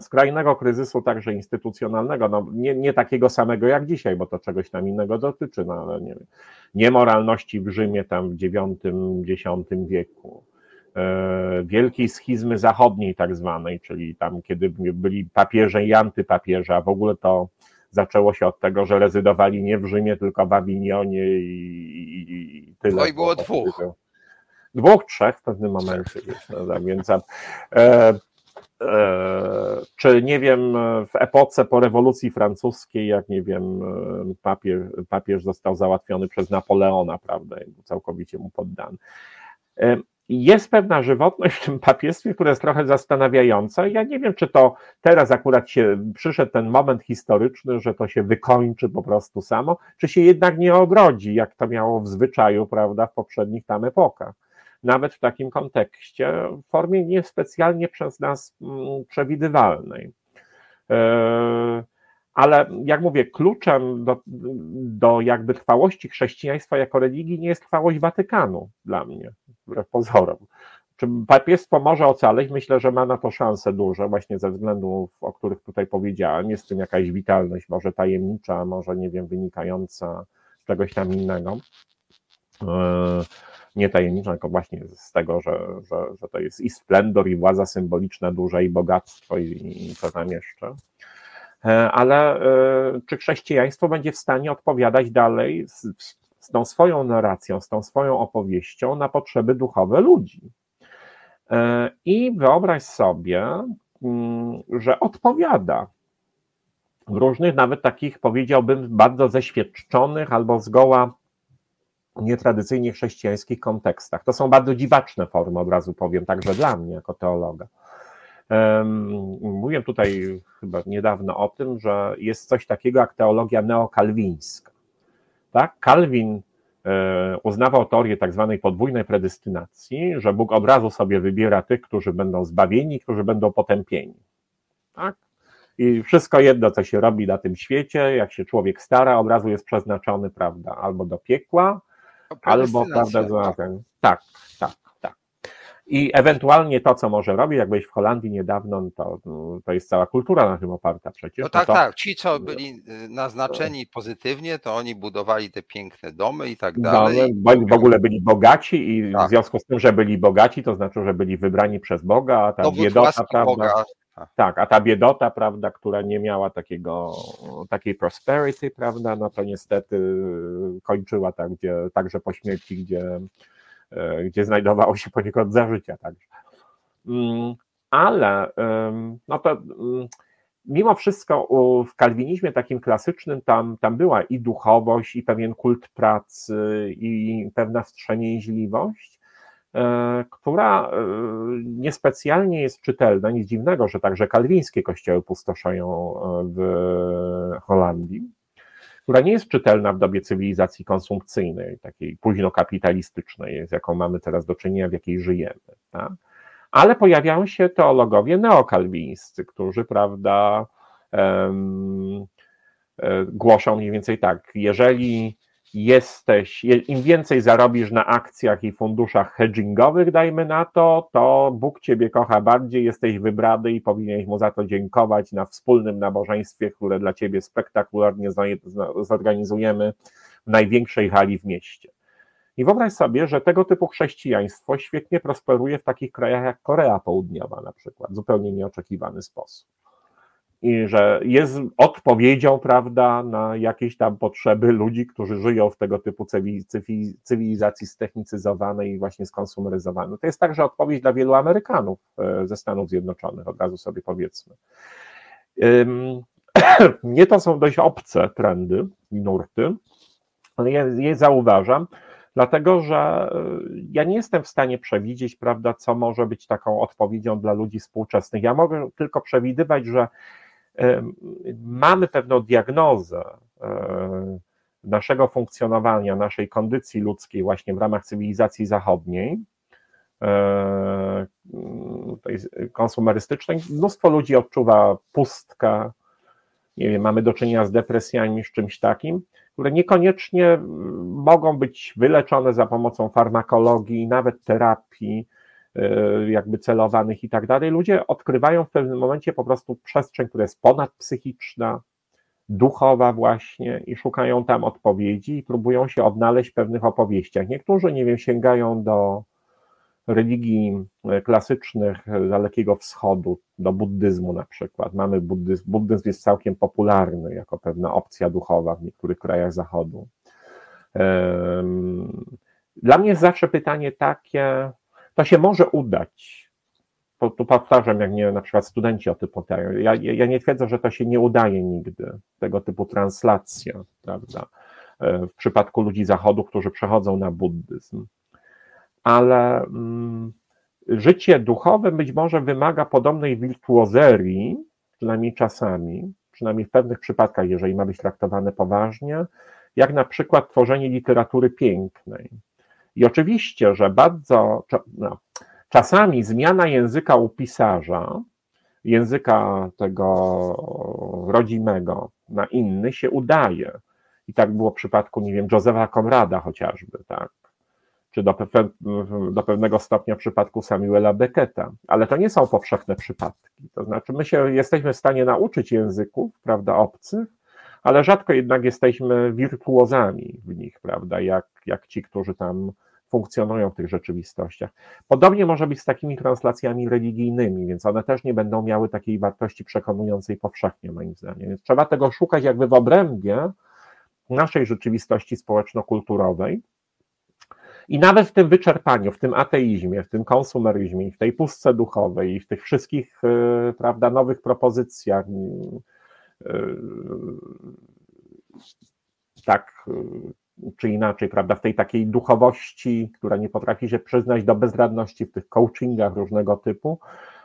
skrajnego kryzysu także instytucjonalnego, no nie, nie takiego samego jak dzisiaj, bo to czegoś tam innego dotyczy, no ale nie wiem, niemoralności w Rzymie tam w IX, X wieku, wielkiej schizmy zachodniej tak zwanej, czyli tam kiedy byli papieże i antypapieże, a w ogóle to zaczęło się od tego, że rezydowali nie w Rzymie, tylko w Awinionie i, i, i tyle. No i było dwóch. Dwóch, trzech w pewnym momencie, wiesz, no, tak, więc e, E, czy nie wiem, w epoce po rewolucji francuskiej, jak nie wiem, papież, papież został załatwiony przez Napoleona, prawda, całkowicie mu poddany. Jest pewna żywotność w tym papiestwie, która jest trochę zastanawiające. Ja nie wiem, czy to teraz akurat się przyszedł ten moment historyczny, że to się wykończy po prostu samo, czy się jednak nie ogrodzi, jak to miało w zwyczaju, prawda, w poprzednich tam epokach nawet w takim kontekście, w formie niespecjalnie przez nas mm, przewidywalnej. E, ale jak mówię, kluczem do, do jakby trwałości chrześcijaństwa jako religii nie jest trwałość Watykanu dla mnie, wbrew pozorom. Czy papiestwo może ocaleć? Myślę, że ma na to szanse duże, właśnie ze względów, o których tutaj powiedziałem. Jest w tym jakaś witalność, może tajemnicza, może nie wiem, wynikająca z czegoś tam innego. E, nie tajemnicza, tylko właśnie z tego, że, że, że to jest i splendor, i władza symboliczna duża, i bogactwo, i, i co tam jeszcze. E, ale e, czy chrześcijaństwo będzie w stanie odpowiadać dalej z, z tą swoją narracją, z tą swoją opowieścią na potrzeby duchowe ludzi? E, I wyobraź sobie, mm, że odpowiada w różnych, nawet takich powiedziałbym, bardzo zeświadczonych albo zgoła nietradycyjnie chrześcijańskich kontekstach. To są bardzo dziwaczne formy, od razu powiem, także dla mnie jako teologa. Mówiłem tutaj chyba niedawno o tym, że jest coś takiego jak teologia neokalwińska. Tak? Kalwin e, uznawał teorię tak zwanej podwójnej predestynacji, że Bóg od razu sobie wybiera tych, którzy będą zbawieni, którzy będą potępieni. Tak? I wszystko jedno, co się robi na tym świecie, jak się człowiek stara, od razu jest przeznaczony, prawda, albo do piekła, Albo, prawda, za ten. Tak, tak, tak. I ewentualnie to, co może robić, jak byłeś w Holandii niedawno, no to, to jest cała kultura na tym oparta przecież. No tak, no to... tak. Ci, co byli y, naznaczeni pozytywnie, to oni budowali te piękne domy i tak dalej. No, w ogóle byli bogaci i tak. w związku z tym, że byli bogaci, to znaczy, że byli wybrani przez Boga, a ta Dowód biedota, prawda? Boga. Tak, a ta biedota, prawda, która nie miała takiego, takiej prosperity, prawda, no to niestety kończyła tak, gdzie, także po śmierci, gdzie, gdzie znajdowało się poniekąd za życia także. Mm, ale no to mm, mimo wszystko w kalwinizmie takim klasycznym tam, tam była i duchowość, i pewien kult pracy, i pewna wstrzemięźliwość, E, która e, niespecjalnie jest czytelna, nic dziwnego, że także kalwińskie kościoły pustoszeją e, w Holandii, która nie jest czytelna w dobie cywilizacji konsumpcyjnej, takiej późnokapitalistycznej, z jaką mamy teraz do czynienia, w jakiej żyjemy. Tak? Ale pojawiają się teologowie neokalwińscy, którzy, prawda, um, głoszą mniej więcej tak, jeżeli jesteś, im więcej zarobisz na akcjach i funduszach hedgingowych, dajmy na to, to Bóg Ciebie kocha bardziej, jesteś wybrany i powinieneś Mu za to dziękować na wspólnym nabożeństwie, które dla Ciebie spektakularnie zorganizujemy w największej hali w mieście. I wyobraź sobie, że tego typu chrześcijaństwo świetnie prosperuje w takich krajach jak Korea Południowa na przykład, zupełnie nieoczekiwany sposób i że jest odpowiedzią, prawda, na jakieś tam potrzeby ludzi, którzy żyją w tego typu cywilizacji ztechnicyzowanej i właśnie skonsumeryzowanej. To jest także odpowiedź dla wielu Amerykanów e, ze Stanów Zjednoczonych, od razu sobie powiedzmy. [COUGHS] Nie to są dość obce trendy i nurty, ale ja je zauważam, dlatego że e, ja nie jestem w stanie przewidzieć, prawda, co może być taką odpowiedzią dla ludzi współczesnych. Ja mogę tylko przewidywać, że mamy pewną diagnozę naszego funkcjonowania, naszej kondycji ludzkiej właśnie w ramach cywilizacji zachodniej, e, tej konsumerystycznej. Mnóstwo ludzi odczuwa pustkę, nie wiem, mamy do czynienia z depresjami, z czymś takim, które niekoniecznie mogą być wyleczone za pomocą farmakologii, nawet terapii, e, jakby celowanych i tak dalej. Ludzie odkrywają w pewnym momencie po prostu przestrzeń, która jest ponadpsychiczna, duchowa właśnie i szukają tam odpowiedzi i próbują się odnaleźć w pewnych opowieściach. Niektórzy, nie wiem, sięgają do religii e, klasycznych Dalekiego Wschodu, do buddyzmu na przykład. Mamy buddyzm, buddyzm jest całkiem popularny jako pewna opcja duchowa w niektórych krajach Zachodu. Dla mnie jest zawsze pytanie takie, to się może udać. Tu powtarzam, jak mnie na przykład studenci o tym pytają. Ja, ja nie twierdzę, że to się nie udaje nigdy, tego typu translacja, prawda? E, w przypadku ludzi Zachodu, którzy przechodzą na buddyzm ale mm, życie duchowe być może wymaga podobnej wirtuozerii, przynajmniej czasami, przynajmniej w pewnych przypadkach, jeżeli ma być traktowane poważnie, jak na przykład tworzenie literatury pięknej. I oczywiście, że bardzo no, czasami zmiana języka u pisarza, języka tego rodzimego na inny się udaje. I tak było w przypadku, nie wiem, Józefa Konrada chociażby, tak czy do, do pewnego stopnia w przypadku Samuela Becketa, ale to nie są powszechne przypadki. To znaczy, my się jesteśmy w stanie nauczyć języków, prawda, obcych, ale rzadko jednak jesteśmy wirtuozami w nich, prawda, jak, jak ci, którzy tam funkcjonują w tych rzeczywistościach. Podobnie może być z takimi translacjami religijnymi, więc one też nie będą miały takiej wartości przekonującej powszechnie, moim zdaniem. Więc trzeba tego szukać jakby w obrębie naszej rzeczywistości społeczno-kulturowej, i nawet w tym wyczerpaniu, w tym ateizmie, w tym konsumeryzmie, w tej pustce duchowej w tych wszystkich, e, prawda, nowych propozycjach, e, tak e, czy inaczej, prawda, w tej takiej duchowości, która nie potrafi się przyznać do bezradności, w tych coachingach różnego typu,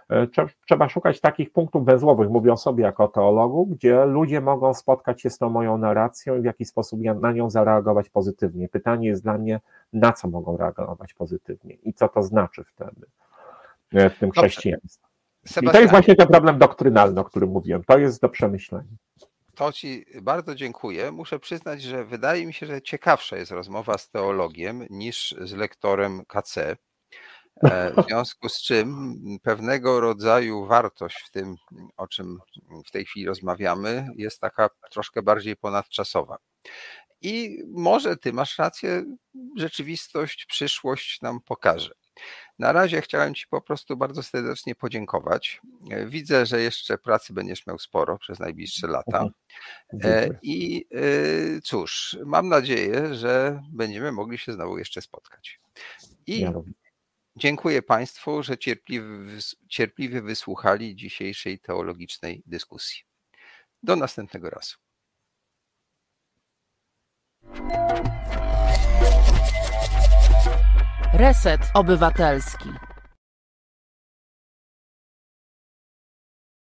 E, trzeba szukać takich punktów węzłowych, mówię o sobie jako teologu, gdzie ludzie mogą spotkać się z tą moją narracją i w jaki sposób na nią zareagować pozytywnie. Pytanie jest dla mnie, na co mogą reagować pozytywnie i co to znaczy wtedy e, w tym chrześcijaństwie. I to jest właśnie ten problem doktrynalny, o którym mówiłem. To jest do przemyślenia. To Ci bardzo dziękuję. Muszę przyznać, że wydaje mi się, że ciekawsza jest rozmowa z teologiem niż z lektorem KC. E, w [LAUGHS] związku z czym pewnego rodzaju wartość w tym, o czym w tej chwili rozmawiamy, jest taka troszkę bardziej ponadczasowa. I może ty masz rację, rzeczywistość, przyszłość nam pokaże. Na razie chciałem Ci po prostu bardzo serdecznie podziękować. E, widzę, że jeszcze pracy będziesz miał sporo przez najbliższe lata. E, I cóż, mam nadzieję, że będziemy mogli się znowu jeszcze spotkać. I Dziękuję Państwu, że cierpliwie, wysłuchali dzisiejszej teologicznej dyskusji. Do następnego razu. Reset Obywatelski.